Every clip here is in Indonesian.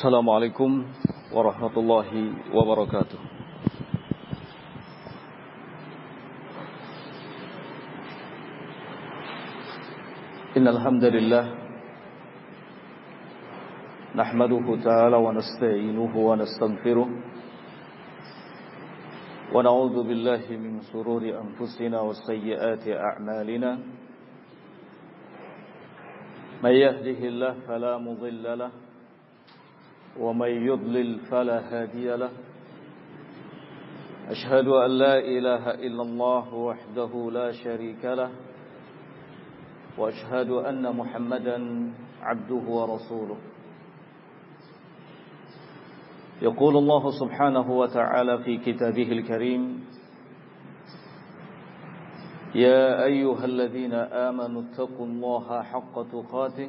السلام عليكم ورحمة الله وبركاته. إن الحمد لله نحمده تعالى ونستعينه ونستغفره ونعوذ بالله من سرور أنفسنا وسيئات أعمالنا. من يهده الله فلا مضل له ومن يضلل فلا هادي له. أشهد أن لا إله إلا الله وحده لا شريك له. وأشهد أن محمدا عبده ورسوله. يقول الله سبحانه وتعالى في كتابه الكريم يا أيها الذين آمنوا اتقوا الله حق تقاته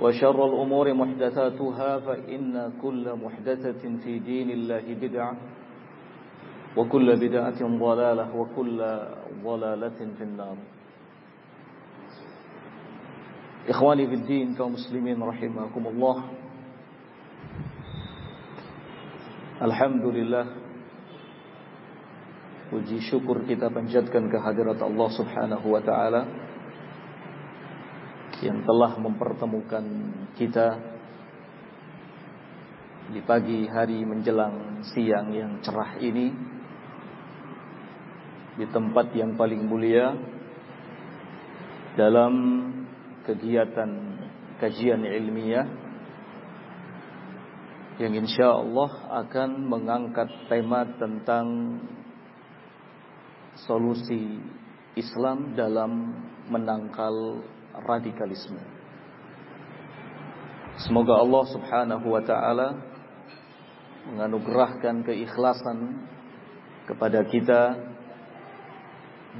وشر الأمور محدثاتها فإن كل محدثة في دين الله بدعة وكل بدعة ضلالة وكل ضلالة في النار. إخواني في الدين كمسلمين رحمكم الله الحمد لله. وجي شكر كتابا جدكا كهدرة الله سبحانه وتعالى تعالى Yang telah mempertemukan kita Di pagi hari menjelang siang yang cerah ini Di tempat yang paling mulia Dalam kegiatan kajian ilmiah yang insya Allah akan mengangkat tema tentang solusi Islam dalam menangkal radikalisme. Semoga Allah Subhanahu wa taala menganugerahkan keikhlasan kepada kita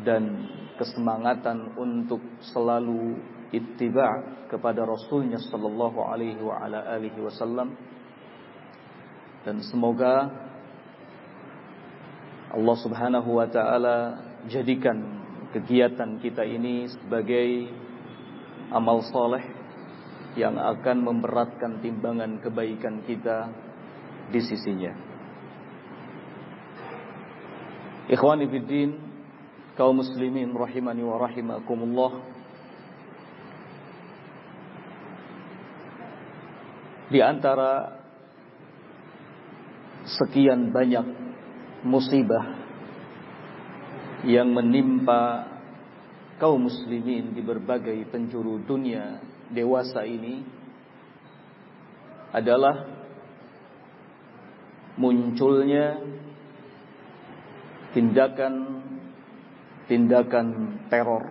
dan kesemangatan untuk selalu ittiba' kepada Rasulnya sallallahu alaihi wa ala alihi wasallam dan semoga Allah Subhanahu wa taala jadikan kegiatan kita ini sebagai amal soleh yang akan memberatkan timbangan kebaikan kita di sisinya. Ikhwani fiddin, kaum muslimin rahimani wa rahimakumullah. Di antara sekian banyak musibah yang menimpa kaum muslimin di berbagai penjuru dunia dewasa ini adalah munculnya tindakan-tindakan teror,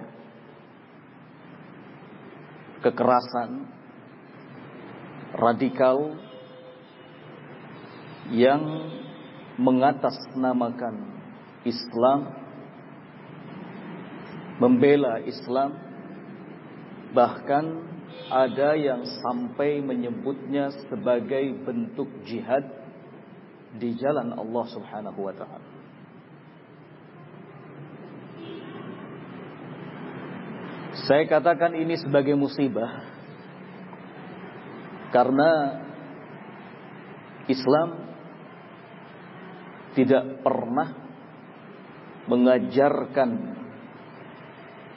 kekerasan, radikal yang mengatasnamakan Islam, membela Islam, bahkan ada yang sampai menyebutnya sebagai bentuk jihad di jalan Allah Subhanahu wa taala. Saya katakan ini sebagai musibah karena Islam tidak pernah mengajarkan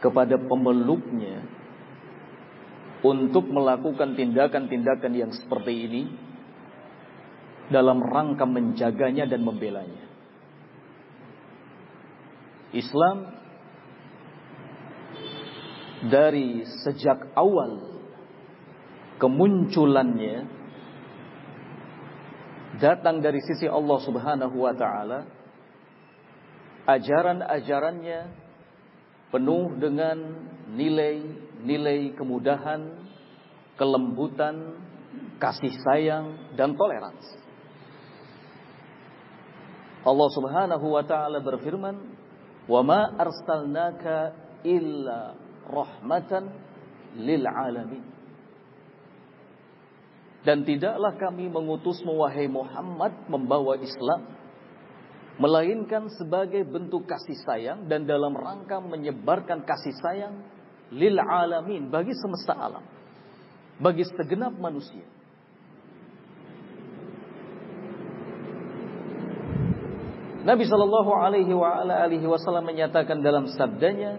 kepada pemeluknya untuk melakukan tindakan-tindakan yang seperti ini dalam rangka menjaganya dan membelanya. Islam dari sejak awal kemunculannya datang dari sisi Allah Subhanahu wa taala ajaran-ajarannya penuh dengan nilai-nilai kemudahan, kelembutan, kasih sayang dan toleransi. Allah Subhanahu wa taala berfirman, "Wa ma arsalnaka illa rahmatan lil alamin." Dan tidaklah kami mengutusmu wahai Muhammad membawa Islam melainkan sebagai bentuk kasih sayang dan dalam rangka menyebarkan kasih sayang lil alamin bagi semesta alam, bagi segenap manusia. Nabi Shallallahu Alaihi Wasallam menyatakan dalam sabdanya,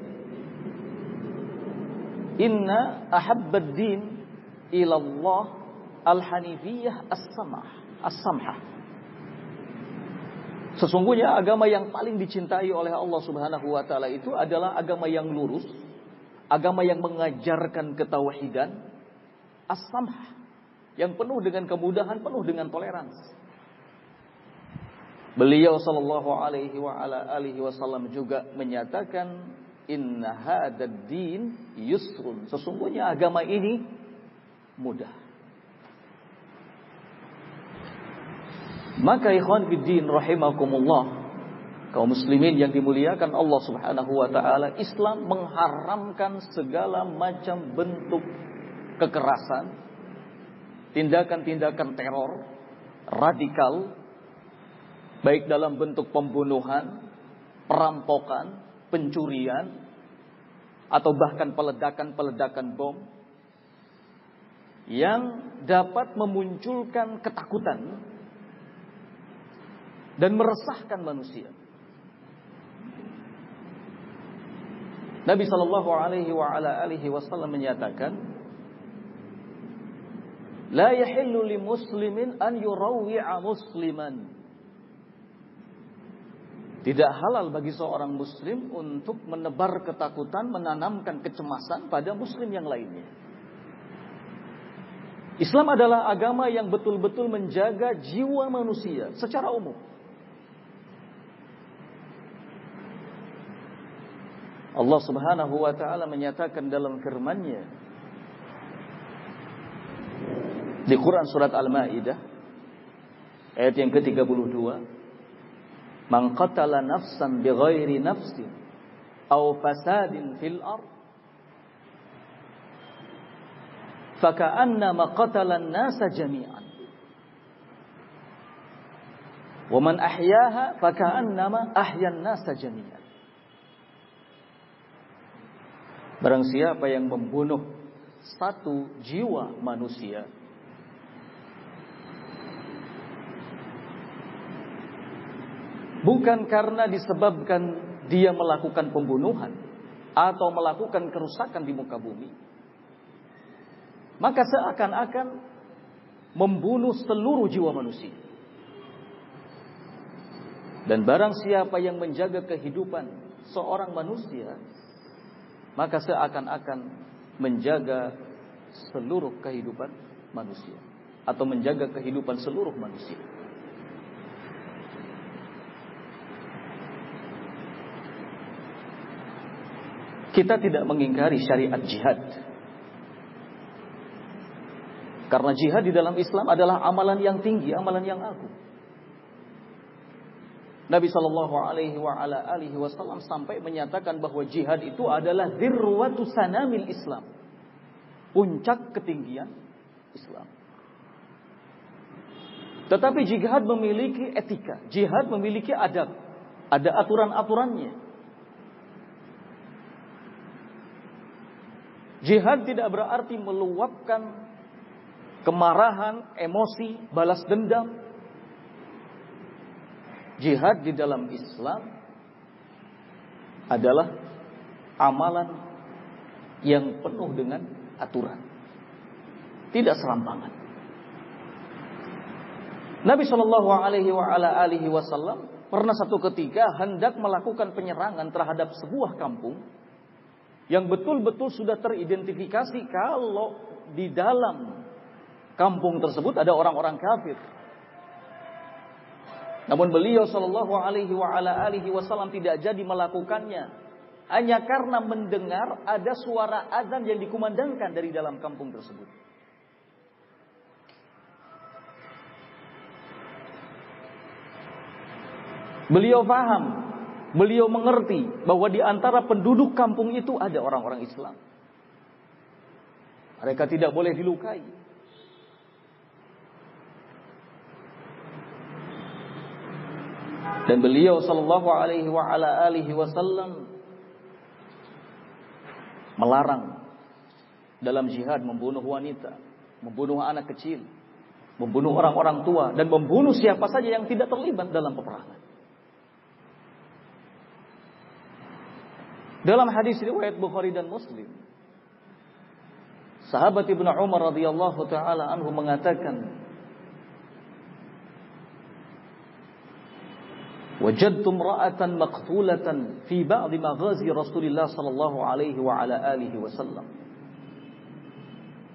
Inna ahabbad din ilallah al-hanifiyah as-samah, as-samhah. Sesungguhnya agama yang paling dicintai oleh Allah Subhanahu wa taala itu adalah agama yang lurus, agama yang mengajarkan ketauhidan, as-samhah, yang penuh dengan kemudahan, penuh dengan toleransi. Beliau sallallahu alaihi wa ala alihi wasallam juga menyatakan inna hadad din yusrun. Sesungguhnya agama ini mudah. Maka ikhwan fiddin rahimakumullah kaum muslimin yang dimuliakan Allah Subhanahu wa taala, Islam mengharamkan segala macam bentuk kekerasan, tindakan-tindakan teror radikal baik dalam bentuk pembunuhan, perampokan, pencurian, atau bahkan peledakan-peledakan bom yang dapat memunculkan ketakutan dan meresahkan manusia. Nabi Shallallahu Alaihi Wasallam menyatakan, لا يحل لمسلم أن يروع مسلما tidak halal bagi seorang muslim untuk menebar ketakutan, menanamkan kecemasan pada muslim yang lainnya. Islam adalah agama yang betul-betul menjaga jiwa manusia secara umum. Allah Subhanahu wa taala menyatakan dalam firman-Nya di Quran surat Al-Maidah ayat yang ke-32 Man qatala nafsan bighairi nafsin aw fasadin fil ard faka'annama qatala an-nasa jami'an. Wa man ahyaha faka'annama ahya an-nasa Barang siapa yang membunuh satu jiwa manusia Bukan karena disebabkan dia melakukan pembunuhan atau melakukan kerusakan di muka bumi. Maka seakan-akan membunuh seluruh jiwa manusia. Dan barang siapa yang menjaga kehidupan seorang manusia, maka seakan-akan menjaga seluruh kehidupan manusia atau menjaga kehidupan seluruh manusia. Kita tidak mengingkari syariat jihad. Karena jihad di dalam Islam adalah amalan yang tinggi, amalan yang agung. Nabi Shallallahu Alaihi Wasallam sampai menyatakan bahwa jihad itu adalah dirwatu sanamil Islam, puncak ketinggian Islam. Tetapi jihad memiliki etika, jihad memiliki adab, ada aturan-aturannya. Jihad tidak berarti meluapkan kemarahan, emosi, balas dendam. Jihad di dalam Islam adalah amalan yang penuh dengan aturan. Tidak serampangan. Nabi Shallallahu Alaihi Wasallam pernah satu ketika hendak melakukan penyerangan terhadap sebuah kampung yang betul-betul sudah teridentifikasi kalau di dalam kampung tersebut ada orang-orang kafir. Namun beliau Shallallahu Alaihi Wasallam tidak jadi melakukannya hanya karena mendengar ada suara azan yang dikumandangkan dari dalam kampung tersebut. Beliau paham, beliau mengerti bahwa di antara penduduk kampung itu ada orang-orang Islam. Mereka tidak boleh dilukai. Dan beliau sallallahu alaihi wa ala alihi wasallam melarang dalam jihad membunuh wanita, membunuh anak kecil, membunuh orang-orang tua dan membunuh siapa saja yang tidak terlibat dalam peperangan. Dalam hadis riwayat Bukhari dan Muslim, sahabat Ibnu Umar radhiyallahu taala anhu mengatakan, wajadtu imra'atan maqtulatan fi ba'd maghazi Rasulullah sallallahu alaihi wa ala alihi wasallam.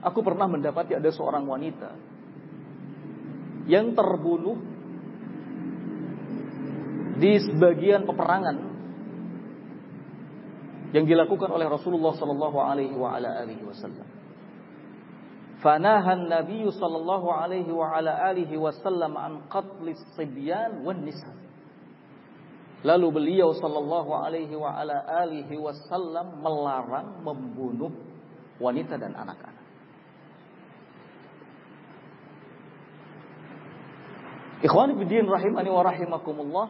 Aku pernah mendapati ada seorang wanita yang terbunuh di sebagian peperangan yang dilakukan oleh Rasulullah sallallahu alaihi wa ala alihi wasallam. Fanahan Nabi sallallahu alaihi wa ala alihi wasallam an qatlis sibyan wan nisa. Lalu beliau sallallahu alaihi wa ala alihi wasallam melarang membunuh wanita dan anak-anak. Ikhwan fillah rahimani wa rahimakumullah.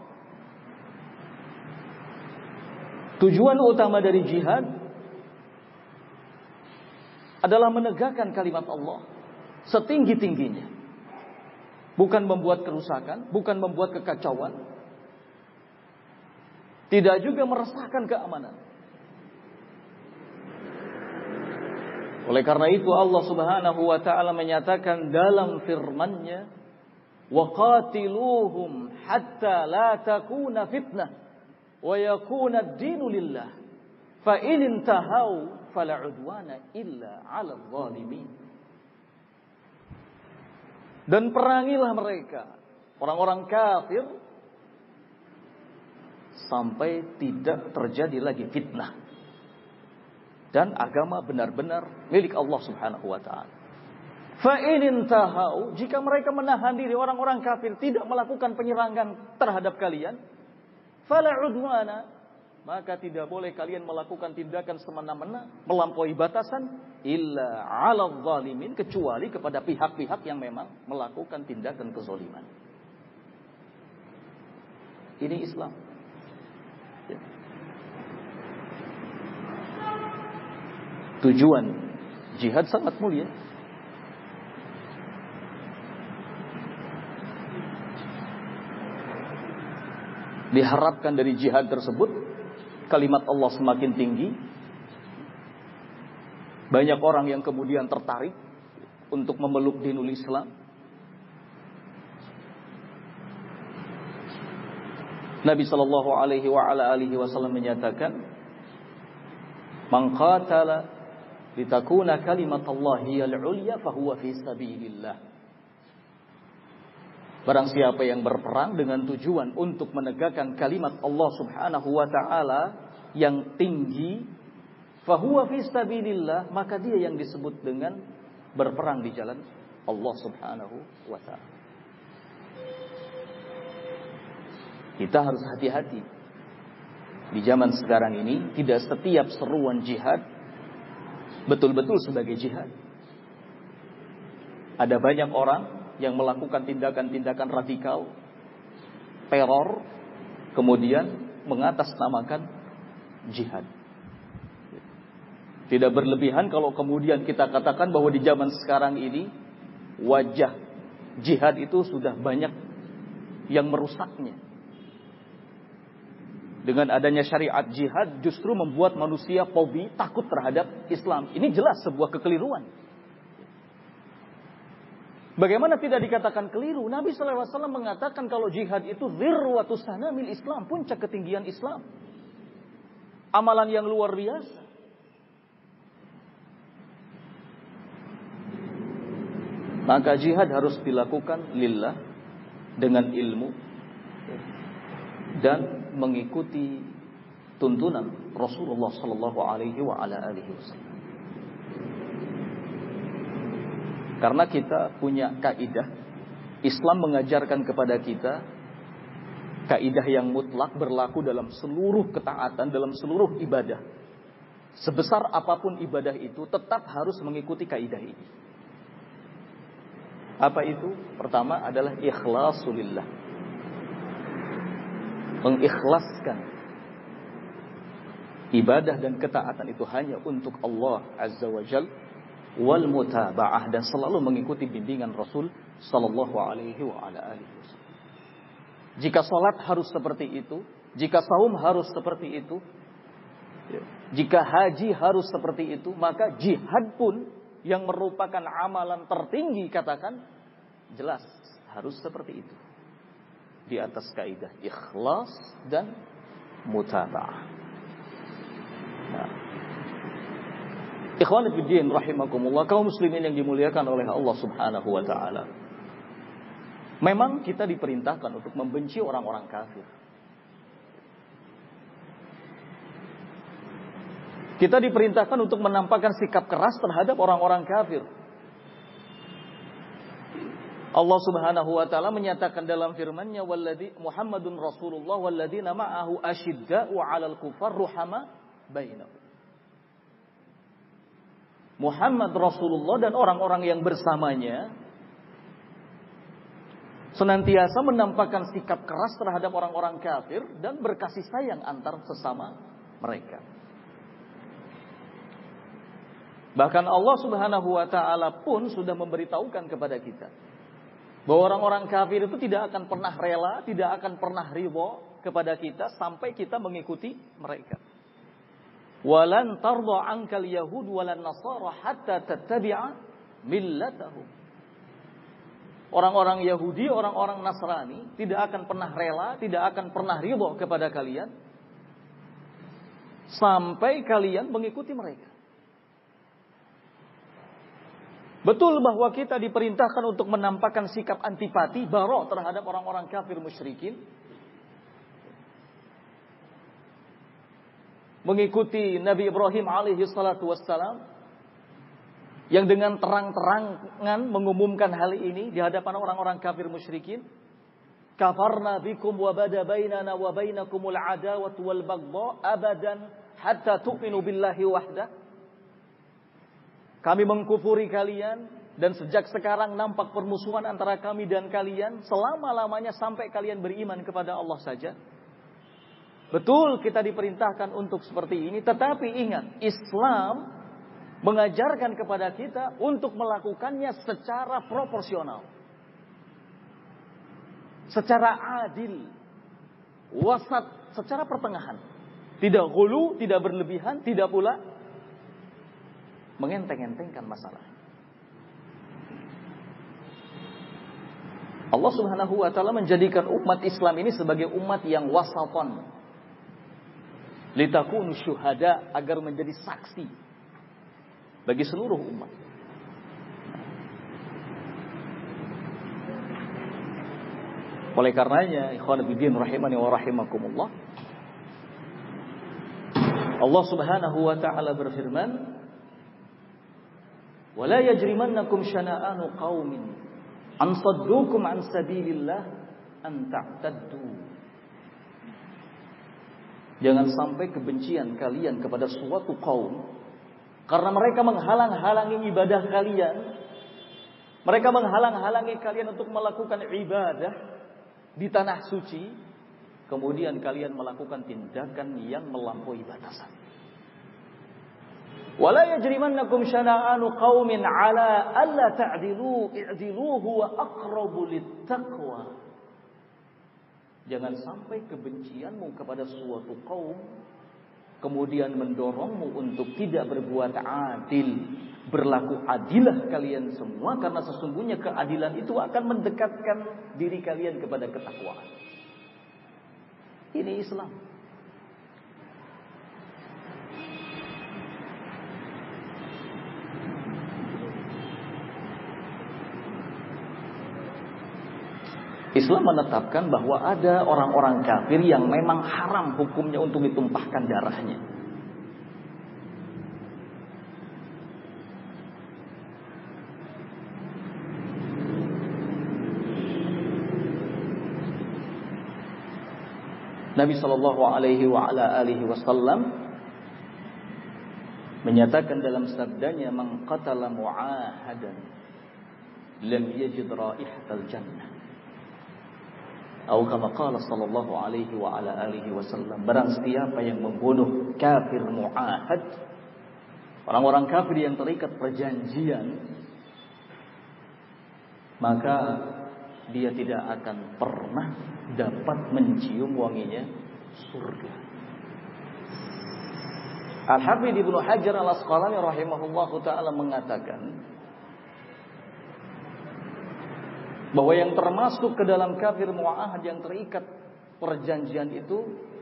Tujuan utama dari jihad adalah menegakkan kalimat Allah setinggi-tingginya. Bukan membuat kerusakan, bukan membuat kekacauan, tidak juga meresahkan keamanan. Oleh karena itu Allah Subhanahu wa taala menyatakan dalam firman-Nya, "Wa qatiluhum hatta la takuna fitnah wa yakuna ad-dinu lillah. Fa in intahau fala udwana illa 'ala zalimin." Dan perangilah mereka, orang-orang kafir sampai tidak terjadi lagi fitnah. Dan agama benar-benar milik Allah Subhanahu wa taala. Fa tahau jika mereka menahan diri orang-orang kafir tidak melakukan penyerangan terhadap kalian, fala udwana maka tidak boleh kalian melakukan tindakan semena-mena melampaui batasan illa 'ala zalimin kecuali kepada pihak-pihak yang memang melakukan tindakan kezaliman. Ini Islam. Tujuan jihad sangat mulia. Diharapkan dari jihad tersebut kalimat Allah semakin tinggi. Banyak orang yang kemudian tertarik untuk memeluk dinul Islam. Nabi Shallallahu Alaihi Wasallam menyatakan, "Man litakuna kalimat Allah hiyal ulya fahuwa fi sabilillah. Barang siapa yang berperang dengan tujuan untuk menegakkan kalimat Allah Subhanahu wa taala yang tinggi, fahuwa fi sabilillah, maka dia yang disebut dengan berperang di jalan Allah Subhanahu wa taala. Kita harus hati-hati. Di zaman sekarang ini tidak setiap seruan jihad betul-betul sebagai jihad. Ada banyak orang yang melakukan tindakan-tindakan radikal, teror, kemudian mengatasnamakan jihad. Tidak berlebihan kalau kemudian kita katakan bahwa di zaman sekarang ini wajah jihad itu sudah banyak yang merusaknya. Dengan adanya syariat jihad justru membuat manusia fobi takut terhadap Islam. Ini jelas sebuah kekeliruan. Bagaimana tidak dikatakan keliru? Nabi SAW mengatakan kalau jihad itu zirwatus sanamil Islam, puncak ketinggian Islam. Amalan yang luar biasa. Maka jihad harus dilakukan lillah dengan ilmu dan mengikuti tuntunan Rasulullah sallallahu alaihi wasallam. Karena kita punya kaidah Islam mengajarkan kepada kita kaidah yang mutlak berlaku dalam seluruh ketaatan, dalam seluruh ibadah. Sebesar apa pun ibadah itu tetap harus mengikuti kaidah ini. Apa itu? Pertama adalah ikhlasulillah. Mengikhlaskan ibadah dan ketaatan itu hanya untuk Allah Azza wa Jalla wal mutaba'ah dan selalu mengikuti bimbingan Rasul sallallahu alaihi wa ala alihi Jika salat harus seperti itu, jika saum harus seperti itu, jika haji harus seperti itu, maka jihad pun yang merupakan amalan tertinggi katakan jelas harus seperti itu. Di atas kaidah ikhlas dan mutaba'ah. Nah, Ikhwan fillah rahimakumullah, kaum muslimin yang dimuliakan oleh Allah Subhanahu wa taala. Memang kita diperintahkan untuk membenci orang-orang kafir. Kita diperintahkan untuk menampakkan sikap keras terhadap orang-orang kafir. Allah Subhanahu wa taala menyatakan dalam firman-Nya walladzi Muhammadun Rasulullah walladzina ma'ahu asyidda'u 'alal kufar ruhama bainahum. Muhammad Rasulullah dan orang-orang yang bersamanya senantiasa menampakkan sikap keras terhadap orang-orang kafir dan berkasih sayang antar sesama mereka. Bahkan Allah Subhanahu wa taala pun sudah memberitahukan kepada kita bahwa orang-orang kafir itu tidak akan pernah rela, tidak akan pernah ridho kepada kita sampai kita mengikuti mereka. Walan tarda ankal yahud walan nasara hatta tattabi'a millatahum. Orang-orang Yahudi, orang-orang Nasrani tidak akan pernah rela, tidak akan pernah ridho kepada kalian sampai kalian mengikuti mereka. Betul bahwa kita diperintahkan untuk menampakkan sikap antipati, barok terhadap orang-orang kafir musyrikin, mengikuti Nabi Ibrahim alaihi salatu wassalam yang dengan terang-terangan mengumumkan hal ini di hadapan orang-orang kafir musyrikin. Kafarna bikum wa bada bainana wa bainakumul adawatu wal baghdha abadan hatta tu'minu billahi wahda kami mengkufuri kalian dan sejak sekarang nampak permusuhan antara kami dan kalian selama-lamanya sampai kalian beriman kepada Allah saja Betul kita diperintahkan untuk seperti ini, tetapi ingat, Islam mengajarkan kepada kita untuk melakukannya secara proporsional. Secara adil. Wasat, secara pertengahan. Tidak hulu, tidak berlebihan, tidak pula mengenteng-entengkan masalah. Allah Subhanahu wa taala menjadikan umat Islam ini sebagai umat yang wasaton, litakunu syuhada agar menjadi saksi bagi seluruh umat. Oleh karenanya, ikhwan fillah rahimani wa rahimakumullah. Allah Subhanahu wa taala berfirman, "Wa la yajrimannakum syana'anu qaumin an saddukum an sabilillah an ta'taddu." Jangan sampai kebencian kalian kepada suatu kaum karena mereka menghalang-halangi ibadah kalian. Mereka menghalang-halangi kalian untuk melakukan ibadah di tanah suci. Kemudian kalian melakukan tindakan yang melampaui batasan. Littaqwa. Jangan sampai kebencianmu kepada suatu kaum kemudian mendorongmu untuk tidak berbuat adil, berlaku adilah kalian semua karena sesungguhnya keadilan itu akan mendekatkan diri kalian kepada ketakwaan. Ini Islam. Islam menetapkan bahwa ada orang-orang kafir yang memang haram hukumnya untuk ditumpahkan darahnya. Nabi Shallallahu Alaihi Wasallam menyatakan dalam sabdanya, "Man qatala mu'ahadan lam yajid raihatal jannah." Atau kama qala sallallahu alaihi wa ala alihi wasallam, barang siapa yang membunuh kafir mu'ahad, orang-orang kafir yang terikat perjanjian, maka dia tidak akan pernah dapat mencium wanginya surga. Al-Habib Ibnu Hajar Al-Asqalani rahimahullahu taala mengatakan bahwa yang termasuk ke dalam kafir mu'ahad yang terikat perjanjian itu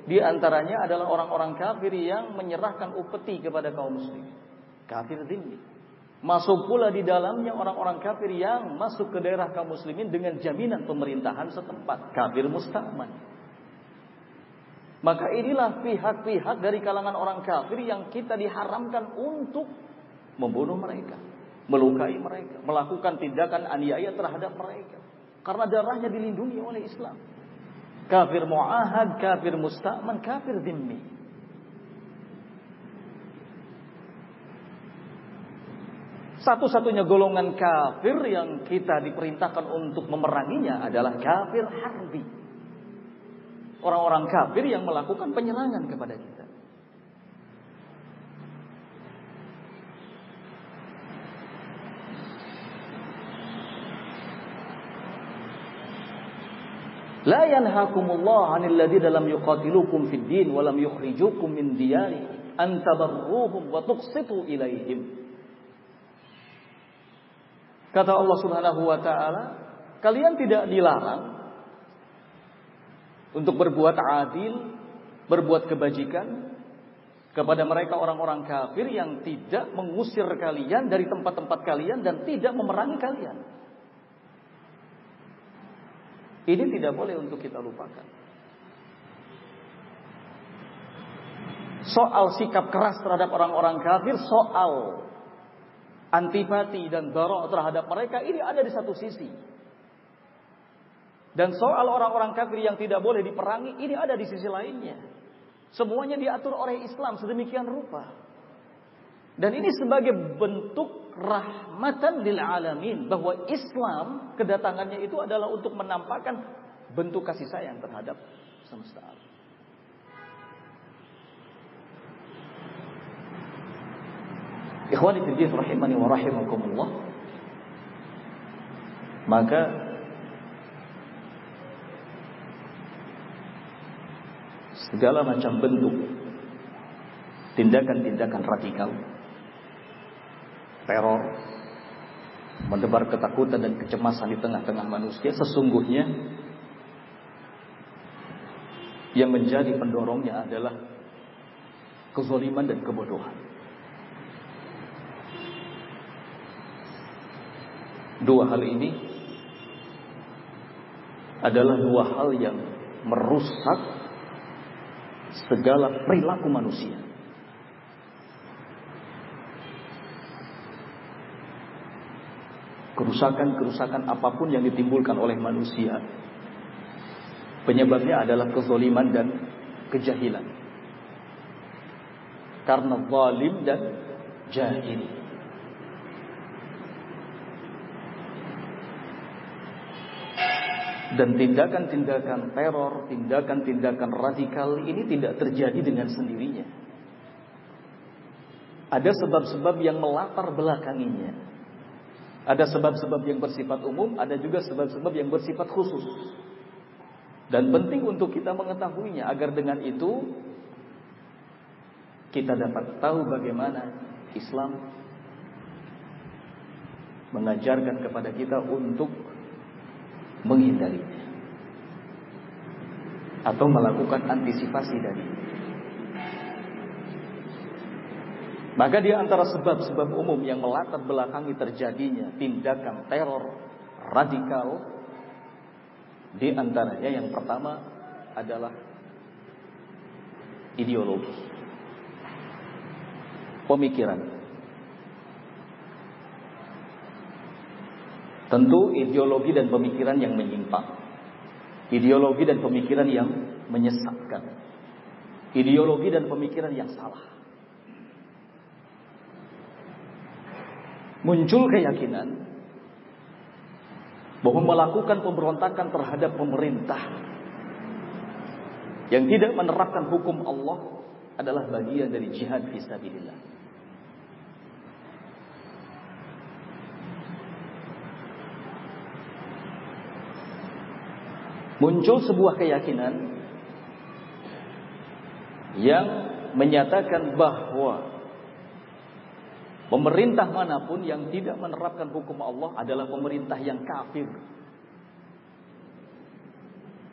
di antaranya adalah orang-orang kafir yang menyerahkan upeti kepada kaum muslim. Kafir zimmi. Masuk pula di dalamnya orang-orang kafir yang masuk ke daerah kaum muslimin dengan jaminan pemerintahan setempat. Kafir musta'man. Maka inilah pihak-pihak dari kalangan orang kafir yang kita diharamkan untuk membunuh mereka melukai mereka, melakukan tindakan aniaya terhadap mereka. Karena darahnya dilindungi oleh Islam. Kafir mu'ahad, kafir musta'man, kafir dhimmi. Satu-satunya golongan kafir yang kita diperintahkan untuk memeranginya adalah kafir harbi. Orang-orang kafir yang melakukan penyerangan kepada kita. La yanhakumullah 'anil yuqatilukum fid din yukhrijukum min wa. Kata Allah Subhanahu wa taala, kalian tidak dilarang untuk berbuat adil, berbuat kebajikan kepada mereka orang-orang kafir yang tidak mengusir kalian dari tempat-tempat kalian dan tidak memerangi kalian. Ini tidak boleh untuk kita lupakan. Soal sikap keras terhadap orang-orang kafir, soal antipati dan darah terhadap mereka ini ada di satu sisi. Dan soal orang-orang kafir yang tidak boleh diperangi ini ada di sisi lainnya. Semuanya diatur oleh Islam sedemikian rupa. Dan ini sebagai bentuk rahmatan lil alamin bahwa Islam kedatangannya itu adalah untuk menampakkan bentuk kasih sayang terhadap semesta alam. Ikhwani fillah rahimani wa rahimakumullah. Maka segala macam bentuk tindakan-tindakan radikal teror, mendebar ketakutan dan kecemasan di tengah-tengah manusia, sesungguhnya yang menjadi pendorongnya adalah kezoliman dan kebodohan. Dua hal ini adalah dua hal yang merusak segala perilaku manusia. Kerusakan-kerusakan apa pun yang ditimbulkan oleh manusia. Penyebabnya adalah kezoliman dan kejahilan. Karena zalim dan jahil. Dan tindakan-tindakan teror, tindakan-tindakan radikal ini tidak terjadi dengan sendirinya. Ada sebab-sebab yang melatar belakanginya. Ada sebab-sebab yang bersifat umum, ada juga sebab-sebab yang bersifat khusus. Dan penting untuk kita mengetahuinya agar dengan itu kita dapat tahu bagaimana Islam mengajarkan kepada kita untuk menghindarinya atau melakukan antisipasi dari Maka di antara sebab-sebab umum yang melatar belakangi terjadinya tindakan teror radikal di antaranya yang pertama adalah ideologi. Pemikiran. Tentu ideologi dan pemikiran yang menyimpang. Ideologi dan pemikiran yang menyesatkan. Ideologi dan pemikiran yang salah. Muncul keyakinan bahwa melakukan pemberontakan terhadap pemerintah yang tidak menerapkan hukum Allah adalah bagian dari jihad fisabilillah. Muncul sebuah keyakinan yang menyatakan bahwa Pemerintah mana pun yang tidak menerapkan hukum Allah adalah pemerintah yang kafir.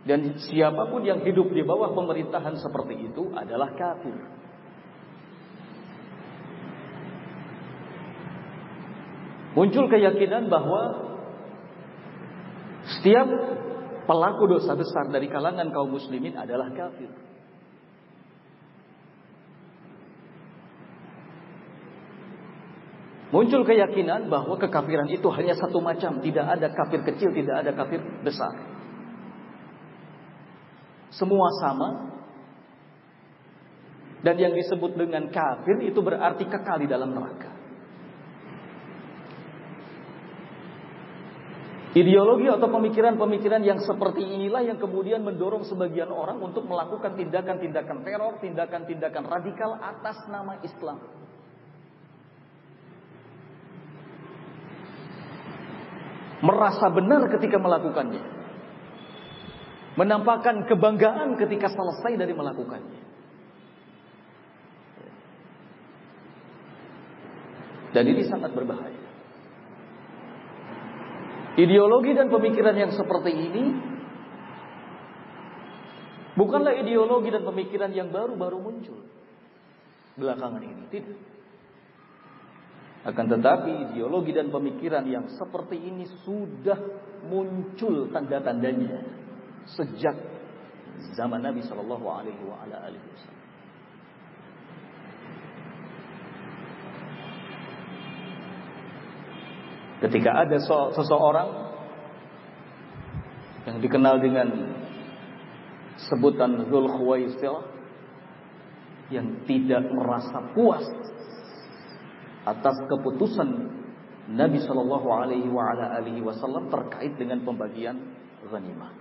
Dan siapa pun yang hidup di bawah pemerintahan seperti itu adalah kafir. Muncul keyakinan bahwa setiap pelaku dosa besar dari kalangan kaum muslimin adalah kafir. Muncul keyakinan bahwa kekafiran itu hanya satu macam, tidak ada kafir kecil, tidak ada kafir besar. Semua sama. Dan yang disebut dengan kafir itu berarti kekal di dalam neraka. Ideologi atau pemikiran-pemikiran yang seperti inilah yang kemudian mendorong sebagian orang untuk melakukan tindakan-tindakan teror, tindakan-tindakan radikal atas nama Islam. Merasa benar ketika melakukannya. Menampakkan kebanggaan ketika selesai dari melakukannya. Dan ini sangat berbahaya. Ideologi dan pemikiran yang seperti ini bukanlah ideologi dan pemikiran yang baru-baru muncul belakangan ini, tidak. Akan tetapi ideologi dan pemikiran yang seperti ini sudah muncul tanda-tandanya sejak zaman Nabi Shallallahu Alaihi Wasallam. Ketika ada seseorang yang dikenal dengan sebutan Zul yang tidak merasa puas atas keputusan Nabi Shallallahu Alaihi Wasallam terkait dengan pembagian ghanimah.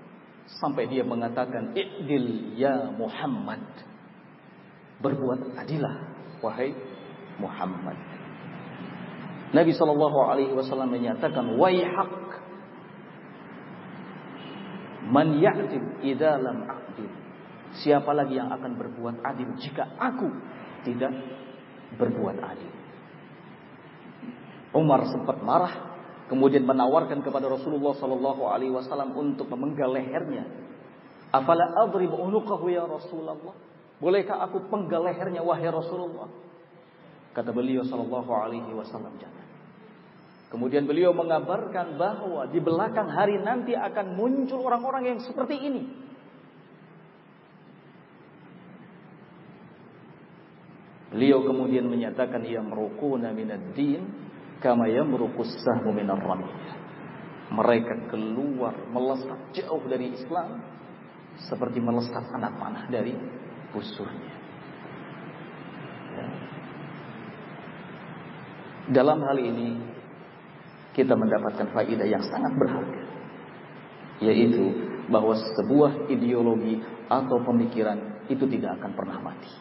Sampai dia mengatakan, "Idil ya Muhammad." Berbuat adilah wahai Muhammad. Nabi Shallallahu alaihi wasallam menyatakan, "Waihak man ya'dil idza lam a'dil." Siapa lagi yang akan berbuat adil jika aku tidak berbuat adil? Umar sempat marah, kemudian menawarkan kepada Rasulullah Sallallahu Alaihi Wasallam untuk memenggal lehernya. Afala adrib unuqahu ya Rasulullah? Bolehkah aku penggal lehernya wahai Rasulullah? Kata beliau Sallallahu Alaihi Wasallam jangan. Kemudian beliau mengabarkan bahwa di belakang hari nanti akan muncul orang-orang yang seperti ini. Beliau kemudian menyatakan ia merukuna minad din kama yamruqus sahmu minar. Mereka keluar melesat jauh dari Islam seperti melesat anak panah dari busurnya. Ya. Dalam hal ini kita mendapatkan faedah yang sangat berharga yaitu bahwa sebuah ideologi atau pemikiran itu tidak akan pernah mati.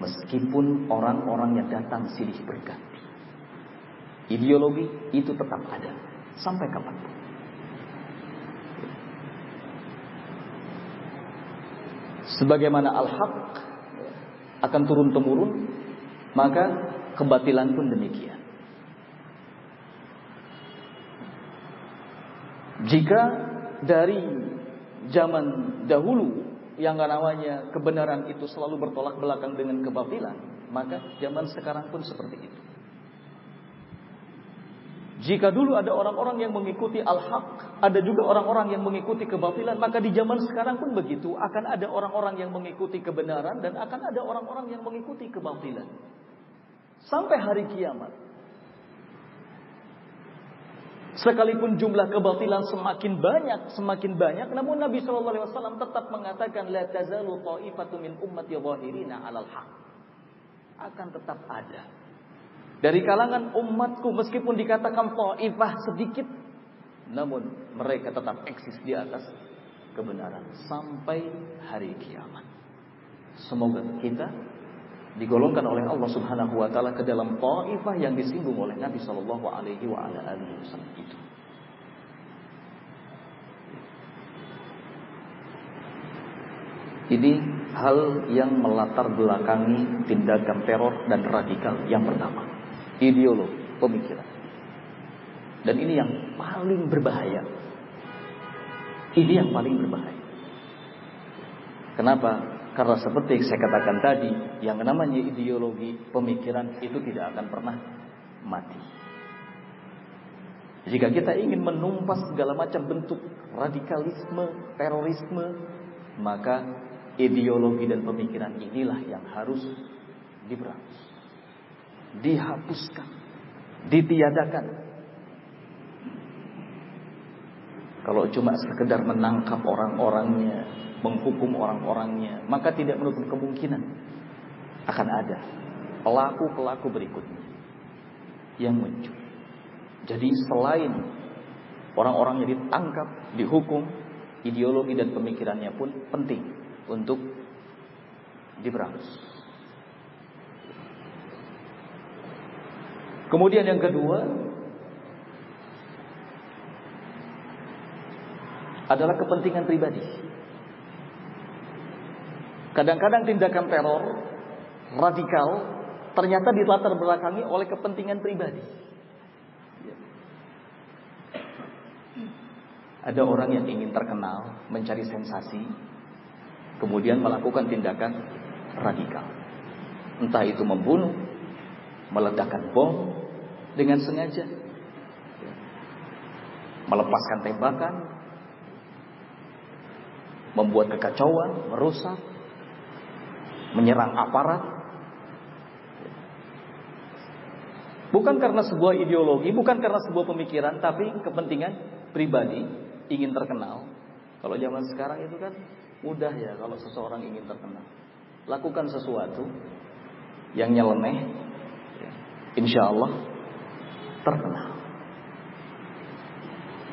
Meskipun orang-orang yang datang silih berganti. Ideologi itu tetap ada sampai kapan pun. Sebagaimana al-haq akan turun temurun, maka kebatilan pun demikian. Jika dari zaman dahulu yang namanya kebenaran itu selalu bertolak belakang dengan kebatilan, maka zaman sekarang pun seperti itu. Jika dulu ada orang-orang yang mengikuti al-haq, ada juga orang-orang yang mengikuti kebatilan, maka di zaman sekarang pun begitu, akan ada orang-orang yang mengikuti kebenaran dan akan ada orang-orang yang mengikuti kebatilan. Sampai hari kiamat. Sekalipun jumlah kebatilan semakin banyak, semakin banyak, namun Nabi Shallallahu Alaihi Wasallam tetap mengatakan la tazalu ta'ifatu min ummati zahirina 'alal haq. Akan tetap ada dari kalangan umatku meskipun dikatakan ta'ifah sedikit, namun mereka tetap eksis di atas kebenaran sampai hari kiamat. Semoga kita digolongkan oleh Allah Subhanahu wa taala ke dalam taifah yang disinggung oleh Nabi sallallahu alaihi wa ala alihi wasallam itu. Ini hal yang melatar belakangi tindakan teror dan radikal yang pertama. Ideologi, pemikiran. Dan ini yang paling berbahaya. Ini yang paling berbahaya. Kenapa? Karena seperti yang saya katakan tadi, yang namanya ideologi pemikiran itu tidak akan pernah mati. Jika kita ingin menumpas segala macam bentuk radikalisme, terorisme, maka ideologi dan pemikiran inilah yang harus diberangus, dihapuskan, ditiadakan. Kalau cuma sekedar menangkap orang-orangnya, menghukum orang-orangnya, maka tidak menutup kemungkinan akan ada pelaku-pelaku berikutnya yang muncul. Jadi selain orang-orang yang ditangkap, dihukum, ideologi dan pemikirannya pun penting untuk diberangus. Kemudian yang kedua adalah kepentingan pribadi. Kadang-kadang tindakan teror radikal ternyata dilatar belakangi oleh kepentingan pribadi. Ada orang yang ingin terkenal, mencari sensasi, kemudian melakukan tindakan radikal. Entah itu membunuh, meledakkan bom dengan sengaja, melepaskan tembakan, membuat kekacauan, merusak, menyerang aparat. Bukan karena sebuah ideologi, bukan karena sebuah pemikiran, tapi kepentingan pribadi ingin terkenal. Kalau zaman sekarang itu kan mudah ya kalau seseorang ingin terkenal. Lakukan sesuatu yang nyeleneh, insya Allah terkenal.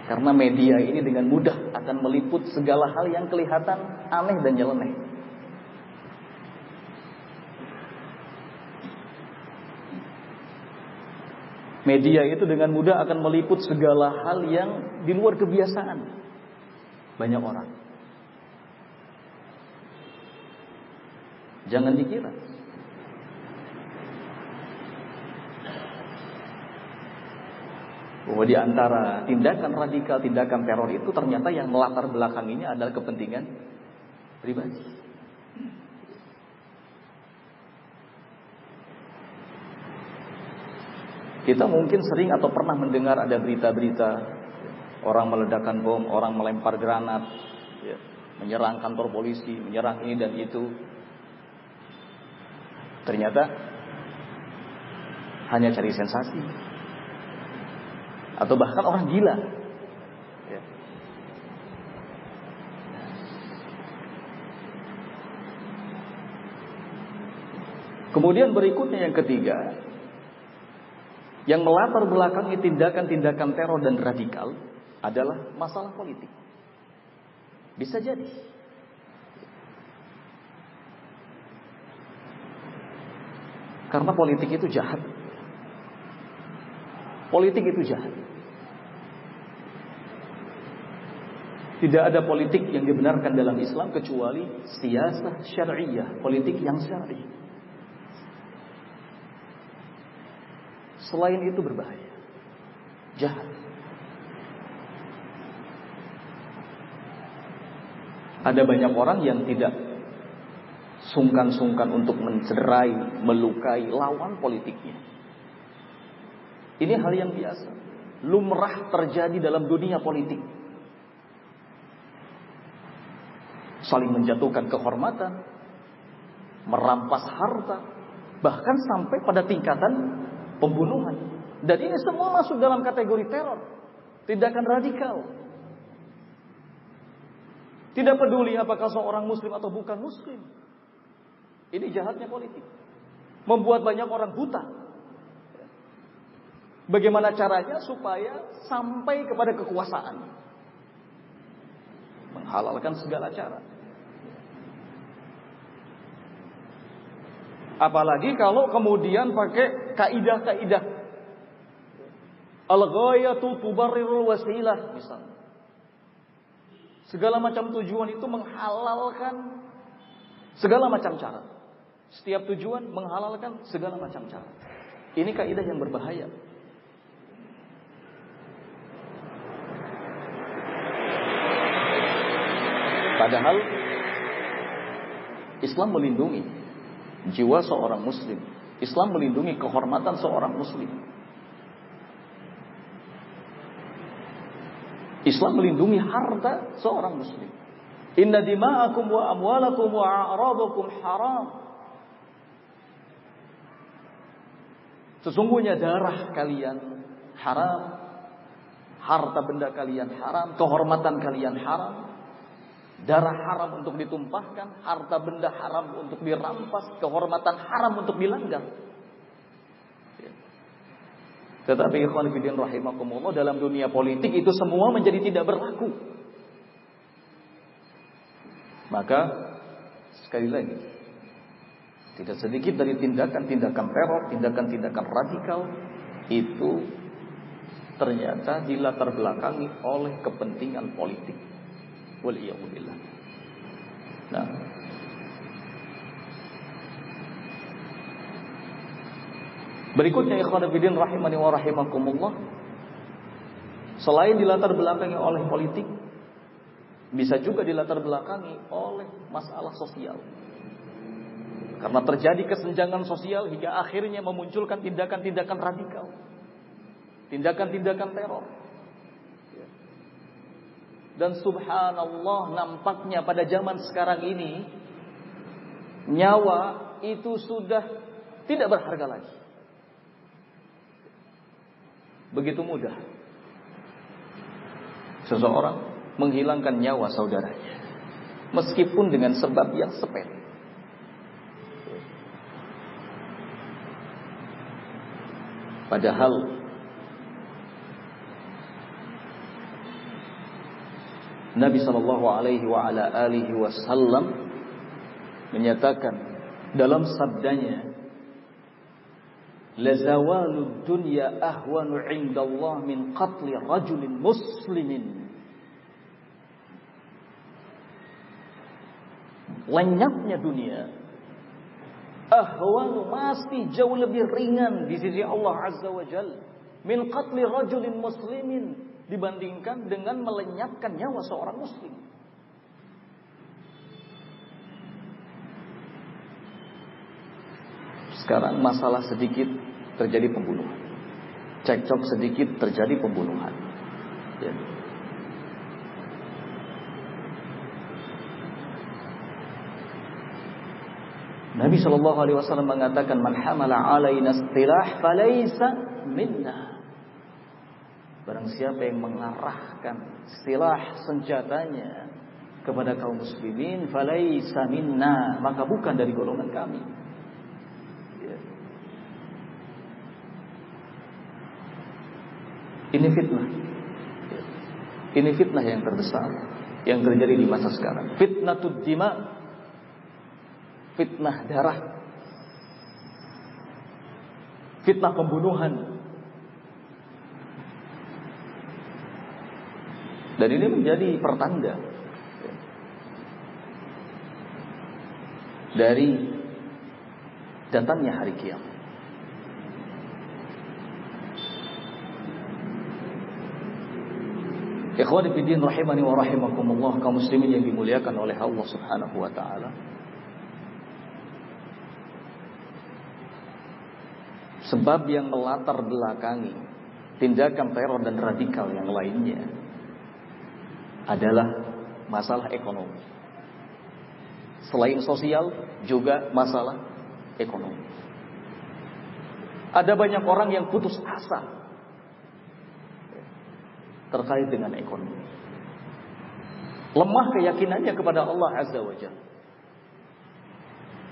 Karena media ini dengan mudah akan meliput segala hal yang kelihatan aneh dan nyeleneh. Media itu dengan mudah akan meliput segala hal yang di luar kebiasaan banyak orang. Jangan dikira. Bahwa di antara tindakan radikal, tindakan teror itu ternyata yang melatar belakanginya adalah kepentingan pribadi. Kita mungkin sering atau pernah mendengar ada berita-berita orang meledakkan bom, orang melempar granat, ya, menyerang kantor polisi, menyerang ini dan itu. Ternyata hanya cari sensasi, atau bahkan orang gila. Ya. Kemudian berikutnya yang ketiga, yang melatar belakangi tindakan-tindakan teror dan radikal adalah masalah politik. Bisa jadi. Karena politik itu jahat. Politik itu jahat. Tidak ada politik yang dibenarkan dalam Islam kecuali siasah syariah, politik yang syariah. Selain itu berbahaya. Jahat. Ada banyak orang yang tidak sungkan-sungkan untuk mencerai, melukai lawan politiknya. Ini hal yang biasa. Lumrah terjadi dalam dunia politik. Saling menjatuhkan kehormatan, merampas harta, bahkan sampai pada tingkatan pembunuhan. Dan ini semua masuk dalam kategori teror, tindakan radikal. Tidak peduli apakah seorang muslim atau bukan muslim. Ini jahatnya politik. Membuat banyak orang buta. Bagaimana caranya supaya sampai kepada kekuasaan. Menghalalkan segala cara. Apalagi kalau kemudian pakai kaidah-kaidah. Al-ghayatu tubarrirul wasilah misalnya. Segala macam tujuan itu menghalalkan segala macam cara. Setiap tujuan menghalalkan segala macam cara. Ini kaidah yang berbahaya. Padahal Islam melindungi jiwa seorang muslim. Islam melindungi kehormatan seorang muslim. Islam melindungi harta seorang muslim. Inna dima'akum wa amwalakum wa a'radakum haram. Sesungguhnya darah kalian haram, harta benda kalian haram, kehormatan kalian haram, darah haram untuk ditumpahkan, harta benda haram untuk dirampas, kehormatan haram untuk dilanggar. Tetapi ikhwan fillah rahimakumullah dalam dunia politik itu semua menjadi tidak berlaku. Maka sekali lagi tidak sedikit dari tindakan-tindakan teror, tindakan-tindakan radikal itu ternyata dilatar belakangi oleh kepentingan politik. Waliyahudillah. Nah, Berikutnya ikhwan rahimani wa rahimakumullah. Selain dilatar belakangi oleh politik, bisa juga dilatar belakangi oleh masalah sosial. Karena terjadi kesenjangan sosial hingga akhirnya memunculkan tindakan-tindakan radikal. Tindakan-tindakan teror. Dan subhanallah nampaknya pada zaman sekarang ini nyawa itu sudah tidak berharga lagi. Begitu mudah. Seseorang menghilangkan nyawa saudaranya. Meskipun dengan sebab yang sepele. Padahal Nabi Shallallahu Alaihi wa ala alihi Wasallam menyatakan dalam sabdanya lazawalu dunya ahwanu indallah min qatli rajulin muslimin lenyapnya dunia ahwanu masih jauh lebih ringan di sisi Allah Azza wa Jal min qatli rajulin muslimin dibandingkan dengan melenyapkan nyawa seorang muslim sekarang masalah sedikit terjadi pembunuhan. Cekcok sedikit terjadi pembunuhan. Ya. Nabi Shallallahu Alaihi Wasallam mengatakan, "Man hamala alaina istilah, minna." Barang siapa yang mengarahkan istilah senjatanya kepada kaum muslimin, falaysa minna, maka bukan dari golongan kami. Ini fitnah. Ini fitnah yang terbesar yang terjadi di masa sekarang. Fitnah dima, fitnah darah, fitnah pembunuhan. Dan ini menjadi pertanda dari datangnya hari kiamat. Ikhwani fiddin rahimani wa rahimakumullah kaum muslimin yang dimuliakan oleh Allah Subhanahu wa taala. Sebab yang melatar belakangi tindakan teror dan radikal yang lainnya adalah masalah ekonomi. Selain sosial juga masalah ekonomi. Ada banyak orang yang putus asa terkait dengan ekonomi. Lemah keyakinannya kepada Allah Azza wa Jalla.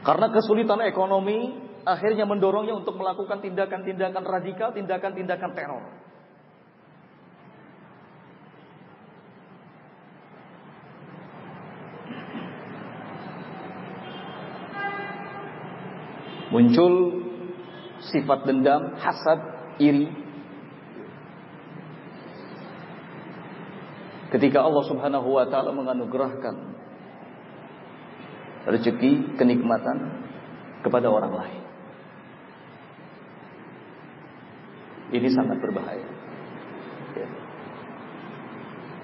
Karena kesulitan ekonomi akhirnya mendorongnya untuk melakukan tindakan-tindakan radikal, tindakan-tindakan teror. Muncul sifat dendam, hasad, iri, Ketika Allah Subhanahu wa taala menganugerahkan rezeki, kenikmatan kepada orang lain. Ini sangat berbahaya. Ya.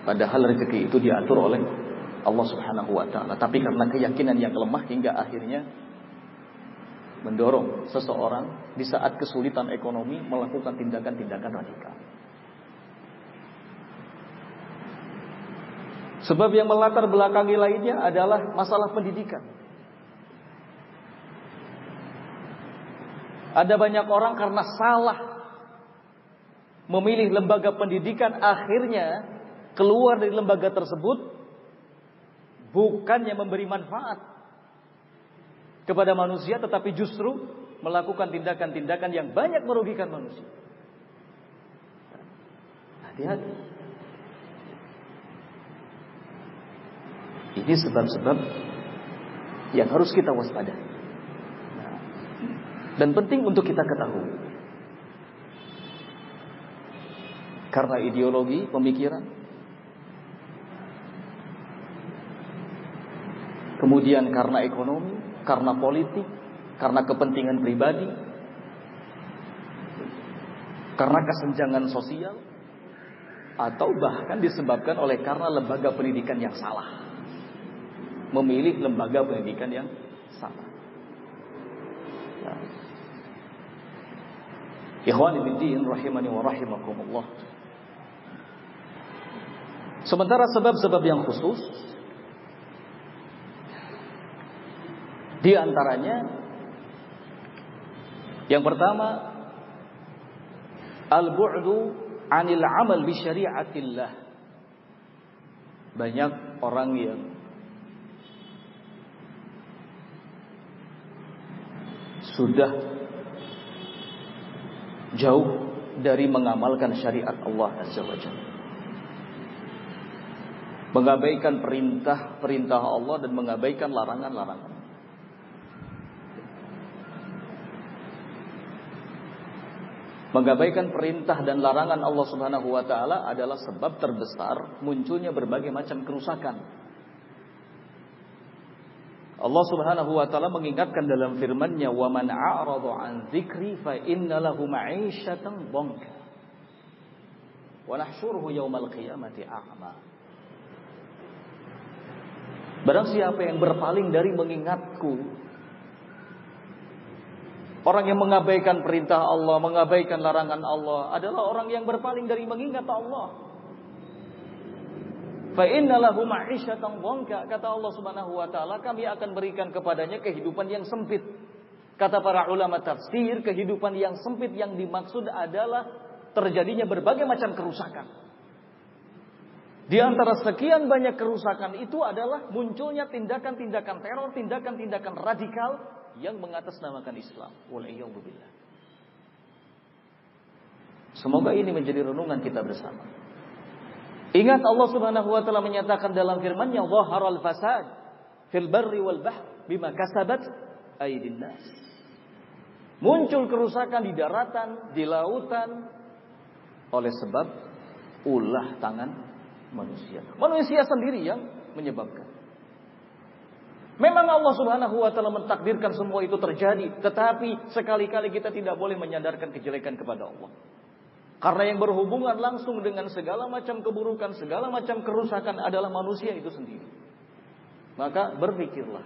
Padahal rezeki itu diatur oleh Allah Subhanahu wa taala, tapi karena keyakinan yang lemah hingga akhirnya mendorong seseorang di saat kesulitan ekonomi melakukan tindakan-tindakan radikal. Sebab yang melatar belakangi lainnya adalah masalah pendidikan. Ada banyak orang karena salah memilih lembaga pendidikan akhirnya keluar dari lembaga tersebut bukannya memberi manfaat kepada manusia tetapi justru melakukan tindakan-tindakan yang banyak merugikan manusia. Hati-hati. Ini sebab-sebab yang harus kita waspadai. Dan penting untuk kita ketahui. Karena ideologi, pemikiran. Kemudian karena ekonomi, karena politik, karena kepentingan pribadi. Karena kesenjangan sosial. Atau bahkan disebabkan oleh karena lembaga pendidikan yang salah memilih lembaga pendidikan yang sama. Ya. Ikhwani fiddin rahimani wa rahimakumullah. Sementara sebab-sebab yang khusus di antaranya yang pertama al-bu'du 'anil 'amal bi syari'atillah. Banyak orang yang sudah jauh dari mengamalkan syariat Allah Azza wa Jalla. Mengabaikan perintah-perintah Allah dan mengabaikan larangan-larangan. Mengabaikan perintah dan larangan Allah Subhanahu wa taala adalah sebab terbesar munculnya berbagai macam kerusakan Allah Subhanahu wa taala mengingatkan dalam firman-Nya, "Wa man a'rada an dzikri fa inna lahu ma'isyatan dhanka wa nahsyuruhu yaumal qiyamati a'ma." Barang siapa yang berpaling dari mengingatku, orang yang mengabaikan perintah Allah, mengabaikan larangan Allah adalah orang yang berpaling dari mengingat Allah. Fa innalahu ma'isyatan dhanka kata Allah Subhanahu wa taala kami akan berikan kepadanya kehidupan yang sempit. Kata para ulama tafsir, kehidupan yang sempit yang dimaksud adalah terjadinya berbagai macam kerusakan. Di antara sekian banyak kerusakan itu adalah munculnya tindakan-tindakan teror, tindakan-tindakan radikal yang mengatasnamakan Islam. Semoga ini menjadi renungan kita bersama. Ingat Allah Subhanahu wa taala menyatakan dalam firman-Nya al fasad fil barri wal bahr bima kasabat aydin nas. Muncul kerusakan di daratan, di lautan oleh sebab ulah tangan manusia. Manusia sendiri yang menyebabkan. Memang Allah Subhanahu wa taala mentakdirkan semua itu terjadi, tetapi sekali-kali kita tidak boleh menyandarkan kejelekan kepada Allah. Karena yang berhubungan langsung dengan segala macam keburukan, segala macam kerusakan adalah manusia itu sendiri. Maka berpikirlah.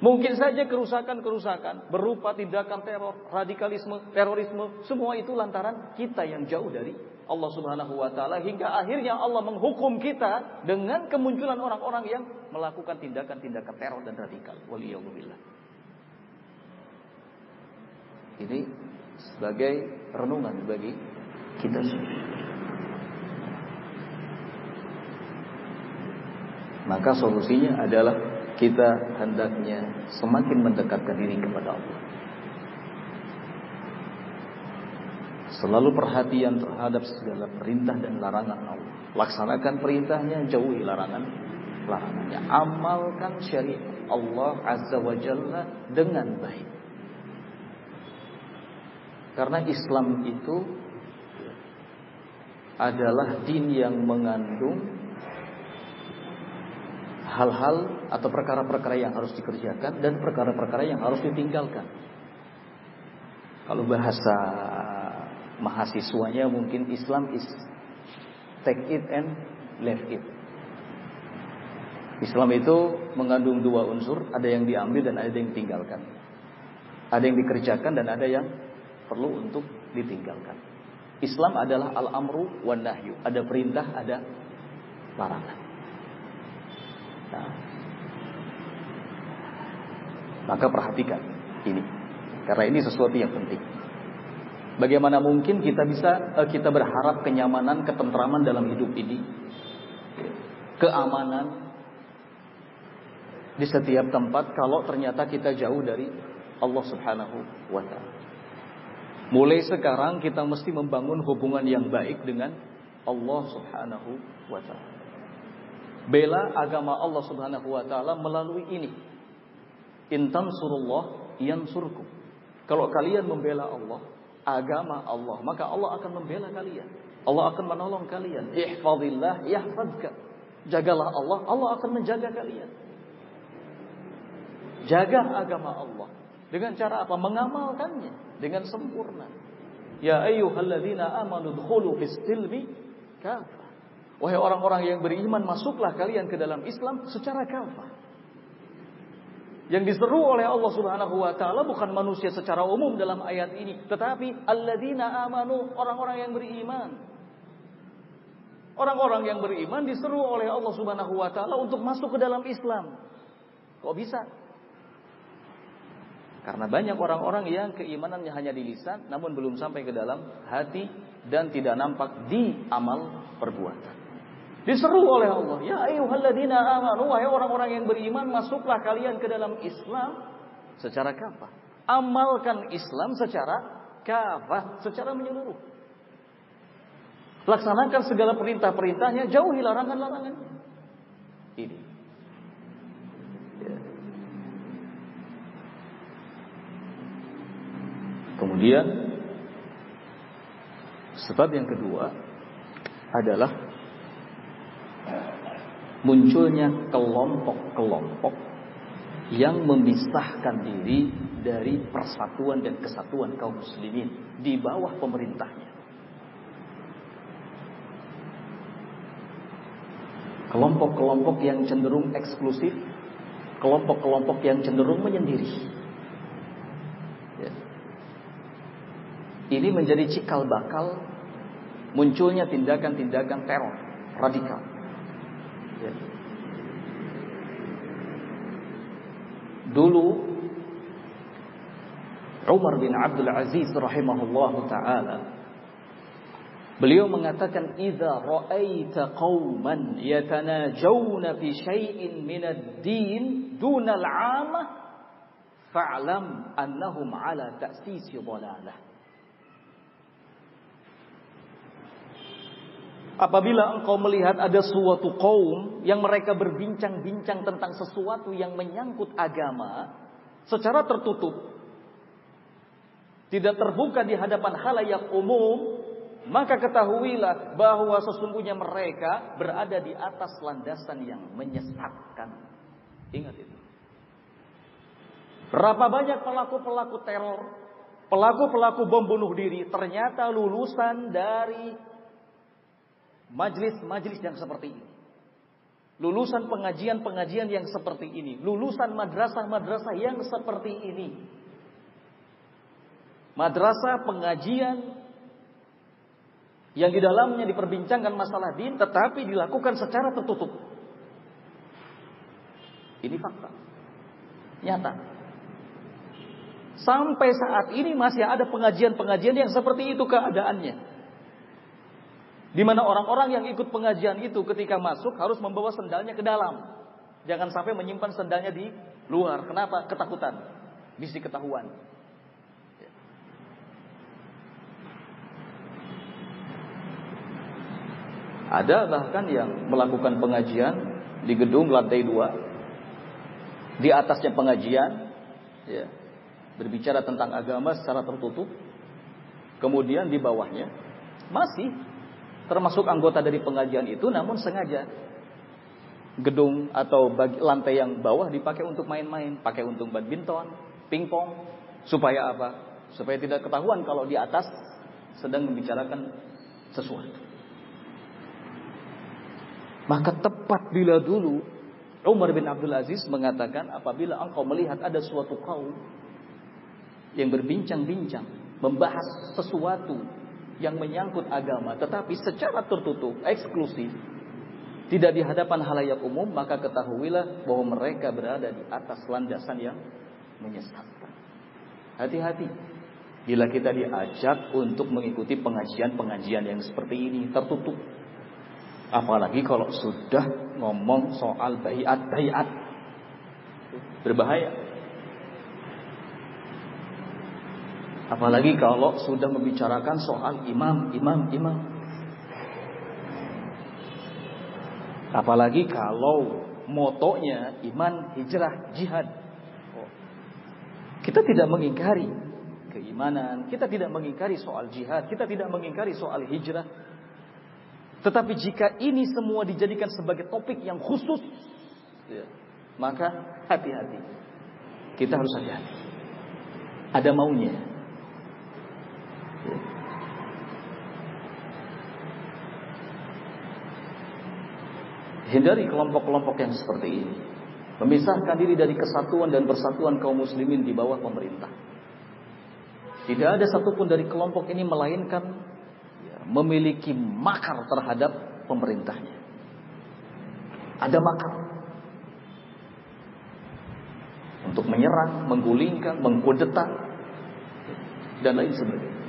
Mungkin saja kerusakan-kerusakan berupa tindakan teror, radikalisme, terorisme, semua itu lantaran kita yang jauh dari Allah Subhanahu wa taala hingga akhirnya Allah menghukum kita dengan kemunculan orang-orang yang melakukan tindakan-tindakan teror dan radikal. Waliyahumillah. Ini sebagai renungan bagi kita semua. Maka solusinya adalah kita hendaknya semakin mendekatkan diri kepada Allah. Selalu perhatian terhadap segala perintah dan larangan Allah. Laksanakan perintahnya, jauhi larangan larangannya. Amalkan syariat Allah Azza wa Jalla dengan baik. Karena Islam itu adalah din yang mengandung hal-hal atau perkara-perkara yang harus dikerjakan dan perkara-perkara yang harus ditinggalkan. Kalau bahasa mahasiswanya mungkin Islam is take it and leave it. Islam itu mengandung dua unsur, ada yang diambil dan ada yang ditinggalkan. Ada yang dikerjakan dan ada yang perlu untuk ditinggalkan. Islam adalah al-amru wan nahyu. Ada perintah, ada larangan. Nah, maka perhatikan ini. Karena ini sesuatu yang penting. Bagaimana mungkin kita bisa eh, kita berharap kenyamanan, ketentraman dalam hidup ini? Keamanan di setiap tempat kalau ternyata kita jauh dari Allah Subhanahu wa taala. Mulai sekarang kita mesti membangun hubungan yang baik dengan Allah Subhanahu wa taala. Bela agama Allah Subhanahu wa taala melalui ini. Intan surullah yansurkum. Kalau kalian membela Allah, agama Allah, maka Allah akan membela kalian. Allah akan menolong kalian. Ihfazillah yahfazka. Jagalah Allah, Allah akan menjaga kalian. Jaga agama Allah. Dengan cara apa? Mengamalkannya dengan sempurna. Ya ayyuhalladzina amanu dkhulu fis silmi kafah. Wahai orang-orang yang beriman, masuklah kalian ke dalam Islam secara kafah. Yang diseru oleh Allah Subhanahu wa taala bukan manusia secara umum dalam ayat ini, tetapi alladzina amanu, orang-orang yang beriman. Orang-orang yang beriman diseru oleh Allah Subhanahu wa taala untuk masuk ke dalam Islam. Kok bisa? Karena banyak orang-orang yang keimanannya hanya di lisan namun belum sampai ke dalam hati dan tidak nampak di amal perbuatan. Diseru oleh Allah, "Ya ayyuhalladzina amanu, wahai orang-orang yang beriman, masuklah kalian ke dalam Islam secara kafah. Amalkan Islam secara kafah, secara menyeluruh. Laksanakan segala perintah-perintahnya, jauhi larangan-larangannya." Ini Kemudian sebab yang kedua adalah munculnya kelompok-kelompok yang memisahkan diri dari persatuan dan kesatuan kaum muslimin di bawah pemerintahnya. Kelompok-kelompok yang cenderung eksklusif, kelompok-kelompok yang cenderung menyendiri. Ini menjadi cikal bakal munculnya tindakan-tindakan teror radikal. Dulu Umar bin Abdul Aziz rahimahullahu taala Beliau mengatakan idza ra'aita qauman yatanajawna fi syai'in min ad-din duna al-'amah fa'lam annahum 'ala ta'sisi dhalalah Apabila engkau melihat ada suatu kaum yang mereka berbincang-bincang tentang sesuatu yang menyangkut agama secara tertutup, tidak terbuka di hadapan halayak umum, maka ketahuilah bahwa sesungguhnya mereka berada di atas landasan yang menyesatkan. Ingat itu. Berapa banyak pelaku-pelaku teror pelaku-pelaku bom bunuh diri ternyata lulusan dari majlis-majlis yang seperti ini. Lulusan pengajian-pengajian yang seperti ini. Lulusan madrasah-madrasah yang seperti ini. Madrasah pengajian yang di dalamnya diperbincangkan masalah din tetapi dilakukan secara tertutup. Ini fakta. Nyata. Sampai saat ini masih ada pengajian-pengajian yang seperti itu keadaannya. Di mana orang-orang yang ikut pengajian itu ketika masuk harus membawa sendalnya ke dalam. Jangan sampai menyimpan sendalnya di luar. Kenapa? Ketakutan. Bisa ketahuan. Ada bahkan yang melakukan pengajian di gedung lantai dua, di atasnya pengajian, ya, berbicara tentang agama secara tertutup, kemudian di bawahnya masih termasuk anggota dari pengajian itu, namun sengaja gedung atau bagi, lantai yang bawah dipakai untuk main-main, pakai untuk badminton, pingpong, supaya apa? Supaya tidak ketahuan kalau di atas sedang membicarakan sesuatu. Maka tepat bila dulu Umar bin Abdul Aziz mengatakan apabila engkau melihat ada suatu kaum yang berbincang-bincang membahas sesuatu yang menyangkut agama tetapi secara tertutup, eksklusif, tidak di hadapan halayak umum, maka ketahuilah bahwa mereka berada di atas landasan yang menyesatkan. Hati-hati bila kita diajak untuk mengikuti pengajian-pengajian yang seperti ini tertutup Apalagi kalau sudah ngomong soal bayat-bayat. Berbahaya. Apalagi kalau sudah membicarakan soal imam, imam, imam. Apalagi kalau motonya iman, hijrah, jihad. Kita tidak mengingkari keimanan, kita tidak mengingkari soal jihad, kita tidak mengingkari soal hijrah, tetapi jika ini semua dijadikan sebagai topik yang khusus, ya, maka hati-hati. Kita harus hati-hati. Ada maunya. Hindari kelompok-kelompok yang seperti ini. Memisahkan diri dari kesatuan dan persatuan kaum muslimin di bawah pemerintah. Tidak ada satupun dari kelompok ini melainkan memiliki makar terhadap pemerintahnya. Ada makar untuk menyerang, menggulingkan, mengkudeta dan lain sebagainya.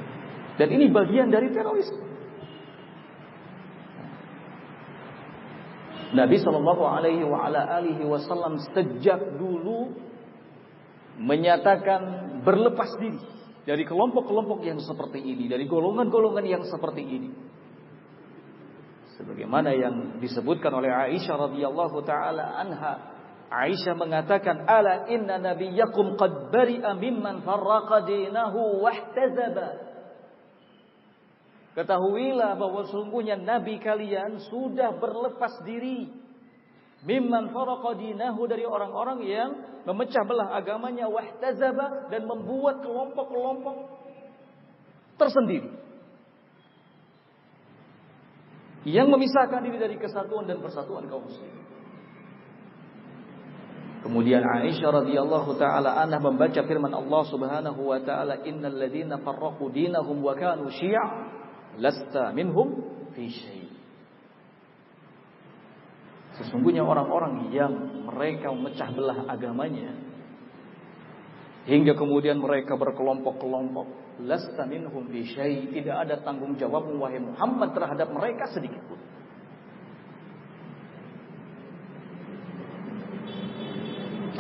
Dan ini bagian dari teroris. Nabi Shallallahu Alaihi Wasallam sejak dulu menyatakan berlepas diri dari kelompok-kelompok yang seperti ini, dari golongan-golongan yang seperti ini. Sebagaimana yang disebutkan oleh Aisyah radhiyallahu taala anha, Aisyah mengatakan, "Ala inna nabiyyakum qad bari'a mimman farraqa dinahu wahtazaba." Ketahuilah bahwa sungguhnya nabi kalian sudah berlepas diri. Mimman faraqa dinahu dari orang-orang yang memecah belah agamanya wahtazaba dan membuat kelompok-kelompok tersendiri. Yang memisahkan diri dari kesatuan dan persatuan kaum muslimin. Kemudian Aisyah radhiyallahu taala anha membaca firman Allah Subhanahu wa taala innal ladzina farraqu dinahum wa kanu syi'a lasta minhum fi syai'. Sesungguhnya orang-orang yang mereka memecah belah agamanya hingga kemudian mereka berkelompok-kelompok, lasta minhum bi syai, tidak ada tanggung jawab wahai Muhammad terhadap mereka sedikit pun.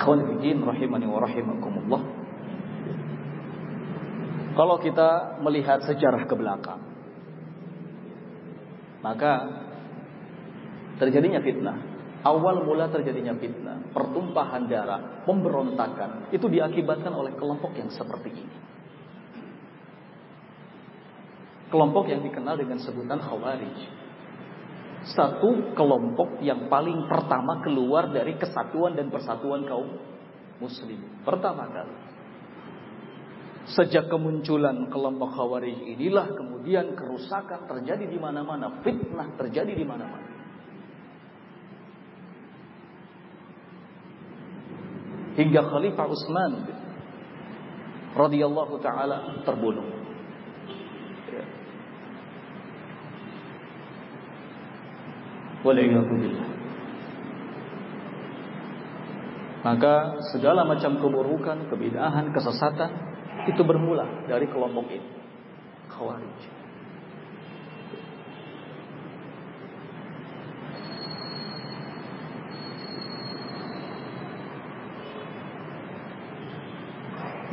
Rahimani wa rahimakumullah. Kalau kita melihat sejarah ke belakang, maka terjadinya fitnah. Awal mula terjadinya fitnah, pertumpahan darah, pemberontakan, itu diakibatkan oleh kelompok yang seperti ini. Kelompok yang dikenal dengan sebutan Khawarij. Satu kelompok yang paling pertama keluar dari kesatuan dan persatuan kaum muslim. Pertama kali. Sejak kemunculan kelompok Khawarij inilah kemudian kerusakan terjadi di mana-mana, fitnah terjadi di mana-mana. Hingga Khalifah Utsman radhiyallahu taala terbunuh. Ya. Maka segala macam keburukan, kebidahan, kesesatan itu bermula dari kelompok ini. Khawarij.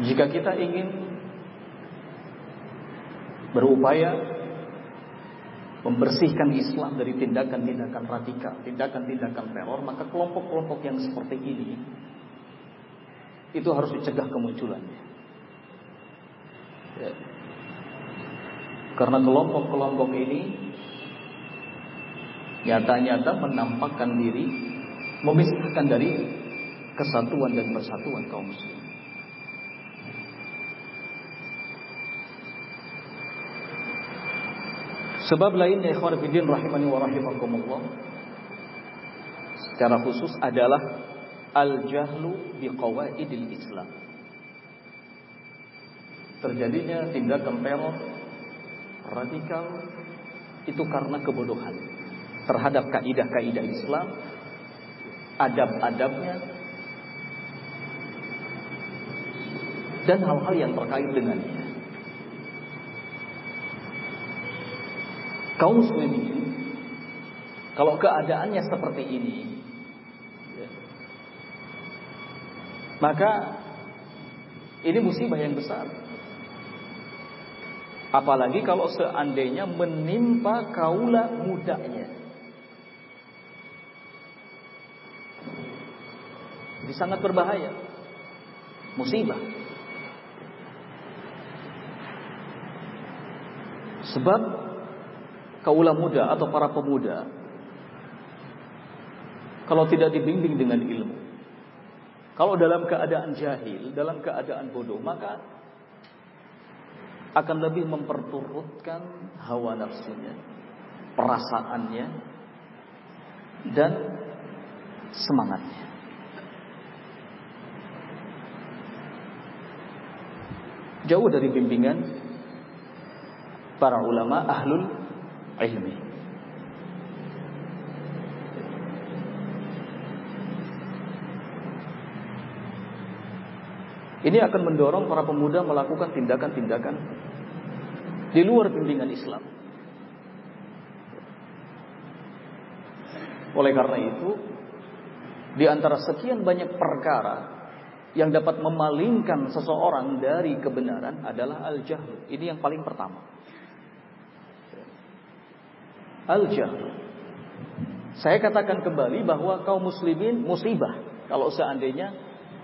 Jika kita ingin berupaya membersihkan Islam dari tindakan-tindakan radikal, tindakan-tindakan teror, maka kelompok-kelompok yang seperti ini itu harus dicegah kemunculannya. Ya. Karena kelompok-kelompok ini nyata-nyata menampakkan diri memisahkan dari kesatuan dan persatuan kaum muslim. Sebab lainnya ikhwan fillah rahimani wa rahimakumullah secara khusus adalah al-jahlu bi qawaidil Islam. Terjadinya tindakan teror radikal itu karena kebodohan terhadap kaidah-kaidah Islam, adab-adabnya dan hal-hal yang terkait dengannya. kaum muslimin kalau keadaannya seperti ini ya, maka ini musibah yang besar apalagi kalau seandainya menimpa kaula mudanya. Ini sangat berbahaya. Musibah. Sebab kaula muda atau para pemuda kalau tidak dibimbing dengan ilmu kalau dalam keadaan jahil dalam keadaan bodoh maka akan lebih memperturutkan hawa nafsunya perasaannya dan semangatnya jauh dari bimbingan para ulama ahlul ilmi. Ini akan mendorong para pemuda melakukan tindakan-tindakan di luar bimbingan Islam. Oleh karena itu, di antara sekian banyak perkara yang dapat memalingkan seseorang dari kebenaran adalah al-jahl. Ini yang paling pertama al-jahl. Saya katakan kembali bahwa kaum muslimin musibah kalau seandainya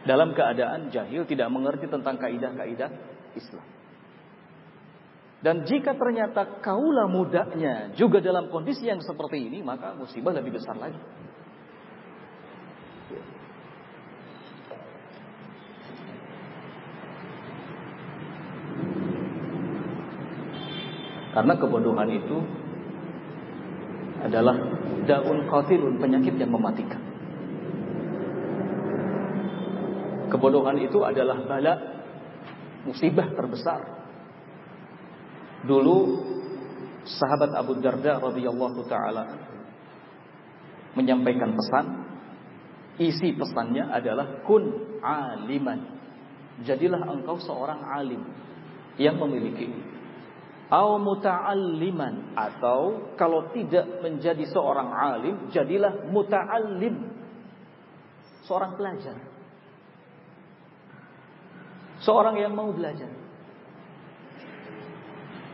dalam keadaan jahil tidak mengerti tentang kaidah-kaidah Islam. Dan jika ternyata kaulah mudanya juga dalam kondisi yang seperti ini, maka musibah lebih besar lagi. Karena kebodohan itu adalah daun qatilun, penyakit yang mematikan. Kebodohan itu adalah bala musibah terbesar. Dulu sahabat Abu Darda radhiyallahu taala menyampaikan pesan, isi pesannya adalah kun aliman. Jadilah engkau seorang alim yang memiliki au muta'alliman atau kalau tidak menjadi seorang alim jadilah muta'allim seorang pelajar seorang yang mau belajar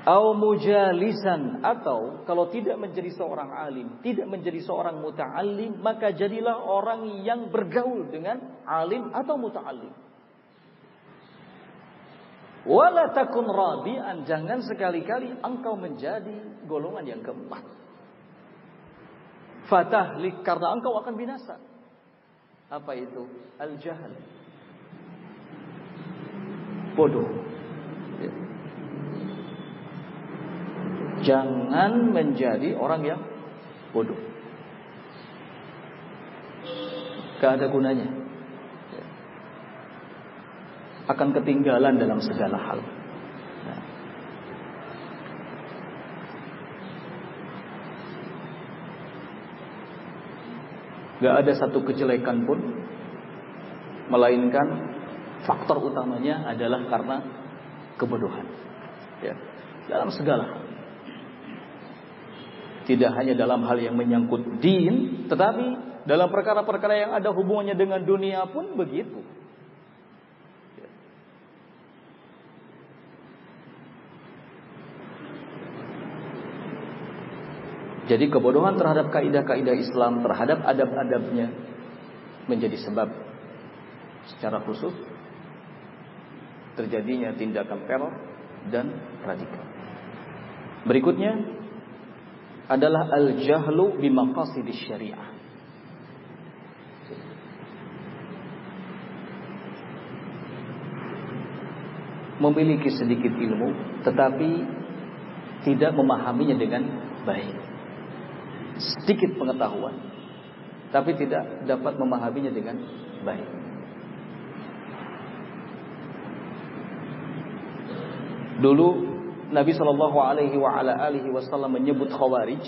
au mujalisan atau kalau tidak menjadi seorang alim tidak menjadi seorang muta'allim maka jadilah orang yang bergaul dengan alim atau muta'allim Wala takun rabi'an. Jangan sekali-kali engkau menjadi golongan yang keempat. Fatahlik. Karena engkau akan binasa. Apa itu? Al-jahal bodoh. Jangan menjadi orang yang bodoh. Gak ada gunanya. Akan ketinggalan dalam segala hal. Gak ada satu kejelekan pun Melainkan Faktor utamanya adalah karena Kebodohan. Ya. Dalam segala Tidak hanya dalam hal yang menyangkut din Tetapi dalam perkara-perkara yang ada hubungannya dengan dunia pun begitu. Jadi kebodohan terhadap kaidah-kaidah Islam, terhadap adab-adabnya menjadi sebab secara khusus terjadinya tindakan teror dan radikal. Berikutnya adalah al-jahlu bimaqasidis syariah. Memiliki sedikit ilmu tetapi tidak memahaminya dengan baik sedikit pengetahuan tapi tidak dapat memahaminya dengan baik. Dulu Nabi Shallallahu Alaihi Wasallam menyebut Khawarij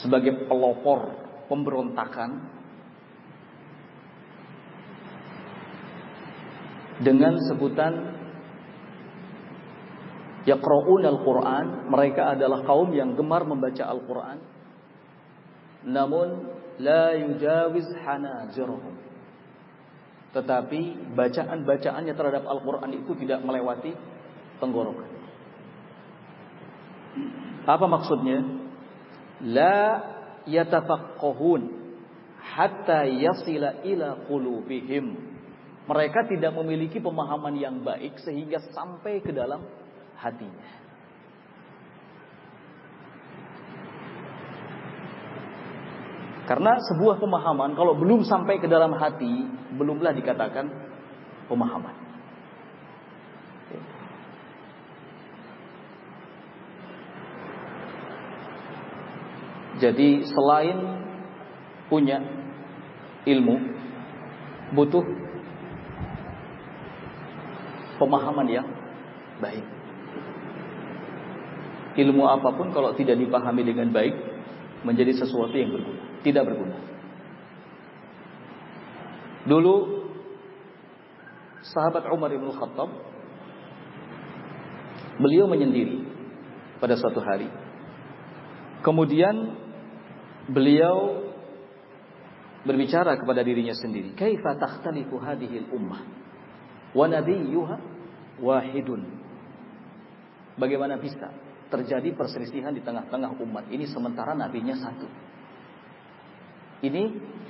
sebagai pelopor pemberontakan dengan sebutan Yaqra'un al-Quran. Mereka adalah kaum yang gemar membaca Al-Quran. Namun La yujawiz hanajirhum Tetapi Bacaan-bacaannya terhadap Al-Quran itu Tidak melewati tenggorokan Apa maksudnya? La yatafaqqahun Hatta yasila ila qulubihim mereka tidak memiliki pemahaman yang baik sehingga sampai ke dalam hatinya. Karena sebuah pemahaman kalau belum sampai ke dalam hati, belumlah dikatakan pemahaman. Jadi selain punya ilmu, butuh pemahaman yang baik ilmu apa pun kalau tidak dipahami dengan baik menjadi sesuatu yang berguna, tidak berguna. Dulu sahabat Umar bin Khattab beliau menyendiri pada suatu hari. Kemudian beliau berbicara kepada dirinya sendiri, "Kaifa takhtalifu hadhihi al-ummah wa nabiyyuha wahidun?" Bagaimana bisa terjadi perselisihan di tengah-tengah umat ini sementara nabinya satu. Ini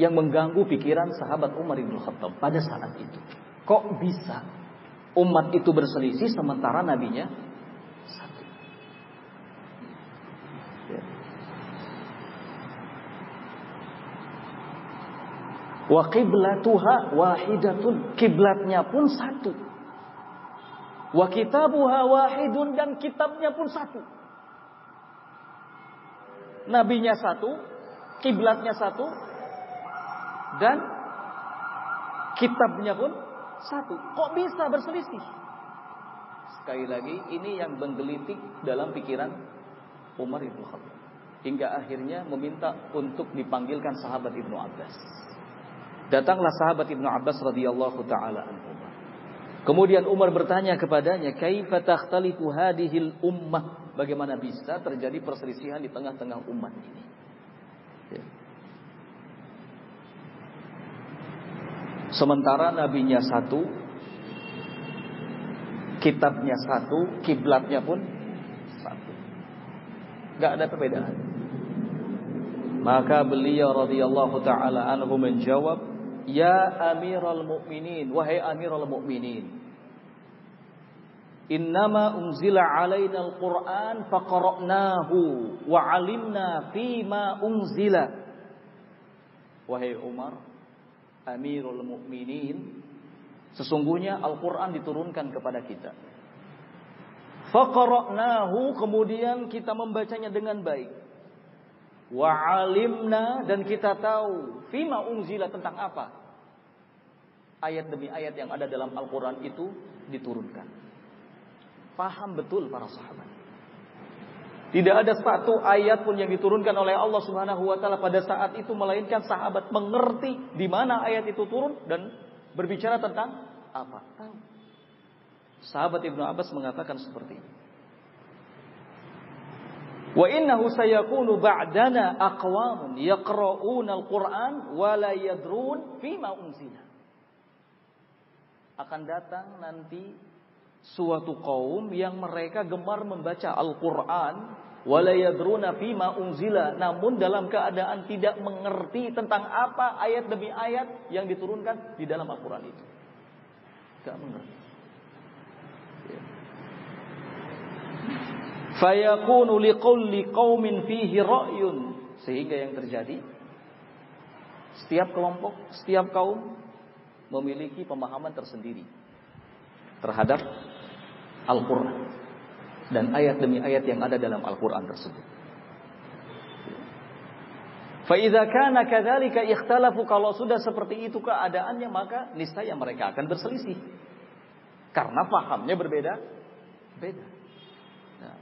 yang mengganggu pikiran sahabat Umar bin Khattab pada saat itu. Kok bisa umat itu berselisih sementara nabinya satu? Wa qiblatuha wahidatun. Kiblatnya pun satu. Wa kitabuha wahidun dan kitabnya pun satu. Nabinya satu, kiblatnya satu, dan kitabnya pun satu. Kok bisa berselisih? Sekali lagi ini yang menggelitik dalam pikiran Umar ibn Khattab. Hingga akhirnya meminta untuk dipanggilkan sahabat Ibnu Abbas. Datanglah sahabat Ibnu Abbas radhiyallahu taala anhu. Kemudian Umar bertanya kepadanya, "Kaifa takhtalifu hadhil ummah?" Bagaimana bisa terjadi perselisihan di tengah-tengah umat ini? Sementara nabinya satu, kitabnya satu, kiblatnya pun satu. Gak ada perbedaan. Maka beliau radhiyallahu taala anhu menjawab, Ya Amirul Mukminin, wahai Amirul Mukminin. Innama unzila alaina al-Qur'an faqara'nahu wa 'alimna fima unzila. Wahai Umar, Amirul Mukminin, sesungguhnya Al-Qur'an diturunkan kepada kita. Faqara'nahu kemudian kita membacanya dengan baik. Wa alimna dan kita tahu fima unzila tentang apa. Ayat demi ayat yang ada dalam Al-Qur'an itu diturunkan. Paham betul para sahabat. Tidak ada satu ayat pun yang diturunkan oleh Allah Subhanahu wa taala pada saat itu melainkan sahabat mengerti di mana ayat itu turun dan berbicara tentang apa. Tahu. Sahabat Ibnu Abbas mengatakan seperti ini. Wa innahu sayakunu ba'dana aqwamun yaqra'una al-Qur'an wa la yadrun fima unzila. Akan datang nanti suatu kaum yang mereka gemar membaca Al-Qur'an wa la yadruna fima unzila namun dalam keadaan tidak mengerti tentang apa ayat demi ayat yang diturunkan di dalam Al-Qur'an itu. Tidak mengerti. Fayakunu liqulli qaumin fihi ra'yun. Sehingga yang terjadi setiap kelompok, setiap kaum memiliki pemahaman tersendiri terhadap Al-Quran dan ayat demi ayat yang ada dalam Al-Quran tersebut. Faidah kana kadzalika ikhtalafu kalau sudah seperti itu keadaannya maka niscaya mereka akan berselisih. Karena pahamnya berbeda beda. Nah.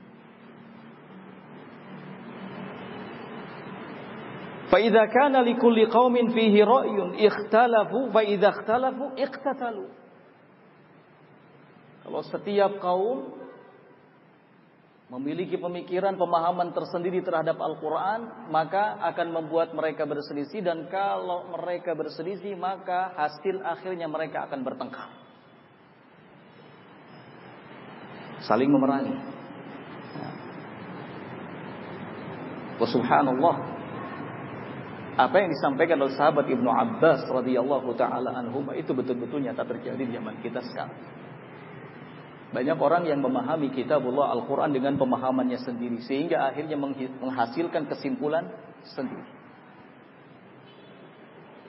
Faidah kana likulli qaumin fihi ra'yun ikhtalafu faidah idza ikhtalafu iqtatalu. Kalau setiap kaum memiliki pemikiran pemahaman tersendiri terhadap Al-Quran, maka akan membuat mereka berselisih dan kalau mereka berselisih maka hasil akhirnya mereka akan bertengkar. Saling memerangi. Wa subhanallah apa yang disampaikan oleh sahabat Ibnu Abbas radhiyallahu taala anhum itu betul-betul nyata terjadi di zaman kita sekarang. Banyak orang yang memahami kitabullah Al-Quran dengan pemahamannya sendiri. Sehingga akhirnya menghasilkan kesimpulan sendiri.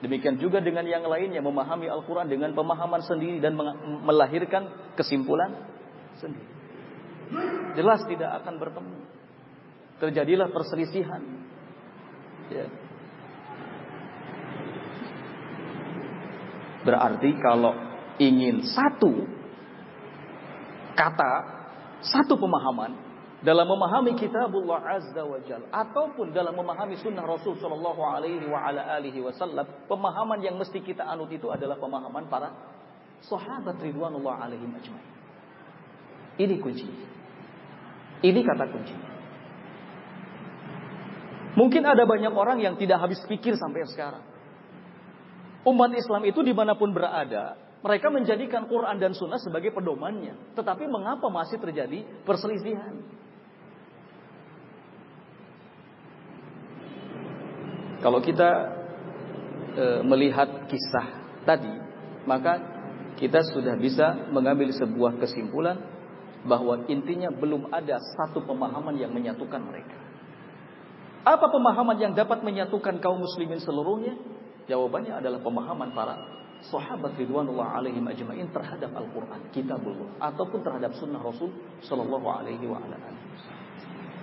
Demikian juga dengan yang lainnya memahami Al-Quran dengan pemahaman sendiri dan melahirkan kesimpulan sendiri. Jelas tidak akan bertemu. Terjadilah perselisihan. Ya. Berarti kalau ingin satu kata, satu pemahaman dalam memahami kitabullah azza wa jal ataupun dalam memahami sunnah Rasul sallallahu alaihi wa ala alihi wasallam, pemahaman yang mesti kita anut itu adalah pemahaman para sahabat ridwanullah alaihim ajmain. Ini kunci. Ini kata kunci. Mungkin ada banyak orang yang tidak habis pikir sampai sekarang. Umat Islam itu di mana pun berada, mereka menjadikan Quran dan Sunnah sebagai pedomannya. Tetapi mengapa masih terjadi perselisihan? Kalau kita e, melihat kisah tadi, maka kita sudah bisa mengambil sebuah kesimpulan bahwa intinya belum ada satu pemahaman yang menyatukan mereka. Apa pemahaman yang dapat menyatukan kaum muslimin seluruhnya? Jawabannya adalah pemahaman para sahabat ridwanullah alaihim ajmain terhadap Al-Qur'an, kitabullah ataupun terhadap sunnah Rasul sallallahu alaihi wa ala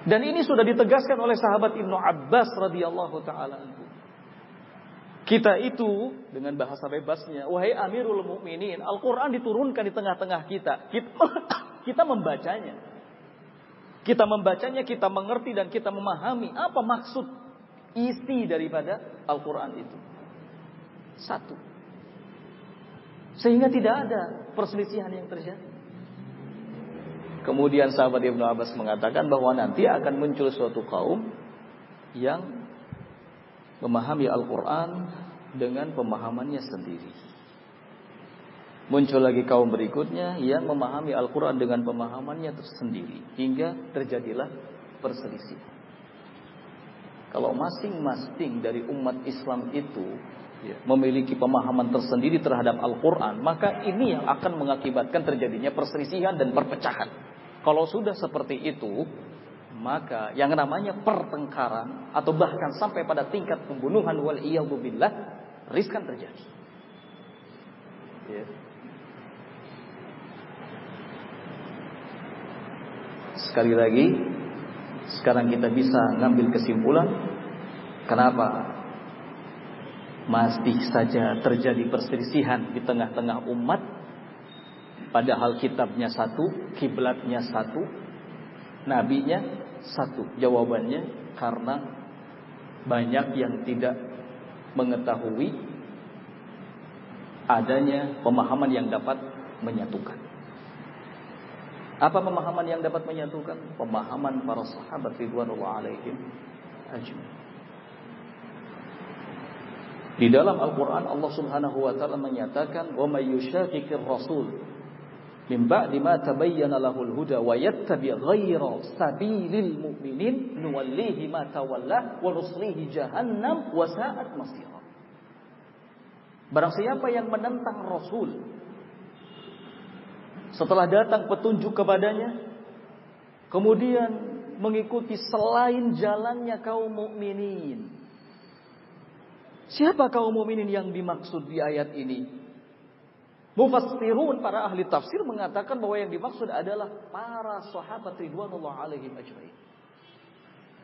Dan ini sudah ditegaskan oleh sahabat Ibnu Abbas radhiyallahu taala anhu. Kita itu dengan bahasa bebasnya, wahai Amirul Mukminin, Al-Qur'an diturunkan di tengah-tengah kita. Kita, kita membacanya. Kita membacanya, kita mengerti dan kita memahami apa maksud isi daripada Al-Qur'an itu. Satu. Sehingga tidak ada perselisihan yang terjadi. Kemudian sahabat Ibnu Abbas mengatakan bahwa nanti akan muncul suatu kaum yang memahami Al-Quran dengan pemahamannya sendiri. Muncul lagi kaum berikutnya yang memahami Al-Quran dengan pemahamannya tersendiri. Hingga terjadilah perselisihan. Kalau masing-masing dari umat Islam itu. Memiliki pemahaman tersendiri terhadap Al-Quran, maka ini yang akan mengakibatkan terjadinya perselisihan dan perpecahan. Kalau sudah seperti itu, maka yang namanya pertengkaran atau bahkan sampai pada tingkat pembunuhan wal billah riskan terjadi. Ya. Sekali lagi, sekarang kita bisa ngambil kesimpulan kenapa masih saja terjadi perselisihan di tengah-tengah umat padahal kitabnya satu, kiblatnya satu, nabinya satu. Jawabannya karena banyak yang tidak mengetahui adanya pemahaman yang dapat menyatukan. Apa pemahaman yang dapat menyatukan? Pemahaman para sahabat ridwanullah alaihim ajmain. Di dalam Al-Qur'an Allah Subhanahu wa taala menyatakan wa may yushaqiqir rasul min ba'di ma tabayyana lahul huda wa yattabi' ghayra sabilil mu'minin nuwallihi ma tawalla wa nuslihi jahannam. Barang siapa yang menentang Rasul setelah datang petunjuk kepadanya, kemudian mengikuti selain jalannya kaum mukminin. Siapa kaum mukminin yang dimaksud di ayat ini? Mufassirun para ahli tafsir mengatakan bahwa yang dimaksud adalah para sahabat ridwanullah alaihim ajmain.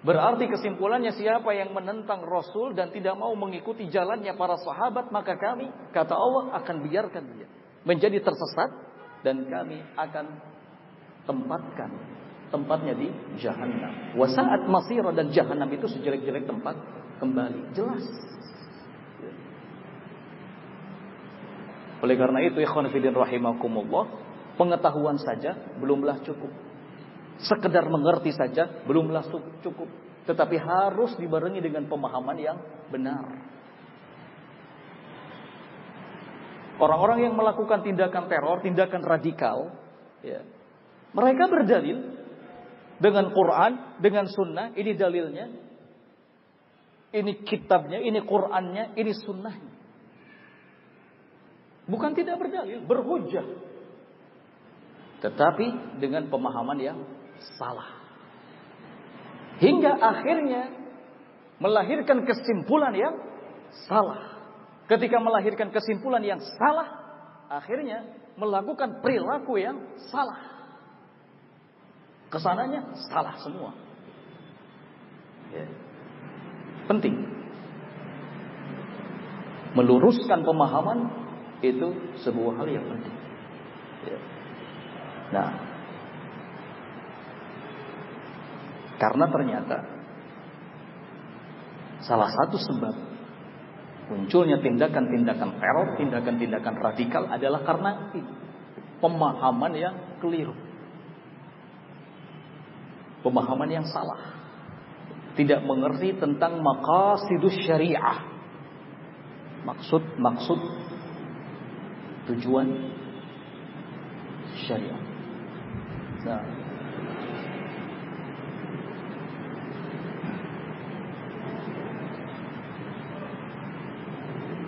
Berarti kesimpulannya siapa yang menentang Rasul dan tidak mau mengikuti jalannya para sahabat maka kami kata Allah akan biarkan dia menjadi tersesat dan kami akan tempatkan tempatnya di jahanam. Wasaat masira dan jahanam itu sejelek-jelek tempat kembali. Jelas. Oleh karena itu ikhwan fillah rahimakumullah, pengetahuan saja belumlah cukup. Sekedar mengerti saja belumlah cukup, tetapi harus dibarengi dengan pemahaman yang benar. Orang-orang yang melakukan tindakan teror, tindakan radikal, ya, mereka berdalil dengan Quran, dengan Sunnah. Ini dalilnya, ini kitabnya, ini Qurannya, ini Sunnahnya. Bukan tidak berdalil, berhujah. Tetapi dengan pemahaman yang salah. Hingga akhirnya melahirkan kesimpulan yang salah. Ketika melahirkan kesimpulan yang salah, akhirnya melakukan perilaku yang salah. Ke sananya salah semua. Ya. Penting. Meluruskan pemahaman itu sebuah hal yang penting. Ya. Nah, karena ternyata salah satu sebab munculnya tindakan-tindakan teror, tindakan-tindakan radikal adalah karena pemahaman yang keliru. Pemahaman yang salah. Tidak mengerti tentang maqasidus syariah. Maksud-maksud tujuan syariah. Nah,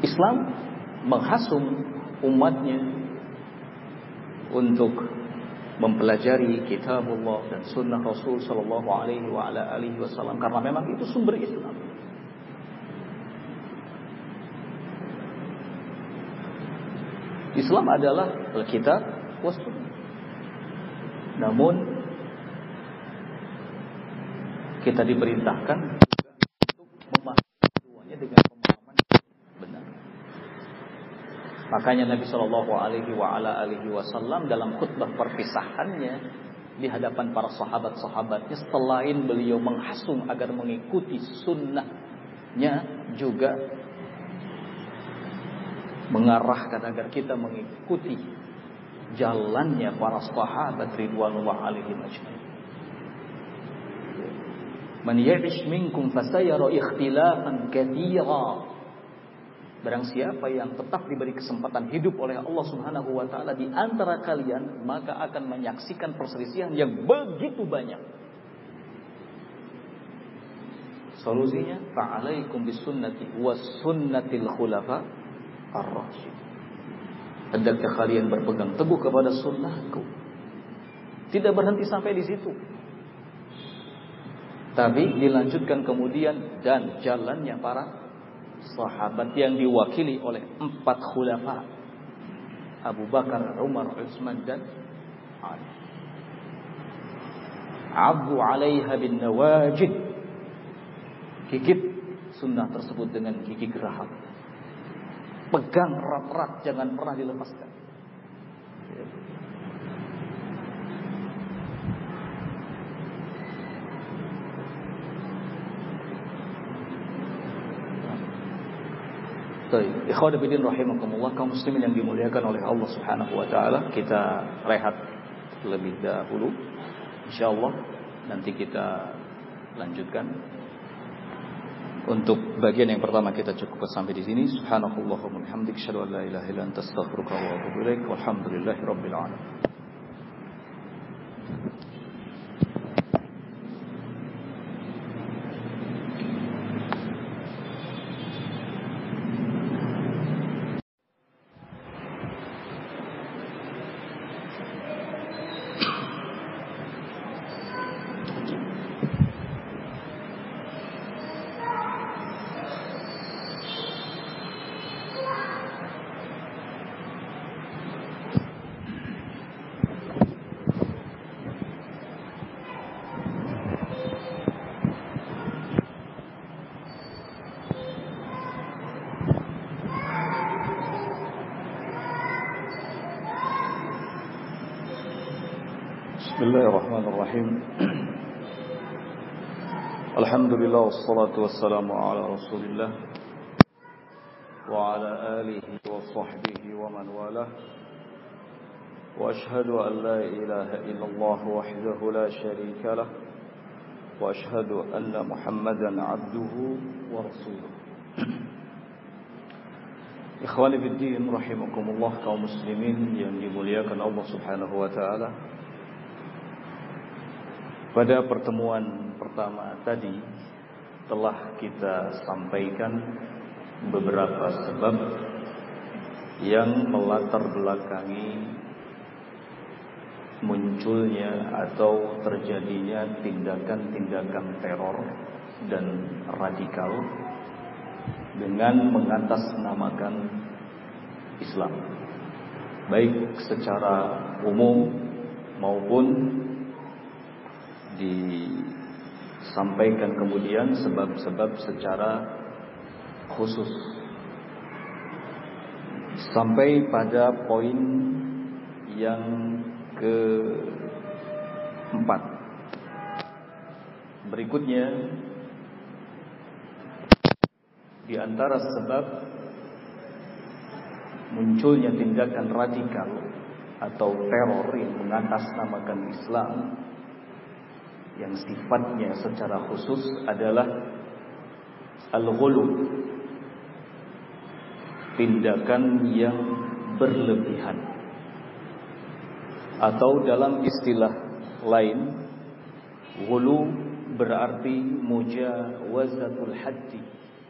Islam menghasum umatnya untuk mempelajari kitabullah dan sunnah Rasul sallallahu alaihi wasallam karena memang itu sumber Islam. Islam adalah Alkitab was Namun kita diperintahkan untuk memahami dengan pemahaman benar. Makanya Nabi Shallallahu Alaihi Wasallam dalam khutbah perpisahannya di hadapan para sahabat-sahabatnya, selain beliau menghasung agar mengikuti sunnahnya juga mengarahkan agar kita mengikuti jalannya para sahabat ridwanullah alaihim ajmain. Man ya'ish minkum fasayara ikhtilafan katsira. Barang siapa yang tetap diberi kesempatan hidup oleh Allah Subhanahu wa taala di antara kalian, maka akan menyaksikan perselisihan yang begitu banyak. Solusinya fa'alaikum bisunnati was sunnatil khulafa ar-rasyid. Hendaknya kalian berpegang teguh kepada sunnahku. Tidak berhenti sampai di situ. Tapi dilanjutkan kemudian dan jalannya para sahabat yang diwakili oleh empat khulafa. Abu Bakar, Umar, Utsman dan Ali. Abu 'alaiha bin nawajid. Gigit sunnah tersebut dengan gigi geraham. Pegang erat-erat, jangan pernah dilepaskan. Baik, ikhwan fillah rahimakumullah kaum muslimin yang dimuliakan oleh Allah Subhanahu wa taala, kita rehat lebih dahulu. Insyaallah nanti kita lanjutkan. Untuk bagian yang pertama kita cukup sampai di sini. Subhanakallahumma wa bihamdika asyhadu la ilaha illa anta astaghfiruka wa atubu ilaik. Walhamdulillahirabbil alamin. Alhamdulillah wassalatu wassalamu ala Rasulillah wa ala alihi wa sahbihi wa man walah wa ashhadu an la ilaha illallah wahdahu la sharika lah wa ashhadu anna Muhammadan abduhu wa rasuluh Ikhwani fid din rahimakumullah kaum muslimin yang dimuliakan Allah Subhanahu wa taala pada pertemuan pertama tadi telah kita sampaikan beberapa sebab yang melatar belakangi munculnya atau terjadinya tindakan-tindakan teror dan radikal dengan mengatasnamakan Islam. Baik secara umum maupun di sampaikan kemudian sebab-sebab secara khusus. Sampai pada poin yang keempat. Berikutnya di antara sebab munculnya tindakan radikal atau teror yang mengatasnamakan Islam yang sifatnya secara khusus adalah al-ghulu. Tindakan yang berlebihan. Atau dalam istilah lain ghulu berarti mujawazatul haddi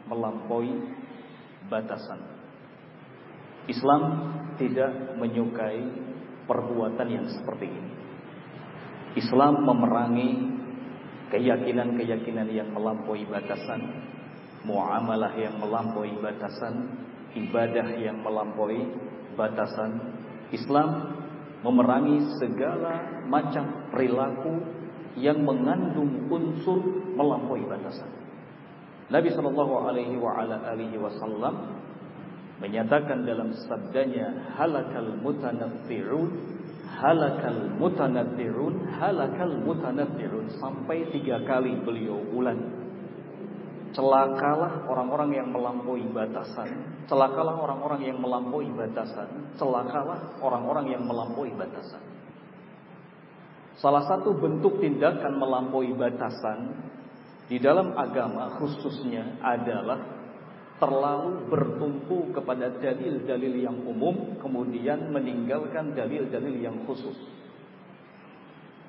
melampaui batasan. Islam tidak menyukai perbuatan yang seperti ini. Islam memerangi keyakinan-keyakinan yang melampaui batasan, muamalah yang melampaui batasan, ibadah yang melampaui batasan. Islam memerangi segala macam perilaku yang mengandung unsur melampaui batasan. Nabi Shallallahu Alaihi Wasallam menyatakan dalam sabdanya halakal mutanatti'un halakal mutanaddirun halakal mutanaddirun sampai tiga kali beliau ulang celakalah orang-orang yang melampaui batasan. Celakalah orang-orang yang melampaui batasan. Celakalah orang-orang yang melampaui batasan. Salah satu bentuk tindakan melampaui batasan di dalam agama khususnya adalah terlalu bertumpu kepada dalil-dalil yang umum kemudian meninggalkan dalil-dalil yang khusus.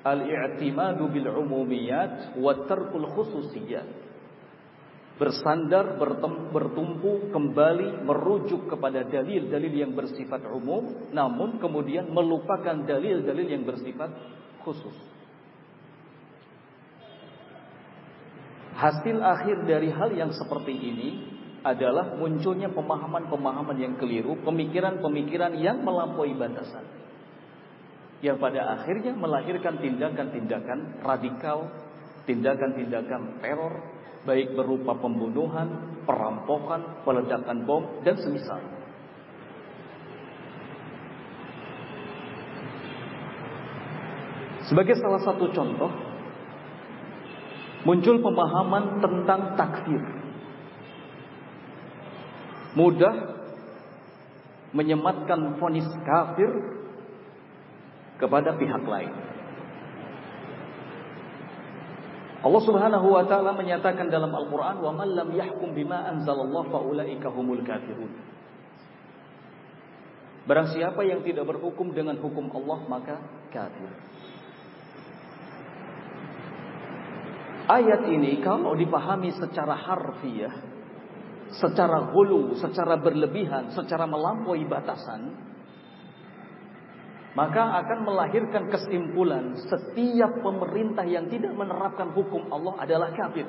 Al-i'timadu bil umumiyat wa tarkul khususiyat. Bersandar bertumpu kembali merujuk kepada dalil-dalil yang bersifat umum namun kemudian melupakan dalil-dalil yang bersifat khusus. Hasil akhir dari hal yang seperti ini adalah munculnya pemahaman-pemahaman yang keliru, pemikiran-pemikiran yang melampaui batasan. yang pada akhirnya melahirkan tindakan-tindakan radikal, tindakan-tindakan teror, baik berupa pembunuhan, perampokan, peledakan bom, dan semisal. Sebagai salah satu contoh, muncul pemahaman tentang takfir. Mudah menyematkan fonis kafir kepada pihak lain. Allah Subhanahu wa taala menyatakan dalam Al-Qur'an, "Wa man lam yahkum bima anzalallahu fa ulaika humul kafirun." Barang siapa yang tidak berhukum dengan hukum Allah maka kafir. Ayat ini kalau dipahami secara harfiah, secara hulu, secara berlebihan, secara melampaui batasan, maka akan melahirkan kesimpulan setiap pemerintah yang tidak menerapkan hukum Allah adalah kafir.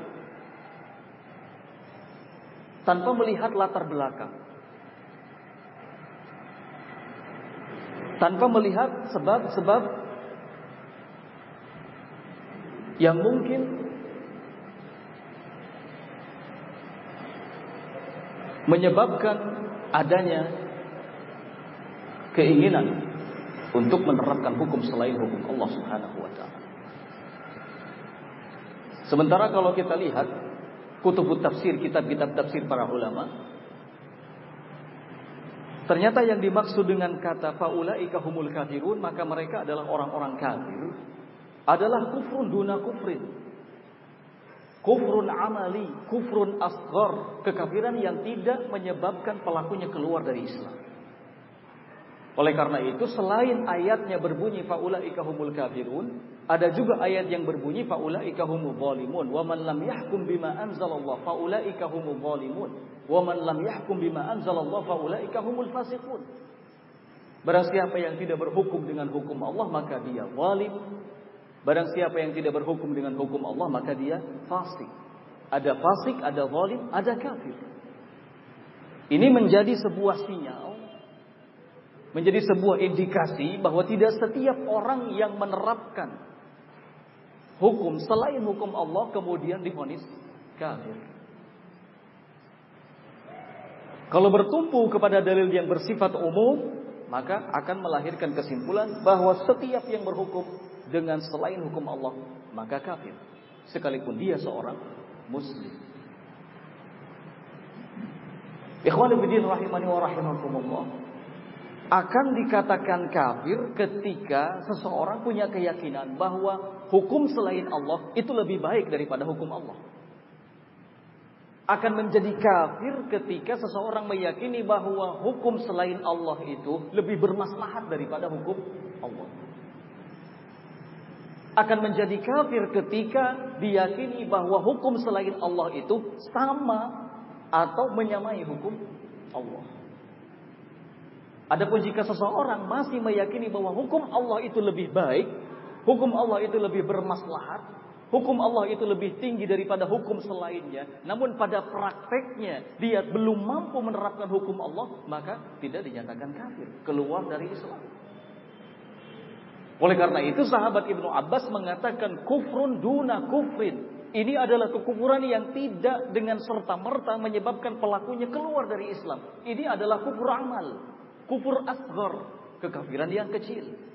Tanpa melihat latar belakang. Tanpa melihat sebab-sebab yang mungkin menyebabkan adanya keinginan untuk menerapkan hukum selain hukum Allah Subhanahu wa taala. Sementara kalau kita lihat kutub tafsir, kitab-kitab tafsir para ulama, ternyata yang dimaksud dengan kata faulaika humul kafirun, maka mereka adalah orang-orang kafir, adalah kufrun duna kufrin. Kufrun amali, kufrun asghar, kekafiran yang tidak menyebabkan pelakunya keluar dari Islam. Oleh karena itu selain ayatnya berbunyi faulaika humul kafirun, ada juga ayat yang berbunyi faulaika humul zalimun wa man lam yahkum bima anzalallah faulaika humul zalimun wa man lam yahkum bima anzalallah faulaika humul fasiqun. Barang siapa yang tidak berhukum dengan hukum Allah maka dia zalim Barang siapa yang tidak berhukum dengan hukum Allah maka dia fasik. Ada fasik, ada zalim, ada kafir. Ini menjadi sebuah sinyal, menjadi sebuah indikasi bahwa tidak setiap orang yang menerapkan hukum selain hukum Allah kemudian difonis kafir. Kalau bertumpu kepada dalil yang bersifat umum, maka akan melahirkan kesimpulan bahwa setiap yang berhukum dengan selain hukum Allah, maka kafir. Sekalipun dia seorang muslim. Ikhwan rahimani wa rahimakumullah. Akan dikatakan kafir ketika seseorang punya keyakinan bahwa hukum selain Allah itu lebih baik daripada hukum Allah. Akan menjadi kafir ketika seseorang meyakini bahwa hukum selain Allah itu lebih bermaslahat daripada hukum Allah akan menjadi kafir ketika diyakini bahwa hukum selain Allah itu sama atau menyamai hukum Allah. Adapun jika seseorang masih meyakini bahwa hukum Allah itu lebih baik, hukum Allah itu lebih bermaslahat, hukum Allah itu lebih tinggi daripada hukum selainnya, namun pada prakteknya dia belum mampu menerapkan hukum Allah, maka tidak dinyatakan kafir, keluar dari Islam. Oleh karena itu sahabat Ibnu Abbas mengatakan kufrun duna kufrin. Ini adalah kekufuran yang tidak dengan serta-merta menyebabkan pelakunya keluar dari Islam. Ini adalah kufur amal. Kufur asghar. Kekafiran yang kecil.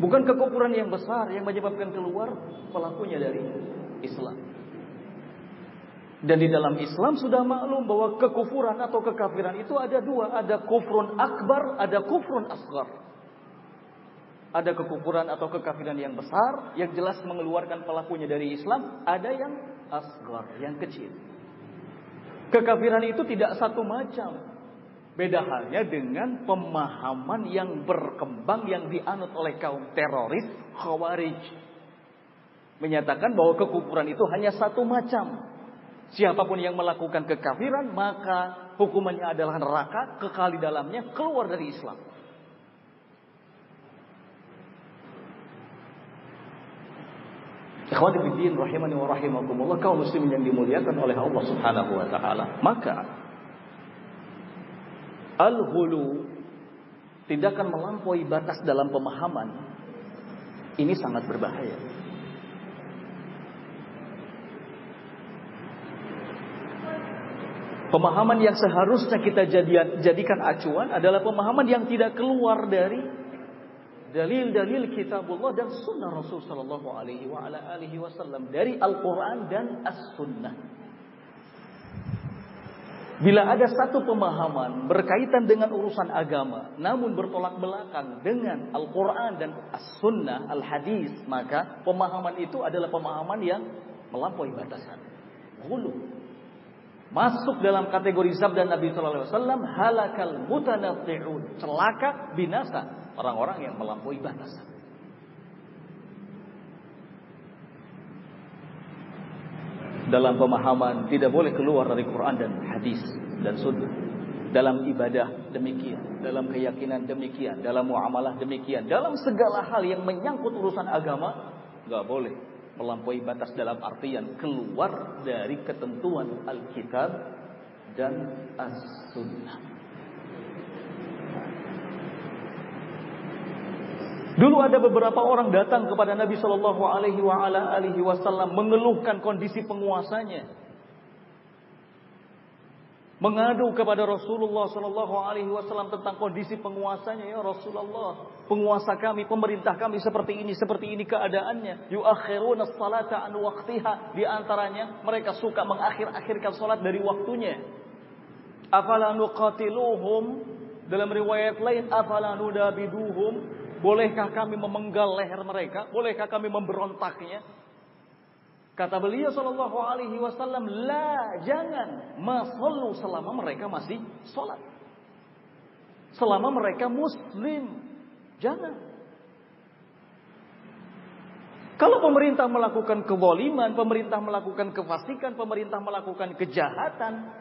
Bukan kekufuran yang besar yang menyebabkan keluar pelakunya dari Islam. Dan di dalam Islam sudah maklum bahwa kekufuran atau kekafiran itu ada dua. Ada kufrun akbar, ada kufrun asgar. Ada kekufuran atau kekafiran yang besar, yang jelas mengeluarkan pelakunya dari Islam. Ada yang asgar, yang kecil. Kekafiran itu tidak satu macam. Beda halnya dengan pemahaman yang berkembang yang dianut oleh kaum teroris, khawarij. Menyatakan bahwa kekufuran itu hanya satu macam. Siapa pun yang melakukan kekafiran maka hukumannya adalah neraka, kekal di dalamnya, keluar dari Islam. Ikhwanifiddin rahimani wa rahimakumullah kaum muslimin yang dimuliakan oleh Allah Subhanahu wa taala. Maka al-hulu tindakan melampaui batas dalam pemahaman ini sangat berbahaya. Pemahaman yang seharusnya kita jadikan acuan adalah pemahaman yang tidak keluar dari dalil-dalil kitabullah dan sunnah Rasul sallallahu alaihi wasallam dari Al-Qur'an dan As-Sunnah. Bila ada satu pemahaman berkaitan dengan urusan agama namun bertolak belakang dengan Al-Qur'an dan As-Sunnah, Al-Hadis, maka pemahaman itu adalah pemahaman yang melampaui batasan. Hulu masuk dalam kategori sabda Nabi Sallallahu Alaihi Wasallam halakal mutanatti'un celaka binasa orang-orang yang melampaui batasan. Dalam pemahaman tidak boleh keluar dari Quran dan hadis dan sunnah. Dalam ibadah demikian, dalam keyakinan demikian, dalam muamalah demikian, dalam segala hal yang menyangkut urusan agama nggak boleh melampaui batas dalam artian keluar dari ketentuan Alkitab dan As-Sunnah. Dulu ada beberapa orang datang kepada Nabi Shallallahu Alaihi Wasallam mengeluhkan kondisi penguasanya. Mengadu kepada Rasulullah Shallallahu Alaihi Wasallam tentang kondisi penguasanya ya Rasulullah penguasa kami pemerintah kami seperti ini seperti ini keadaannya. Yuakhiruna salata an waqtiha. Di antaranya mereka suka mengakhir-akhirkan salat dari waktunya. Afala nuqatiluhum? Dalam riwayat lain afala nudabiduhum bolehkah kami memenggal leher mereka bolehkah kami memberontaknya Kata beliau Shallallahu Alaihi Wasallam, la jangan masallu selama mereka masih sholat. Selama mereka muslim, jangan. Kalau pemerintah melakukan kewaliman, pemerintah melakukan kefasikan, pemerintah melakukan kejahatan,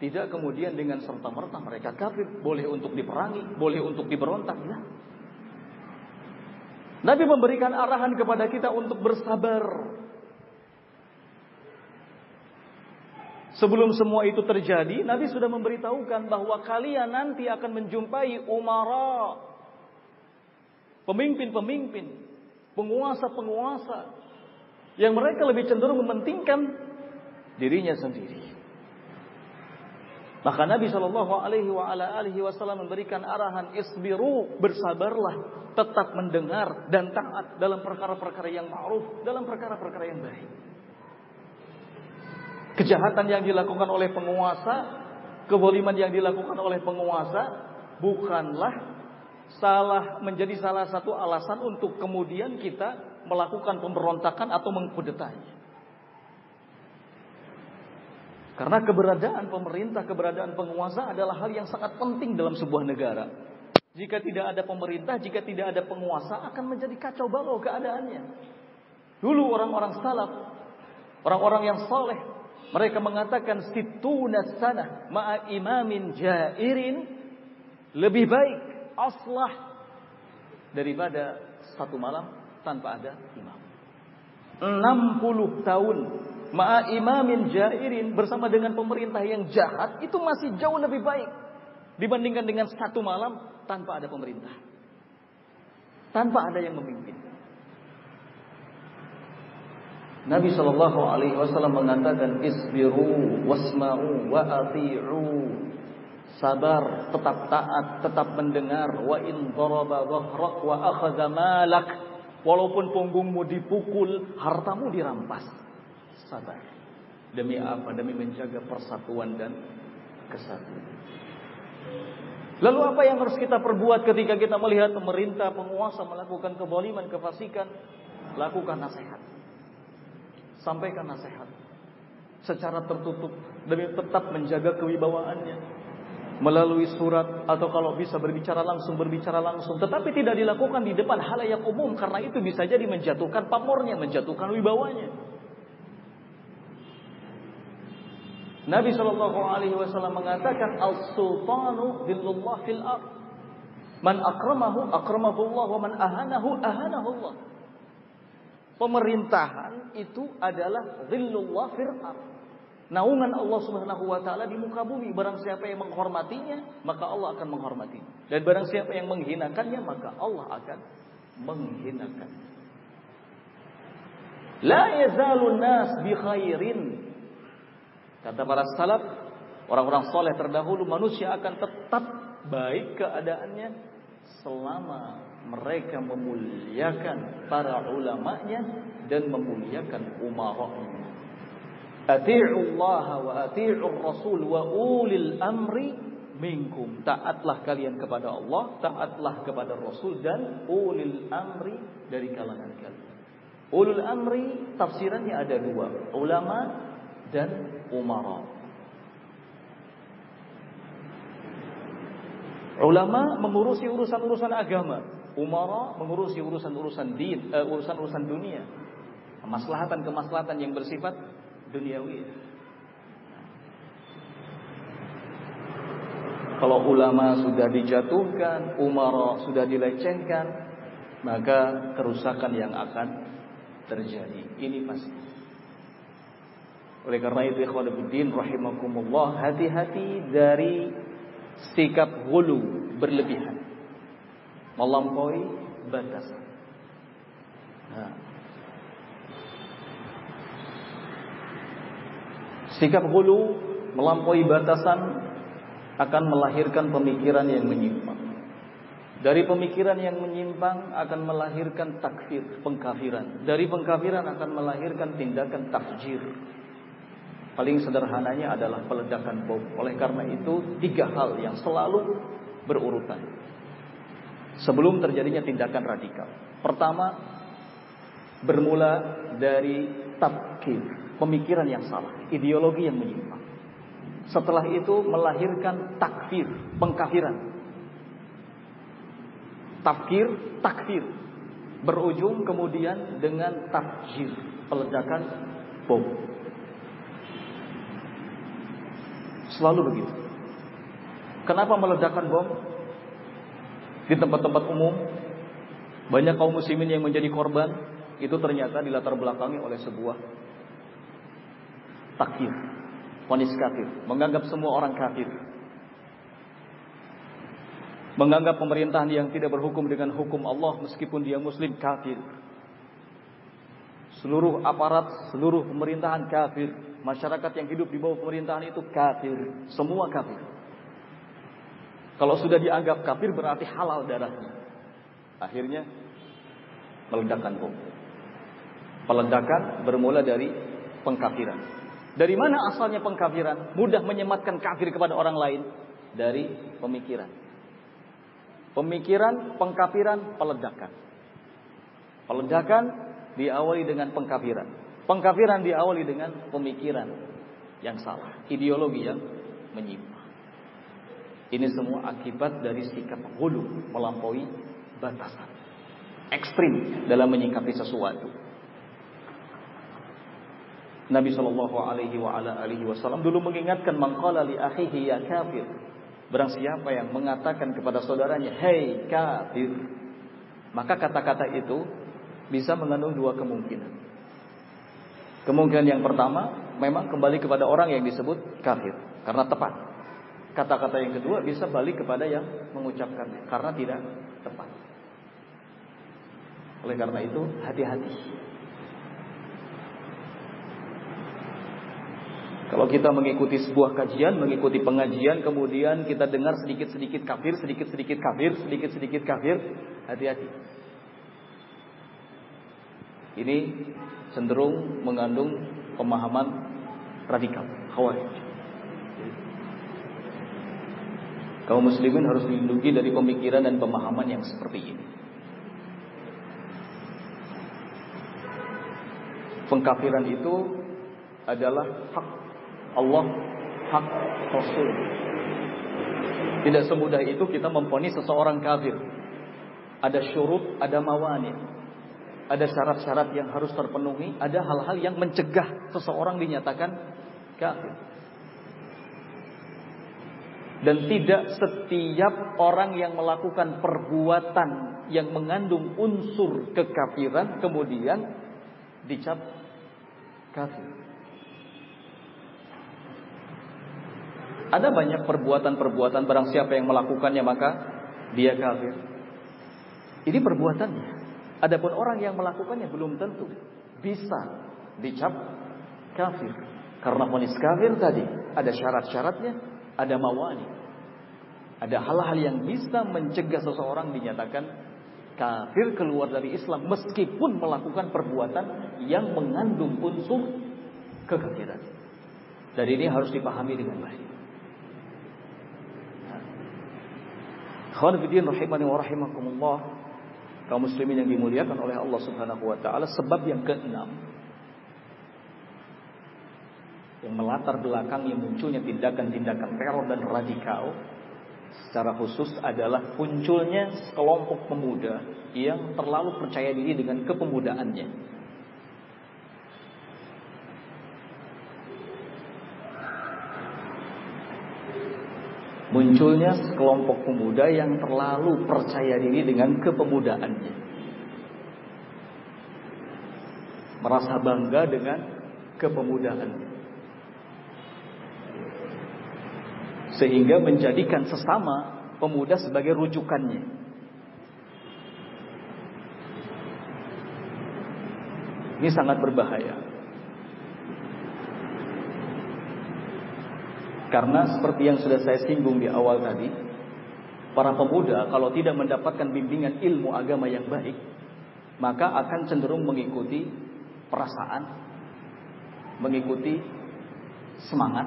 tidak kemudian dengan serta merta mereka kafir, boleh untuk diperangi, boleh untuk diberontak, ya. Nabi memberikan arahan kepada kita untuk bersabar, Sebelum semua itu terjadi, Nabi sudah memberitahukan bahwa kalian nanti akan menjumpai umara, pemimpin-pemimpin, penguasa-penguasa yang mereka lebih cenderung mementingkan dirinya sendiri. Maka Nabi Shallallahu Alaihi Wasallam memberikan arahan isbiru bersabarlah, tetap mendengar dan taat dalam perkara-perkara yang ma'ruf, dalam perkara-perkara yang baik. Kejahatan yang dilakukan oleh penguasa, keboliman yang dilakukan oleh penguasa bukanlah salah menjadi salah satu alasan untuk kemudian kita melakukan pemberontakan atau mengkudetanya. Karena keberadaan pemerintah, keberadaan penguasa adalah hal yang sangat penting dalam sebuah negara. Jika tidak ada pemerintah, jika tidak ada penguasa, akan menjadi kacau balau keadaannya. Dulu orang-orang salaf, orang-orang yang saleh, mereka mengatakan situna sana ma'a imamin jairin lebih baik aslah daripada satu malam tanpa ada imam. 60 tahun ma'a imamin jairin bersama dengan pemerintah yang jahat itu masih jauh lebih baik dibandingkan dengan satu malam tanpa ada pemerintah. Tanpa ada yang memimpin. Nabi Shallallahu Alaihi Wasallam mengatakan isbiru wasma'u wa ati'u sabar tetap taat tetap mendengar wa in daraba dhahrak wa akhadha malak walaupun punggungmu dipukul hartamu dirampas sabar. Demi apa? Demi menjaga persatuan dan kesatuan. Lalu apa yang harus kita perbuat ketika kita melihat pemerintah, penguasa melakukan keboliman, kefasikan? Lakukan nasihat. Sampaikan nasihat. Secara tertutup demi tetap menjaga kewibawaannya. Melalui surat atau kalau bisa berbicara langsung berbicara langsung. Tetapi tidak dilakukan di depan halayak umum karena itu bisa jadi menjatuhkan pamornya menjatuhkan wibawanya Nabi Shallallahu Alaihi Wasallam mengatakan al sultanu bilullah fil ard man akramahu akramahu Allah wa man ahanahu ahanahu Allah Pemerintahan itu adalah zillullah fir'ar. naungan Allah Subhanahu wa taala di muka bumi. Barang siapa yang menghormatinya, maka Allah akan menghormati. Dan barang siapa yang menghinakannya, maka Allah akan menghinakan. La yazalun nas bi khairin. Kata para salaf, orang-orang soleh terdahulu manusia akan tetap baik keadaannya selama mereka memuliakan para ulamanya dan memuliakan umaranya. Ati'u Allah wa ati'u Rasul wa ulil amri minkum. Taatlah kalian kepada Allah, taatlah kepada Rasul dan ulil amri dari kalangan kalian. Ulul amri tafsirannya ada dua, ulama dan umara. Ulama mengurusi urusan-urusan agama, umara mengurusi urusan-urusan din, uh, urusan-urusan dunia. Kemaslahatan-kemaslahatan yang bersifat duniawi. Kalau ulama sudah dijatuhkan, umara sudah dilecehkan, maka kerusakan yang akan terjadi. Ini pasti. Oleh karena itu ikhwan fillah rahimakumullah, hati-hati dari sikap hulu berlebihan. Melampaui batas. Nah. Sikap hulu melampaui batasan akan melahirkan pemikiran yang menyimpang. Dari pemikiran yang menyimpang akan melahirkan takfir, pengkafiran. Dari pengkafiran akan melahirkan tindakan takjir. Paling sederhananya adalah peledakan bom. Oleh karena itu, tiga hal yang selalu berurutan. Sebelum terjadinya tindakan radikal. Pertama, bermula dari tabkir, pemikiran yang salah, ideologi yang menyimpang. Setelah itu melahirkan takfir, pengkafiran. Takfir, takfir. Berujung kemudian dengan takjir, peledakan bom. Selalu begitu. Kenapa meledakkan bom di tempat-tempat umum? Banyak kaum muslimin yang menjadi korban itu ternyata dilatar belakangi oleh sebuah takfir, ponis kafir, menganggap semua orang kafir. Menganggap pemerintahan yang tidak berhukum dengan hukum Allah meskipun dia muslim kafir. Seluruh aparat, seluruh pemerintahan kafir. Masyarakat yang hidup di bawah pemerintahan itu kafir. Semua kafir. Kalau sudah dianggap kafir berarti halal darahnya. Akhirnya meledakkan bom. Peledakan bermula dari pengkafiran. Dari mana asalnya pengkafiran? Mudah menyematkan kafir kepada orang lain. Dari pemikiran. Pemikiran, pengkafiran, peledakan. Peledakan diawali dengan pengkafiran. Pengkafiran diawali dengan pemikiran yang salah, ideologi yang menyimpang. Ini semua akibat dari sikap hulu melampaui batasan. Ekstrim dalam menyikapi sesuatu. Nabi Shallallahu Alaihi Wasallam dulu mengingatkan mengkala li akhihi ya kafir. Barang siapa yang mengatakan kepada saudaranya, Hei kafir. Maka kata-kata itu bisa mengandung dua kemungkinan. Kemungkinan yang pertama memang kembali kepada orang yang disebut kafir karena tepat. Kata-kata yang kedua bisa balik kepada yang mengucapkannya karena tidak tepat. Oleh karena itu hati-hati. Kalau kita mengikuti sebuah kajian, mengikuti pengajian, kemudian kita dengar sedikit-sedikit kafir, sedikit-sedikit kafir, sedikit-sedikit kafir, hati-hati. Ini cenderung mengandung pemahaman radikal, khawarij. Kaum muslimin harus dilindungi dari pemikiran dan pemahaman yang seperti ini. Pengkafiran itu adalah hak Allah, hak Rasul. Tidak semudah itu kita memponis seseorang kafir. Ada syurut, ada mawani ada syarat-syarat yang harus terpenuhi, ada hal-hal yang mencegah seseorang dinyatakan kafir. Dan tidak setiap orang yang melakukan perbuatan yang mengandung unsur kekafiran kemudian dicap kafir. Ada banyak perbuatan-perbuatan barang siapa yang melakukannya maka dia kafir. Ini perbuatannya. Adapun orang yang melakukannya belum tentu bisa dicap kafir. Karena ponis kafir tadi ada syarat-syaratnya, ada mawani. Ada hal-hal yang bisa mencegah seseorang dinyatakan kafir keluar dari Islam meskipun melakukan perbuatan yang mengandung unsur kekafiran. Dan ini harus dipahami dengan baik. Khawanifiddin rahimani wa rahimakumullah. Kaum muslimin yang dimuliakan oleh Allah Subhanahu wa taala sebab yang keenam yang melatar belakang yang munculnya tindakan-tindakan teror dan radikal secara khusus adalah munculnya sekelompok pemuda yang terlalu percaya diri dengan kepemudaannya. Munculnya sekelompok pemuda yang terlalu percaya diri dengan kepemudaannya. Merasa bangga dengan kepemudaannya. Sehingga menjadikan sesama pemuda sebagai rujukannya. Ini sangat berbahaya. Karena seperti yang sudah saya singgung di awal tadi, para pemuda kalau tidak mendapatkan bimbingan ilmu agama yang baik, maka akan cenderung mengikuti perasaan, mengikuti semangat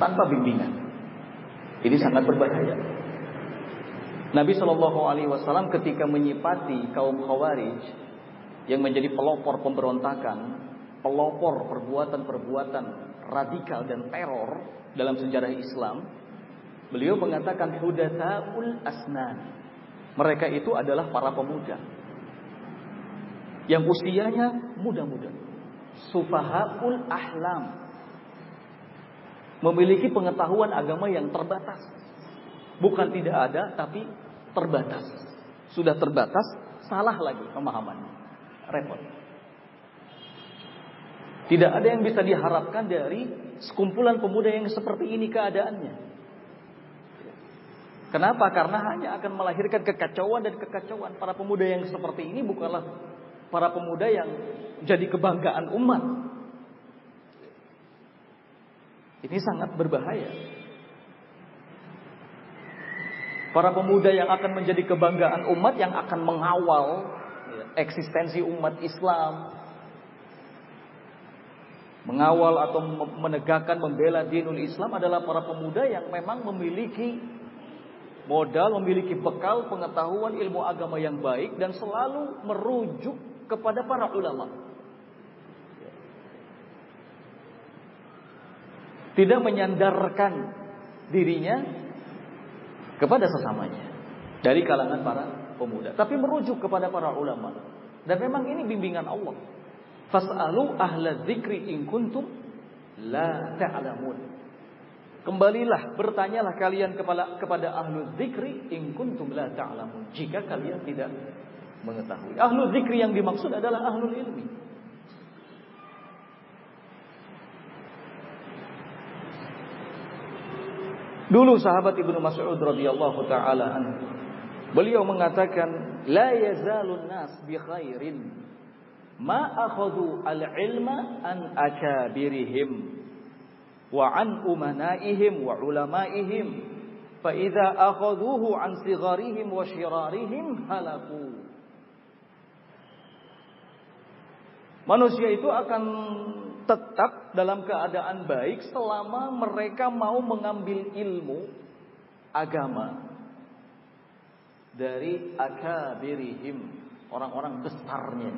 tanpa bimbingan. Ini sangat berbahaya. Nabi Shallallahu Alaihi Wasallam ketika menyipati kaum Khawarij yang menjadi pelopor pemberontakan pelopor perbuatan-perbuatan radikal dan teror dalam sejarah Islam, beliau mengatakan hudatsaul asnan. Mereka itu adalah para pemuda yang usianya muda-muda. Sufahaul ahlam. Memiliki pengetahuan agama yang terbatas. Bukan tidak ada tapi terbatas. Sudah terbatas, salah lagi pemahamannya. Repot. Tidak ada yang bisa diharapkan dari sekumpulan pemuda yang seperti ini keadaannya. Kenapa? Karena hanya akan melahirkan kekacauan dan kekacauan. Para pemuda yang seperti ini bukanlah para pemuda yang jadi kebanggaan umat. Ini sangat berbahaya. Para pemuda yang akan menjadi kebanggaan umat yang akan mengawal eksistensi umat Islam, mengawal atau menegakkan membela dinul Islam adalah para pemuda yang memang memiliki modal, memiliki bekal pengetahuan ilmu agama yang baik dan selalu merujuk kepada para ulama. Tidak menyandarkan dirinya kepada sesamanya dari kalangan para pemuda, tapi merujuk kepada para ulama. Dan memang ini bimbingan Allah. Fas'alu ahla dzikri in kuntum la ta'lamun. Kembalilah bertanyalah kalian kepada kepada ahlu dzikri in kuntum la ta'lamun. Jika kalian tidak mengetahui. Ahlu dzikri yang dimaksud adalah ahlul ilmi. Dulu sahabat Ibnu Mas'ud radhiyallahu taala anhu beliau mengatakan la yazalun nas bi khairin ma akhadhu al-ilma an akabirihim wa an umanaihim wa ulamaihim fa idza akhadhuhu an sigharihim wa shirarihim halaku Manusia itu akan tetap dalam keadaan baik selama mereka mau mengambil ilmu agama dari akabirihim, orang-orang besarnya.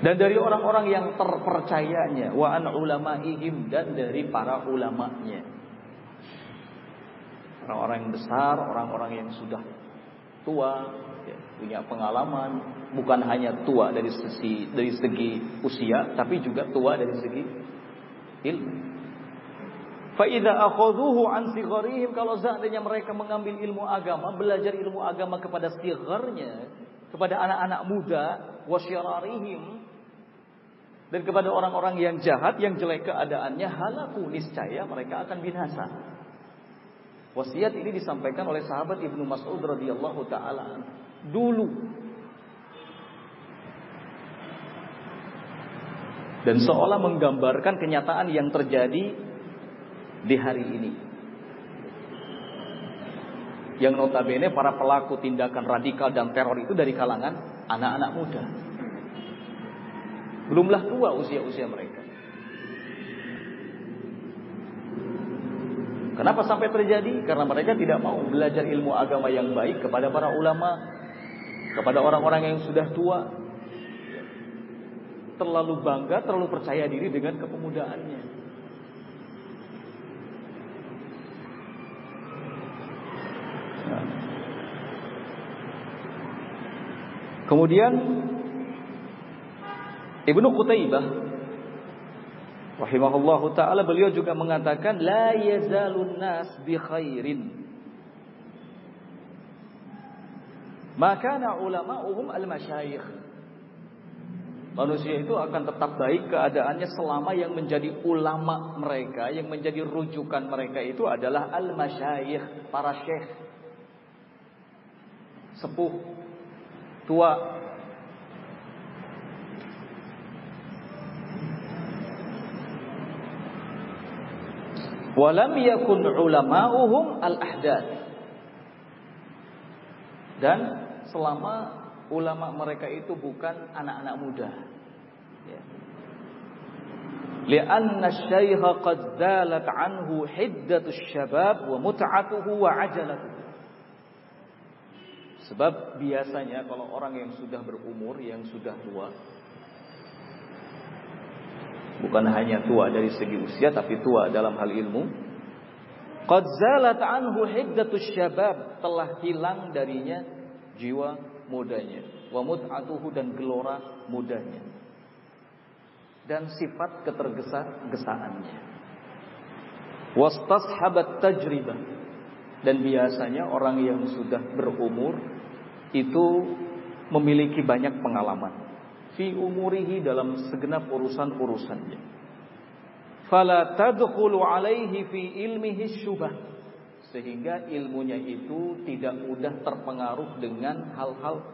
Dan dari orang-orang yang terpercayanya wa an ulamaihim dan dari para ulamanya. Orang-orang yang besar, orang-orang yang sudah tua, ya, punya pengalaman, bukan hanya tua dari segi dari segi usia, tapi juga tua dari segi ilmu. Fa idza akhadhuhu an sigharihim kalau seandainya mereka mengambil ilmu agama, belajar ilmu agama kepada sigharnya, kepada anak-anak muda, wasyararihim Dan kepada orang-orang yang jahat, yang jelek keadaannya, halaku niscaya mereka akan binasa. Wasiat ini disampaikan oleh sahabat Ibnu Mas'ud radhiyallahu taala dulu. Dan seolah menggambarkan kenyataan yang terjadi di hari ini. Yang notabene para pelaku tindakan radikal dan teror itu dari kalangan anak-anak muda. Belumlah tua usia-usia mereka. Kenapa sampai terjadi? Karena mereka tidak mau belajar ilmu agama yang baik kepada para ulama, kepada orang-orang yang sudah tua. Terlalu bangga, terlalu percaya diri dengan kepemudaannya. Kemudian Ibnu Qutaibah rahimahullahu taala beliau juga mengatakan la yazalun nas bi khairin maka ulama'uhum al-masyayikh Manusia itu akan tetap baik keadaannya selama yang menjadi ulama mereka, yang menjadi rujukan mereka itu adalah al-masyayikh, para syekh. Sepuh, tua, Walam yakun ulama'uhum al-ahdath. Dan selama ulama mereka itu bukan anak-anak muda. Ya. Lianna syaikha qad zalat anhu hiddatus syabab wa mut'atuhu wa ajalatuhu. Sebab biasanya kalau orang yang sudah berumur, yang sudah tua, Bukan hanya tua dari segi usia tapi tua dalam hal ilmu. Qad zalat anhu hiddatus syabab, telah hilang darinya jiwa mudanya, wa mut'atuhu dan gelora mudanya. Dan sifat ketergesa-gesaannya. Wastashabat tajribah. Dan biasanya orang yang sudah berumur itu memiliki banyak pengalaman fi umurihi dalam segenap urusan-urusannya. Fala tadkhulu alaihi fi ilmihi syubah. Sehingga ilmunya itu tidak mudah terpengaruh dengan hal-hal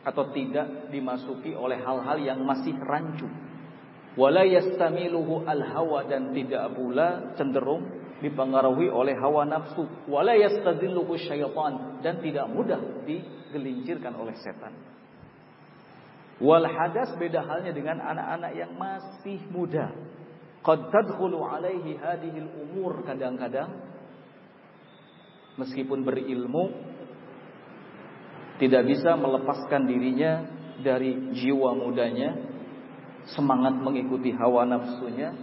atau tidak dimasuki oleh hal-hal yang masih rancu. Wala yastamiluhu al-hawa dan tidak pula cenderung dipengaruhi oleh hawa nafsu. Wala yastadilluhu syaitan dan tidak mudah digelincirkan oleh setan. Wal hadas beda halnya dengan anak-anak yang masih muda. Qad tadkhulu alaihi hadhil umur kadang-kadang meskipun berilmu tidak bisa melepaskan dirinya dari jiwa mudanya, semangat mengikuti hawa nafsunya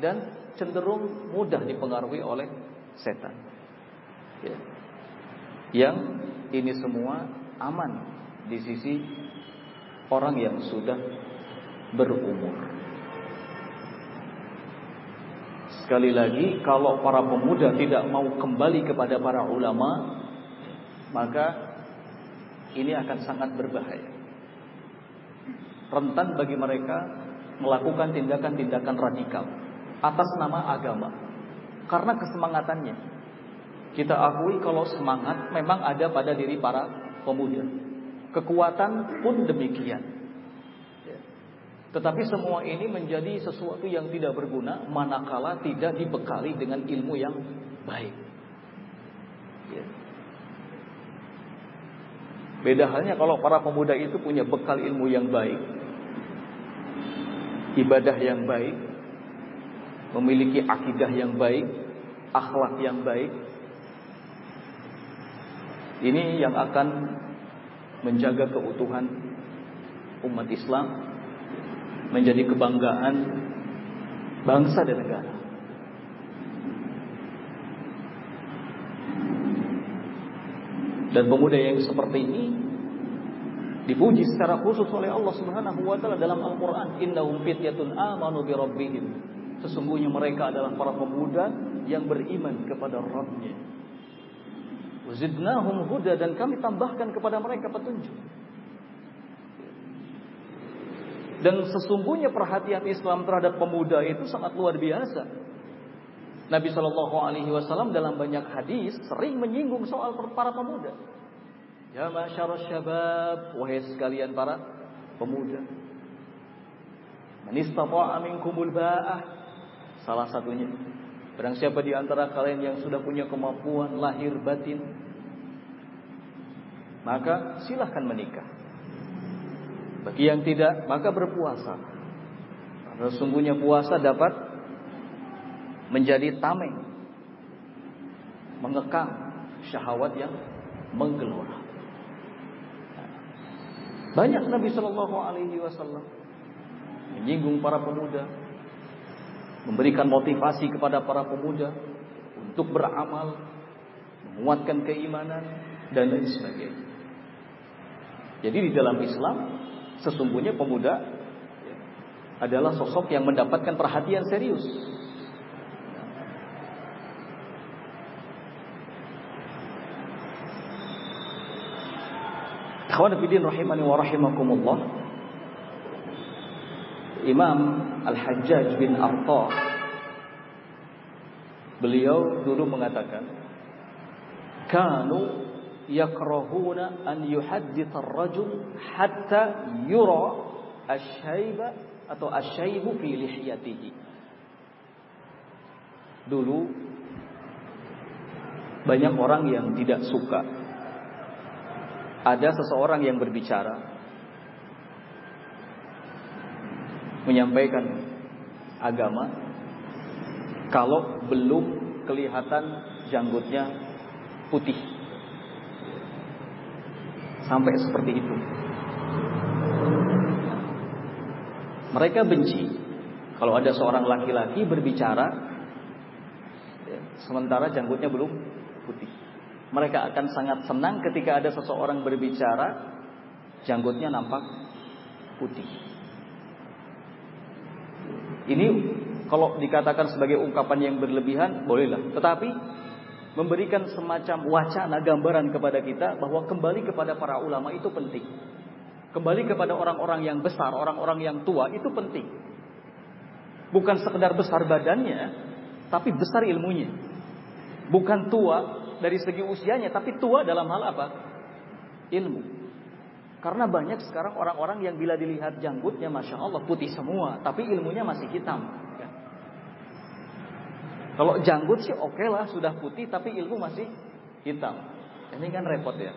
dan cenderung mudah dipengaruhi oleh setan. Ya. Yang ini semua aman di sisi orang yang sudah berumur. Sekali lagi, kalau para pemuda tidak mau kembali kepada para ulama, maka ini akan sangat berbahaya. Rentan bagi mereka melakukan tindakan-tindakan radikal atas nama agama. Karena kesemangatannya. Kita akui kalau semangat memang ada pada diri para pemuda. Kekuatan pun demikian. Ya. Tetapi semua ini menjadi sesuatu yang tidak berguna manakala tidak dibekali dengan ilmu yang baik. Ya. Beda halnya kalau para pemuda itu punya bekal ilmu yang baik, ibadah yang baik, memiliki akidah yang baik, akhlak yang baik. Ini yang akan menjaga keutuhan umat Islam menjadi kebanggaan bangsa dan negara. Dan pemuda yang seperti ini dipuji secara khusus oleh Allah Subhanahu wa taala dalam Al-Qur'an, "Innahum fityatun amanu bi rabbihim." Sesungguhnya mereka adalah para pemuda yang beriman kepada Rabbnya. Wazidnahum huda dan kami tambahkan kepada mereka petunjuk. Dan sesungguhnya perhatian Islam terhadap pemuda itu sangat luar biasa. Nabi Shallallahu Alaihi Wasallam dalam banyak hadis sering menyinggung soal para pemuda. Ya masyarakat syabab, wahai sekalian para pemuda. Manistata'a minkumul ba'ah. Salah satunya. Barang siapa di antara kalian yang sudah punya kemampuan lahir batin, maka silahkan menikah. Bagi yang tidak, maka berpuasa. Karena sungguhnya puasa dapat menjadi tameng, mengekang syahwat yang menggelora. Banyak Nabi Shallallahu Alaihi Wasallam menyinggung para pemuda, memberikan motivasi kepada para pemuda untuk beramal, menguatkan keimanan dan lain sebagainya. Jadi di dalam Islam sesungguhnya pemuda adalah sosok yang mendapatkan perhatian serius. Ikhwan fillah rahimani wa rahimakumullah. Imam Al-Hajjaj bin Arta beliau dulu mengatakan kanu yakrahuna an yuhaddith ar-rajul hatta yura asyaiba atau asyaibu fi lihiyatihi. Dulu banyak orang yang tidak suka ada seseorang yang berbicara menyampaikan agama kalau belum kelihatan janggutnya putih. Sampai seperti itu. Mereka benci kalau ada seorang laki-laki berbicara ya, sementara janggutnya belum putih. Mereka akan sangat senang ketika ada seseorang berbicara, janggutnya nampak putih. Ini kalau dikatakan sebagai ungkapan yang berlebihan, bolehlah. Tetapi memberikan semacam wacana gambaran kepada kita bahwa kembali kepada para ulama itu penting. Kembali kepada orang-orang yang besar, orang-orang yang tua itu penting. Bukan sekedar besar badannya, tapi besar ilmunya. Bukan tua dari segi usianya, tapi tua dalam hal apa? Ilmu. Karena banyak sekarang orang-orang yang bila dilihat janggutnya, masya Allah putih semua, tapi ilmunya masih hitam. Ya. Kalau janggut sih oke lah, sudah putih, tapi ilmu masih hitam. Ini kan repot ya.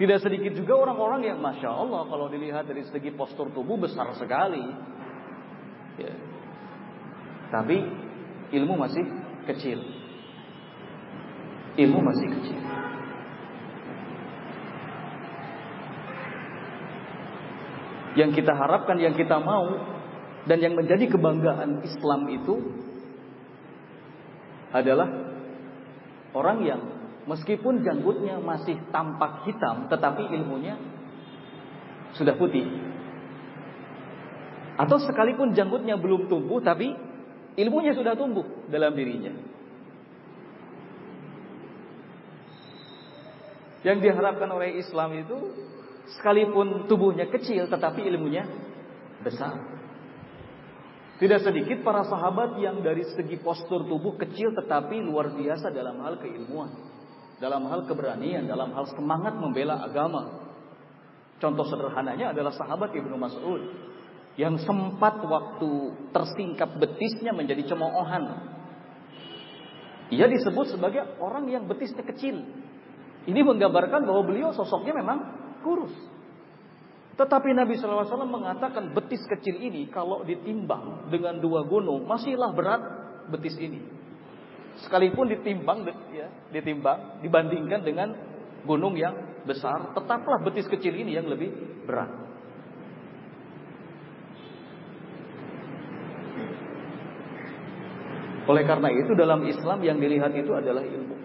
Tidak sedikit juga orang-orang yang masya Allah kalau dilihat dari segi postur tubuh besar sekali, ya. tapi ilmu masih kecil ilmu masih kecil. Yang kita harapkan, yang kita mau, dan yang menjadi kebanggaan Islam itu adalah orang yang meskipun janggutnya masih tampak hitam, tetapi ilmunya sudah putih. Atau sekalipun janggutnya belum tumbuh, tapi ilmunya sudah tumbuh dalam dirinya. Yang diharapkan oleh Islam itu sekalipun tubuhnya kecil tetapi ilmunya besar. Tidak sedikit para sahabat yang dari segi postur tubuh kecil tetapi luar biasa dalam hal keilmuan, dalam hal keberanian, dalam hal semangat membela agama. Contoh sederhananya adalah sahabat Ibnu Mas'ud yang sempat waktu tersingkap betisnya menjadi cemoohan. Ia disebut sebagai orang yang betisnya kecil, ini menggambarkan bahwa beliau sosoknya memang kurus. Tetapi Nabi SAW mengatakan betis kecil ini kalau ditimbang dengan dua gunung masihlah berat betis ini. Sekalipun ditimbang, ya, ditimbang dibandingkan dengan gunung yang besar, tetaplah betis kecil ini yang lebih berat. Oleh karena itu dalam Islam yang dilihat itu adalah ilmu.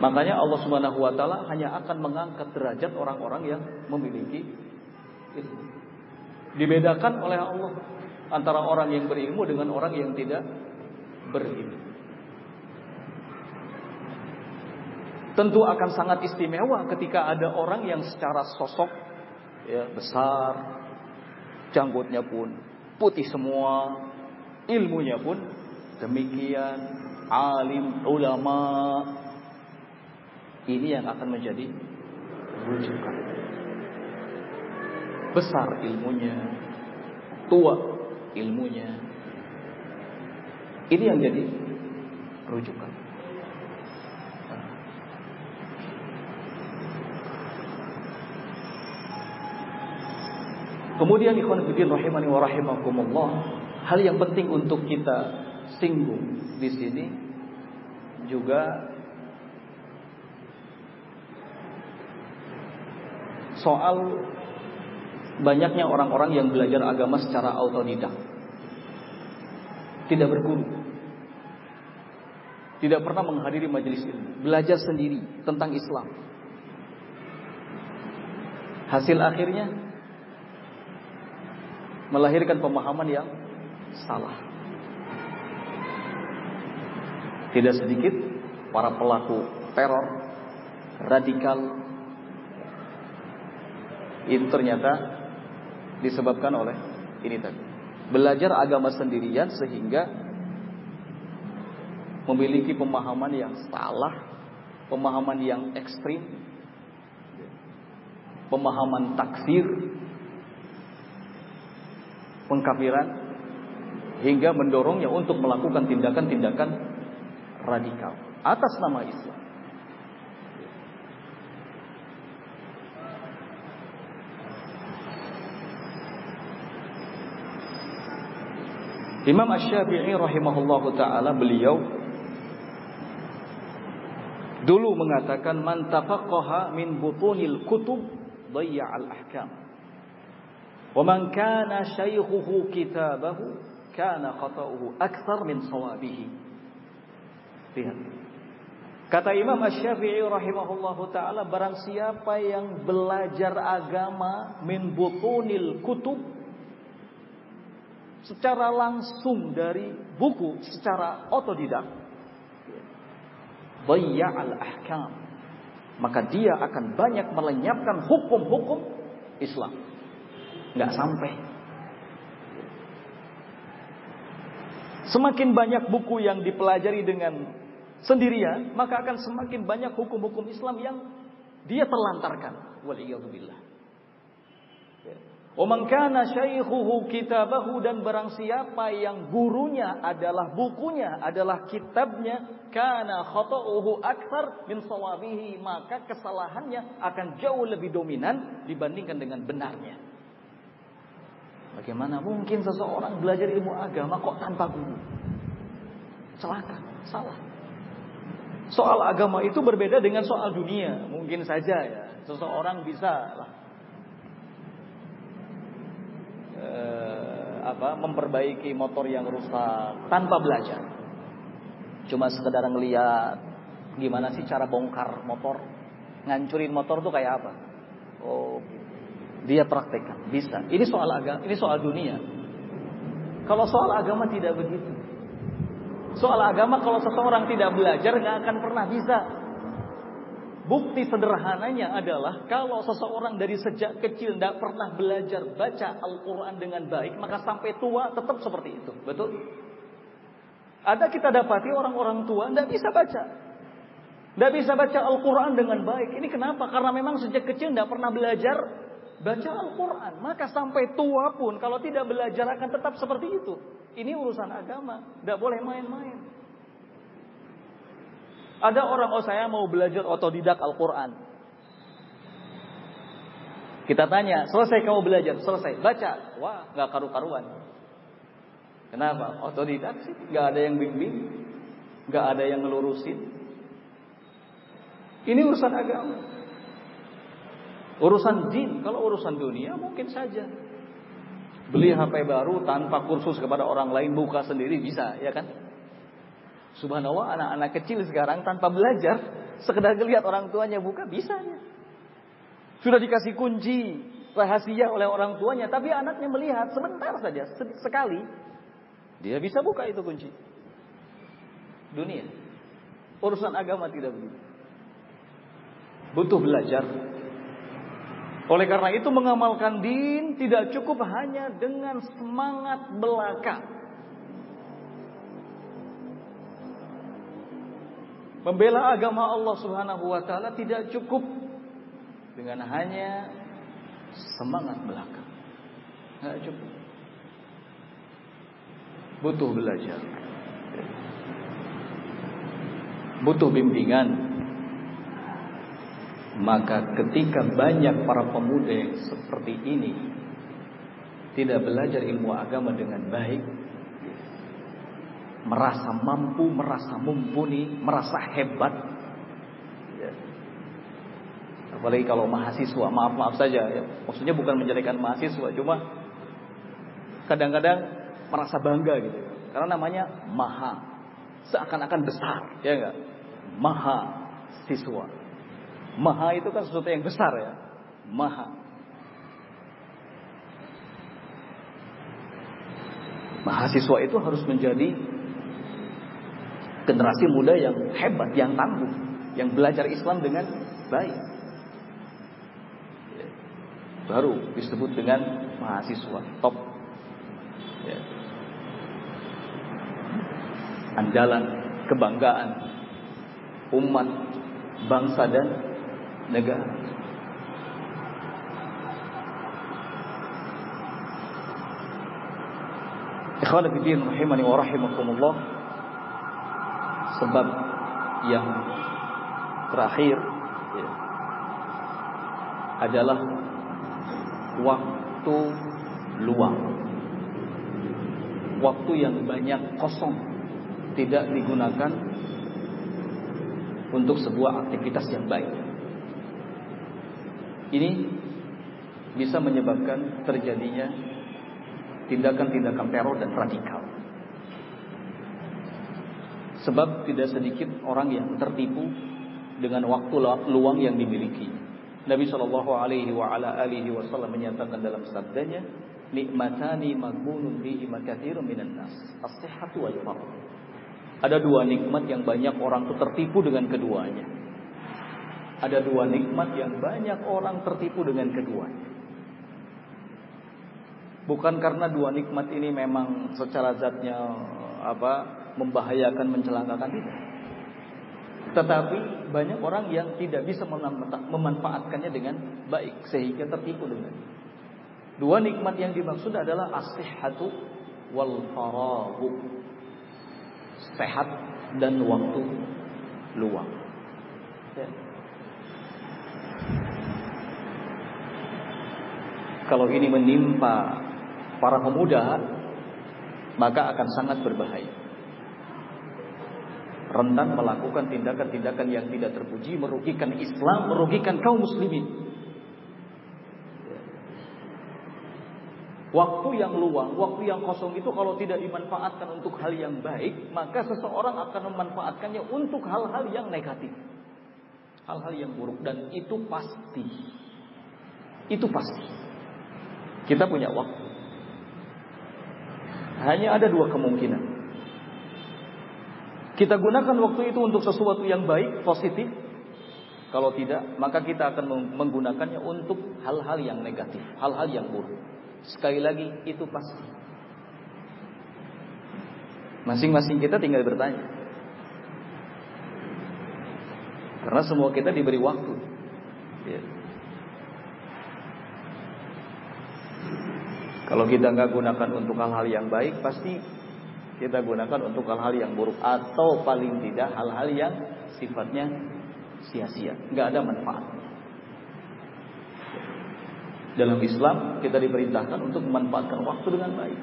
Makanya Allah Subhanahu wa taala hanya akan mengangkat derajat orang-orang yang memiliki ilmu. Dibedakan oleh Allah antara orang yang berilmu dengan orang yang tidak berilmu. Tentu akan sangat istimewa ketika ada orang yang secara sosok ya, besar, Janggutnya pun putih semua. Ilmunya pun demikian. Alim, ulama. Ini yang akan menjadi rujukan. Besar ilmunya. Tua ilmunya. Ini yang jadi rujukan. Kemudian ikhwan fillah rahimani wa rahimakumullah, hal yang penting untuk kita singgung di sini juga soal banyaknya orang-orang yang belajar agama secara autodidak. Tidak berguru. Tidak pernah menghadiri majelis ilmu, belajar sendiri tentang Islam. Hasil akhirnya melahirkan pemahaman yang salah. Tidak sedikit para pelaku teror radikal itu ternyata disebabkan oleh ini tadi. Belajar agama sendirian sehingga memiliki pemahaman yang salah, pemahaman yang ekstrim, pemahaman taksir, pengkafiran hingga mendorongnya untuk melakukan tindakan-tindakan radikal atas nama Islam. Imam Ash-Shafi'i rahimahullah ta'ala beliau Dulu mengatakan Man tafaqaha min butunil kutub Daya'al ahkam Wa man kana syaykhuhu kitabahu Kana khatauhu aksar min sawabihi. Lihat. Kata Imam Ash-Shafi'i rahimahullah ta'ala Barang siapa yang belajar agama Min butunil kutub secara langsung dari buku secara otodidak al ahkam maka dia akan banyak melenyapkan hukum-hukum Islam nggak sampai. Semakin banyak buku yang dipelajari dengan sendirian, maka akan semakin banyak hukum-hukum Islam yang dia terlantarkan. Waliyahzubillah. Oman kana syaikhuhu kitabahu dan barang siapa yang gurunya adalah bukunya, adalah kitabnya, kana khata'uhu akthar min sawabihi, maka kesalahannya akan jauh lebih dominan dibandingkan dengan benarnya. Bagaimana mungkin seseorang belajar ilmu agama kok tanpa guru? Celaka, salah. Soal agama itu berbeda dengan soal dunia. Mungkin saja ya, seseorang bisa lah eh, apa memperbaiki motor yang rusak tanpa belajar. Cuma sekedar ngeliat gimana sih cara bongkar motor, ngancurin motor tuh kayak apa? Oh, dia praktekkan, bisa. Ini soal agama, ini soal dunia. Kalau soal agama tidak begitu. Soal agama kalau seseorang tidak belajar nggak akan pernah bisa. Bukti sederhananya adalah kalau seseorang dari sejak kecil tidak pernah belajar baca Al-Quran dengan baik, maka sampai tua tetap seperti itu. Betul? Ada kita dapati orang-orang tua tidak bisa baca. Tidak bisa baca Al-Quran dengan baik. Ini kenapa? Karena memang sejak kecil tidak pernah belajar baca Al-Quran. Maka sampai tua pun kalau tidak belajar akan tetap seperti itu. Ini urusan agama. Tidak boleh main-main. Ada orang, oh saya mau belajar otodidak Al-Quran. Kita tanya, selesai kamu belajar? Selesai. Baca. Wah, nggak karu-karuan. Kenapa? Otodidak sih. Nggak ada yang bimbing. Nggak ada yang ngelurusin. Ini urusan agama. Urusan din, kalau urusan dunia mungkin saja. Beli HP baru tanpa kursus kepada orang lain buka sendiri bisa, ya kan? Subhanallah anak-anak kecil sekarang tanpa belajar sekedar lihat orang tuanya buka bisa ya. Sudah dikasih kunci rahasia oleh orang tuanya, tapi anaknya melihat sebentar saja sekali dia bisa buka itu kunci. Dunia. Urusan agama tidak begitu. Butuh belajar, Oleh karena itu mengamalkan din tidak cukup hanya dengan semangat belaka. Membela agama Allah Subhanahu wa taala tidak cukup dengan hanya semangat belaka. Tidak cukup. Butuh belajar. Butuh bimbingan maka ketika banyak para pemuda seperti ini tidak belajar ilmu agama dengan baik, merasa mampu, merasa mumpuni, merasa hebat, ya. apalagi kalau mahasiswa, maaf maaf saja, ya. maksudnya bukan menjadikan mahasiswa, cuma kadang-kadang merasa bangga gitu, karena namanya maha, seakan-akan besar, ya enggak, maha siswa. Maha itu kan sesuatu yang besar ya. Maha. Mahasiswa itu harus menjadi generasi muda yang hebat, yang tangguh, yang belajar Islam dengan baik. Ya. Baru disebut dengan mahasiswa top. Ya. Andalan, kebanggaan umat, bangsa dan negara. Ikhwan fillah rahimani wa rahimakumullah. Sebab yang terakhir ya, adalah waktu luang. Waktu yang banyak kosong tidak digunakan untuk sebuah aktivitas yang baik. Ini bisa menyebabkan terjadinya tindakan-tindakan teror dan radikal. Sebab tidak sedikit orang yang tertipu dengan waktu luang yang dimiliki. Nabi Shallallahu Alaihi Wasallam menyatakan dalam sabdanya, nikmatani maghbunun bihi makathirun minan nas, as-sihhatu wal Ada dua nikmat yang banyak orang itu tertipu dengan keduanya. Ada dua nikmat yang banyak orang tertipu dengan keduanya. Bukan karena dua nikmat ini memang secara zatnya apa membahayakan, mencelakakan tidak. Tetapi banyak orang yang tidak bisa memanfaatkannya dengan baik sehingga tertipu dengan. Dua nikmat yang dimaksud adalah as-sihhatu wal farahu. Sehat dan waktu luang. Ya. Kalau ini menimpa para pemuda, maka akan sangat berbahaya. Rentan melakukan tindakan-tindakan yang tidak terpuji, merugikan Islam, merugikan kaum muslimin. Waktu yang luang, waktu yang kosong itu kalau tidak dimanfaatkan untuk hal yang baik, maka seseorang akan memanfaatkannya untuk hal-hal yang negatif. Hal-hal yang buruk dan itu pasti. Itu pasti. Kita punya waktu. Hanya ada dua kemungkinan. Kita gunakan waktu itu untuk sesuatu yang baik, positif. Kalau tidak, maka kita akan menggunakannya untuk hal-hal yang negatif, hal-hal yang buruk. Sekali lagi, itu pasti. Masing-masing kita tinggal bertanya. Karena semua kita diberi waktu. Ya. Kalau kita nggak gunakan untuk hal-hal yang baik, pasti kita gunakan untuk hal-hal yang buruk atau paling tidak hal-hal yang sifatnya sia-sia, nggak ada manfaatnya. Dalam Islam kita diperintahkan untuk memanfaatkan waktu dengan baik.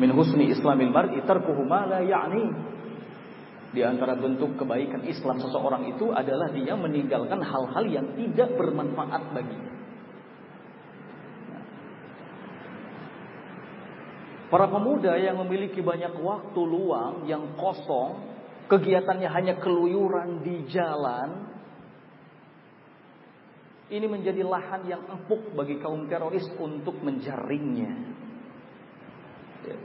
Min husni islamil mar'i tarkuhu ma la. Di antara bentuk kebaikan Islam seseorang itu adalah dia meninggalkan hal-hal yang tidak bermanfaat baginya. Para pemuda yang memiliki banyak waktu luang yang kosong, kegiatannya hanya keluyuran di jalan, ini menjadi lahan yang empuk bagi kaum teroris untuk menjaringnya. Ya.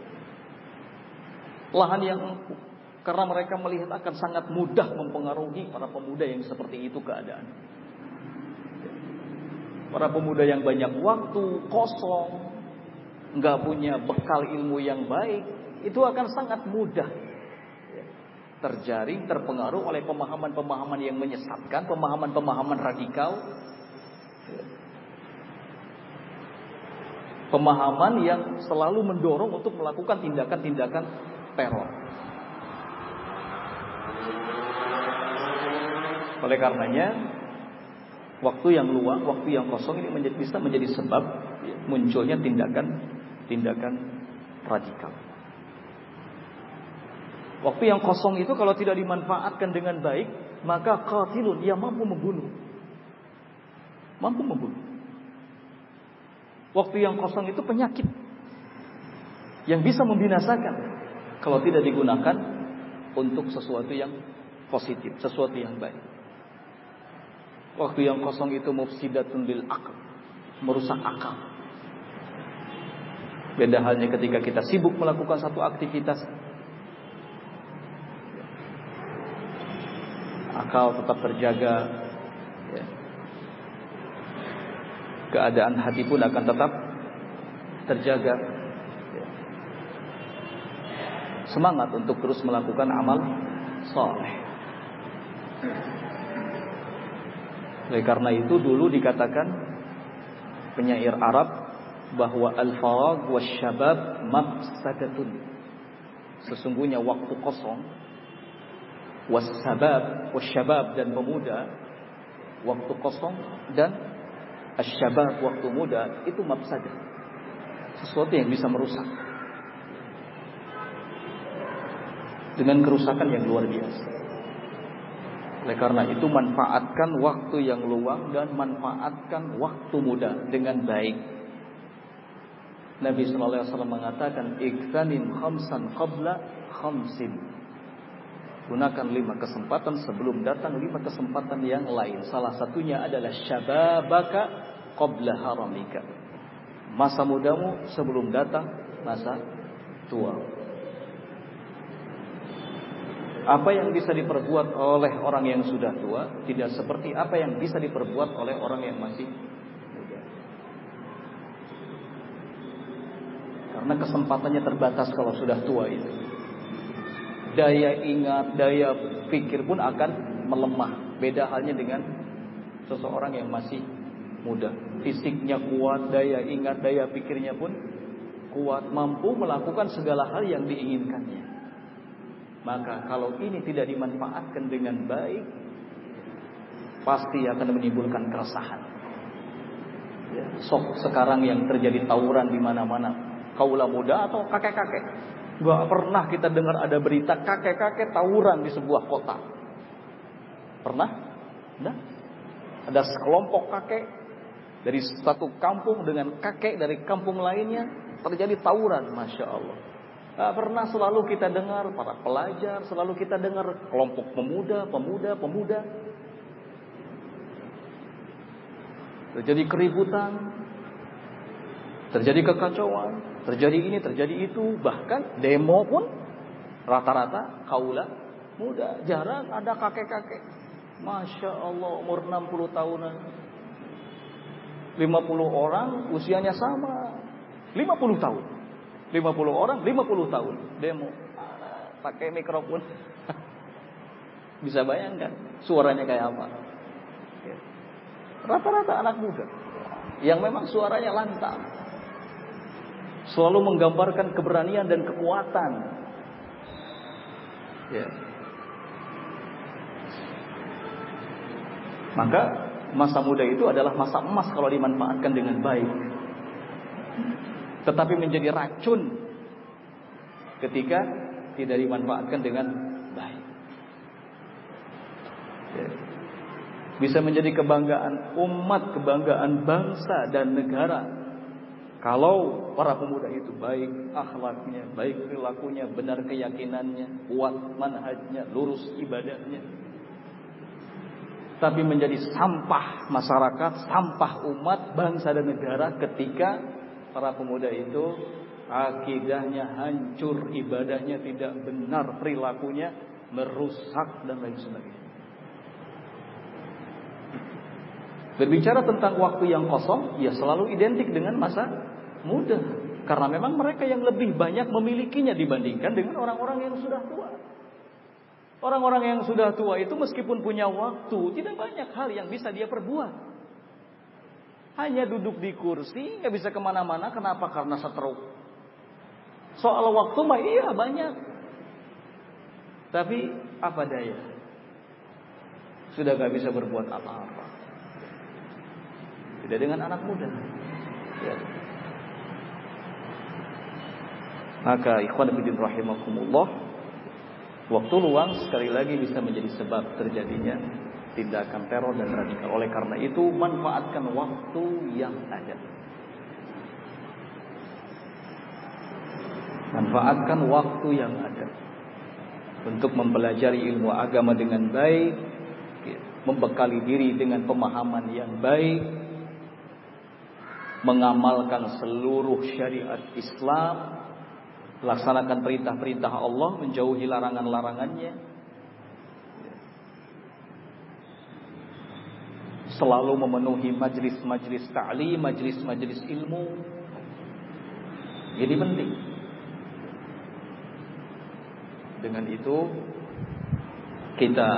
Lahan yang empuk karena mereka melihat akan sangat mudah mempengaruhi para pemuda yang seperti itu keadaan. para pemuda yang banyak waktu, kosong, nggak punya bekal ilmu yang baik, itu akan sangat mudah terjaring, terpengaruh oleh pemahaman-pemahaman yang menyesatkan, pemahaman-pemahaman radikal, pemahaman yang selalu mendorong untuk melakukan tindakan-tindakan teror. Oleh karenanya, waktu yang luang, waktu yang kosong ini menjadi, bisa menjadi sebab munculnya tindakan-tindakan radikal. Waktu yang kosong itu kalau tidak dimanfaatkan dengan baik, maka qatilun ia mampu membunuh. Mampu membunuh. Waktu yang kosong itu penyakit yang bisa membinasakan kalau tidak digunakan untuk sesuatu yang positif, sesuatu yang baik. Waktu yang kosong itu mufsidatun lil akal, merusak akal. Beda halnya ketika kita sibuk melakukan satu aktivitas akal tetap terjaga ya. keadaan hati pun akan tetap terjaga ya. semangat untuk terus melakukan amal soleh oleh karena itu dulu dikatakan penyair Arab bahwa al-farag wasyabab mafsadatun sesungguhnya waktu kosong. Wasabab wasyabab dan pemuda waktu kosong dan asyabab waktu muda itu mafsadah sesuatu yang bisa merusak. Dengan kerusakan yang luar biasa. Oleh karena itu manfaatkan waktu yang luang dan manfaatkan waktu muda dengan baik Nabi sallallahu alaihi wasallam mengatakan iktanim khamsan qabla khamsin Gunakan lima kesempatan sebelum datang lima kesempatan yang lain. Salah satunya adalah syababaka qabla haramika. Masa mudamu sebelum datang masa tua. Apa yang bisa diperbuat oleh orang yang sudah tua tidak seperti apa yang bisa diperbuat oleh orang yang masih muda. Karena kesempatannya terbatas kalau sudah tua itu daya ingat, daya pikir pun akan melemah. Beda halnya dengan seseorang yang masih muda. Fisiknya kuat, daya ingat, daya pikirnya pun kuat, mampu melakukan segala hal yang diinginkannya. Maka kalau ini tidak dimanfaatkan dengan baik, pasti akan menimbulkan keresahan. Ya, sok sekarang yang terjadi tawuran di mana-mana, kaulah muda atau kakek-kakek Gak pernah kita dengar ada berita kakek-kakek tawuran di sebuah kota. Pernah? Nah, ada sekelompok kakek dari satu kampung dengan kakek dari kampung lainnya terjadi tawuran, masya Allah. Gak pernah selalu kita dengar para pelajar, selalu kita dengar kelompok pemuda, pemuda, pemuda. Terjadi keributan, terjadi kekacauan, Terjadi ini, terjadi itu, bahkan demo pun rata-rata kaula muda. Jarang ada kakek-kakek. Masya Allah umur 60 tahunan. 50 orang usianya sama. 50 tahun. 50 orang 50 tahun demo. Pakai mikrofon. Bisa bayangkan suaranya kayak apa. Rata-rata anak muda. Yang memang suaranya lantang selalu menggambarkan keberanian dan kekuatan. Ya. Maka masa muda itu adalah masa emas kalau dimanfaatkan dengan baik. Tetapi menjadi racun ketika tidak dimanfaatkan dengan baik. Ya. Bisa menjadi kebanggaan umat, kebanggaan bangsa dan negara kalau para pemuda itu baik akhlaknya, baik perilakunya, benar keyakinannya, kuat manhajnya, lurus ibadahnya. Tapi menjadi sampah masyarakat, sampah umat, bangsa dan negara ketika para pemuda itu akidahnya hancur, ibadahnya tidak benar, perilakunya merusak dan lain sebagainya. Berbicara tentang waktu yang kosong, ya selalu identik dengan masa muda. Karena memang mereka yang lebih banyak memilikinya dibandingkan dengan orang-orang yang sudah tua. Orang-orang yang sudah tua itu meskipun punya waktu, tidak banyak hal yang bisa dia perbuat. Hanya duduk di kursi, nggak bisa ke mana-mana. Kenapa? Karena stroke. Soal waktu mah iya banyak. Tapi apa daya? Sudah gak bisa berbuat apa-apa. Tidak dengan anak muda. Ya. Maka ikhwan fillah rahimakumullah, waktu luang sekali lagi bisa menjadi sebab terjadinya tindakan teror dan radikal. Oleh karena itu, manfaatkan waktu yang ada. Manfaatkan waktu yang ada untuk mempelajari ilmu agama dengan baik, membekali diri dengan pemahaman yang baik, mengamalkan seluruh syariat Islam, laksanakan perintah-perintah Allah, menjauhi larangan-larangannya. Selalu memenuhi majlis-majlis ta'lim, majlis-majlis ilmu. Ini penting. Dengan itu kita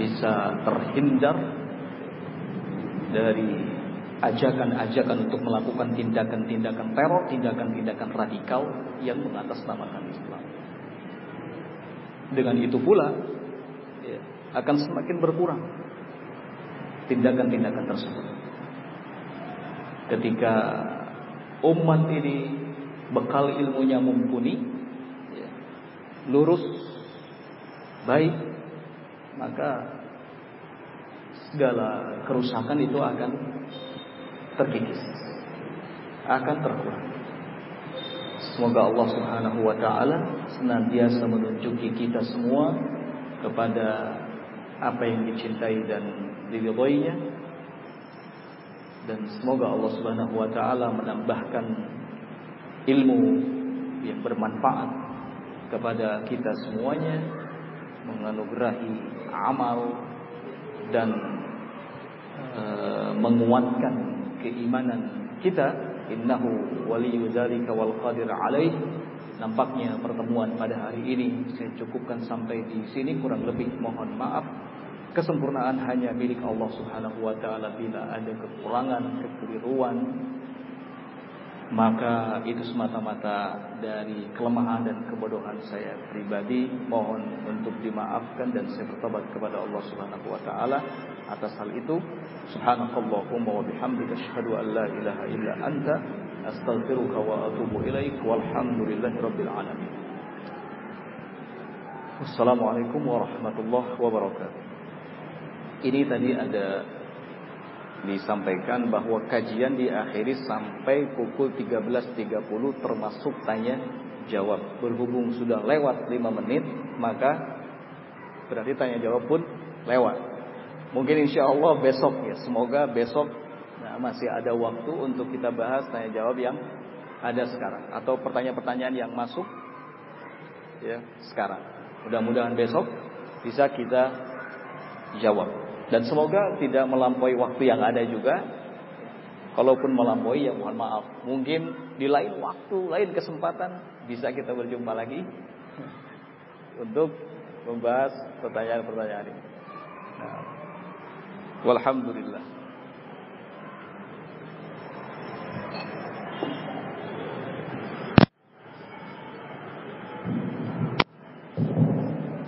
bisa terhindar dari ajakan-ajakan untuk melakukan tindakan-tindakan teror, tindakan-tindakan radikal yang mengatasnamakan Islam. Dengan itu pula ya, akan semakin berkurang tindakan-tindakan tersebut. Ketika umat ini bekal ilmunya mumpuni, ya, lurus, baik, maka segala kerusakan itu akan terkikis, akan terkurang. Semoga Allah Subhanahu wa taala senantiasa menunjuki kita semua kepada apa yang dicintai dan diridhoinya dan semoga Allah Subhanahu wa taala menambahkan ilmu yang bermanfaat kepada kita semuanya menganugerahi amal dan e, menguatkan keimanan kita innahu waliyyu dzalika wal qadir alaih. Nampaknya pertemuan pada hari ini saya cukupkan sampai di sini. Kurang lebih mohon maaf. Kesempurnaan hanya milik Allah Subhanahu wa taala. Bila ada kekurangan kekeliruan maka itu semata-mata dari kelemahan dan kebodohan saya pribadi. Mohon untuk dimaafkan dan saya bertobat kepada Allah Subhanahu wa taala atas hal itu. Subhanakallahumma wa bihamdika asyhadu an la ilaha illa anta astaghfiruka wa atubu ilaik. Walhamdulillahi rabbil alamin. Wassalamualaikum warahmatullahi wabarakatuh. Ini tadi ada disampaikan bahwa kajian diakhiri sampai pukul 13.30 termasuk tanya jawab. Berhubung sudah lewat 5 menit, maka berarti tanya jawab pun lewat. Mungkin insya Allah besok ya, semoga besok nah, masih ada waktu untuk kita bahas tanya jawab yang ada sekarang atau pertanyaan-pertanyaan yang masuk ya sekarang. Mudah-mudahan besok bisa kita jawab. Dan semoga tidak melampaui waktu yang ada juga. Kalaupun melampaui ya mohon maaf. Mungkin di lain waktu, lain kesempatan bisa kita berjumpa lagi untuk membahas pertanyaan-pertanyaan ini. Nah. Walhamdulillah.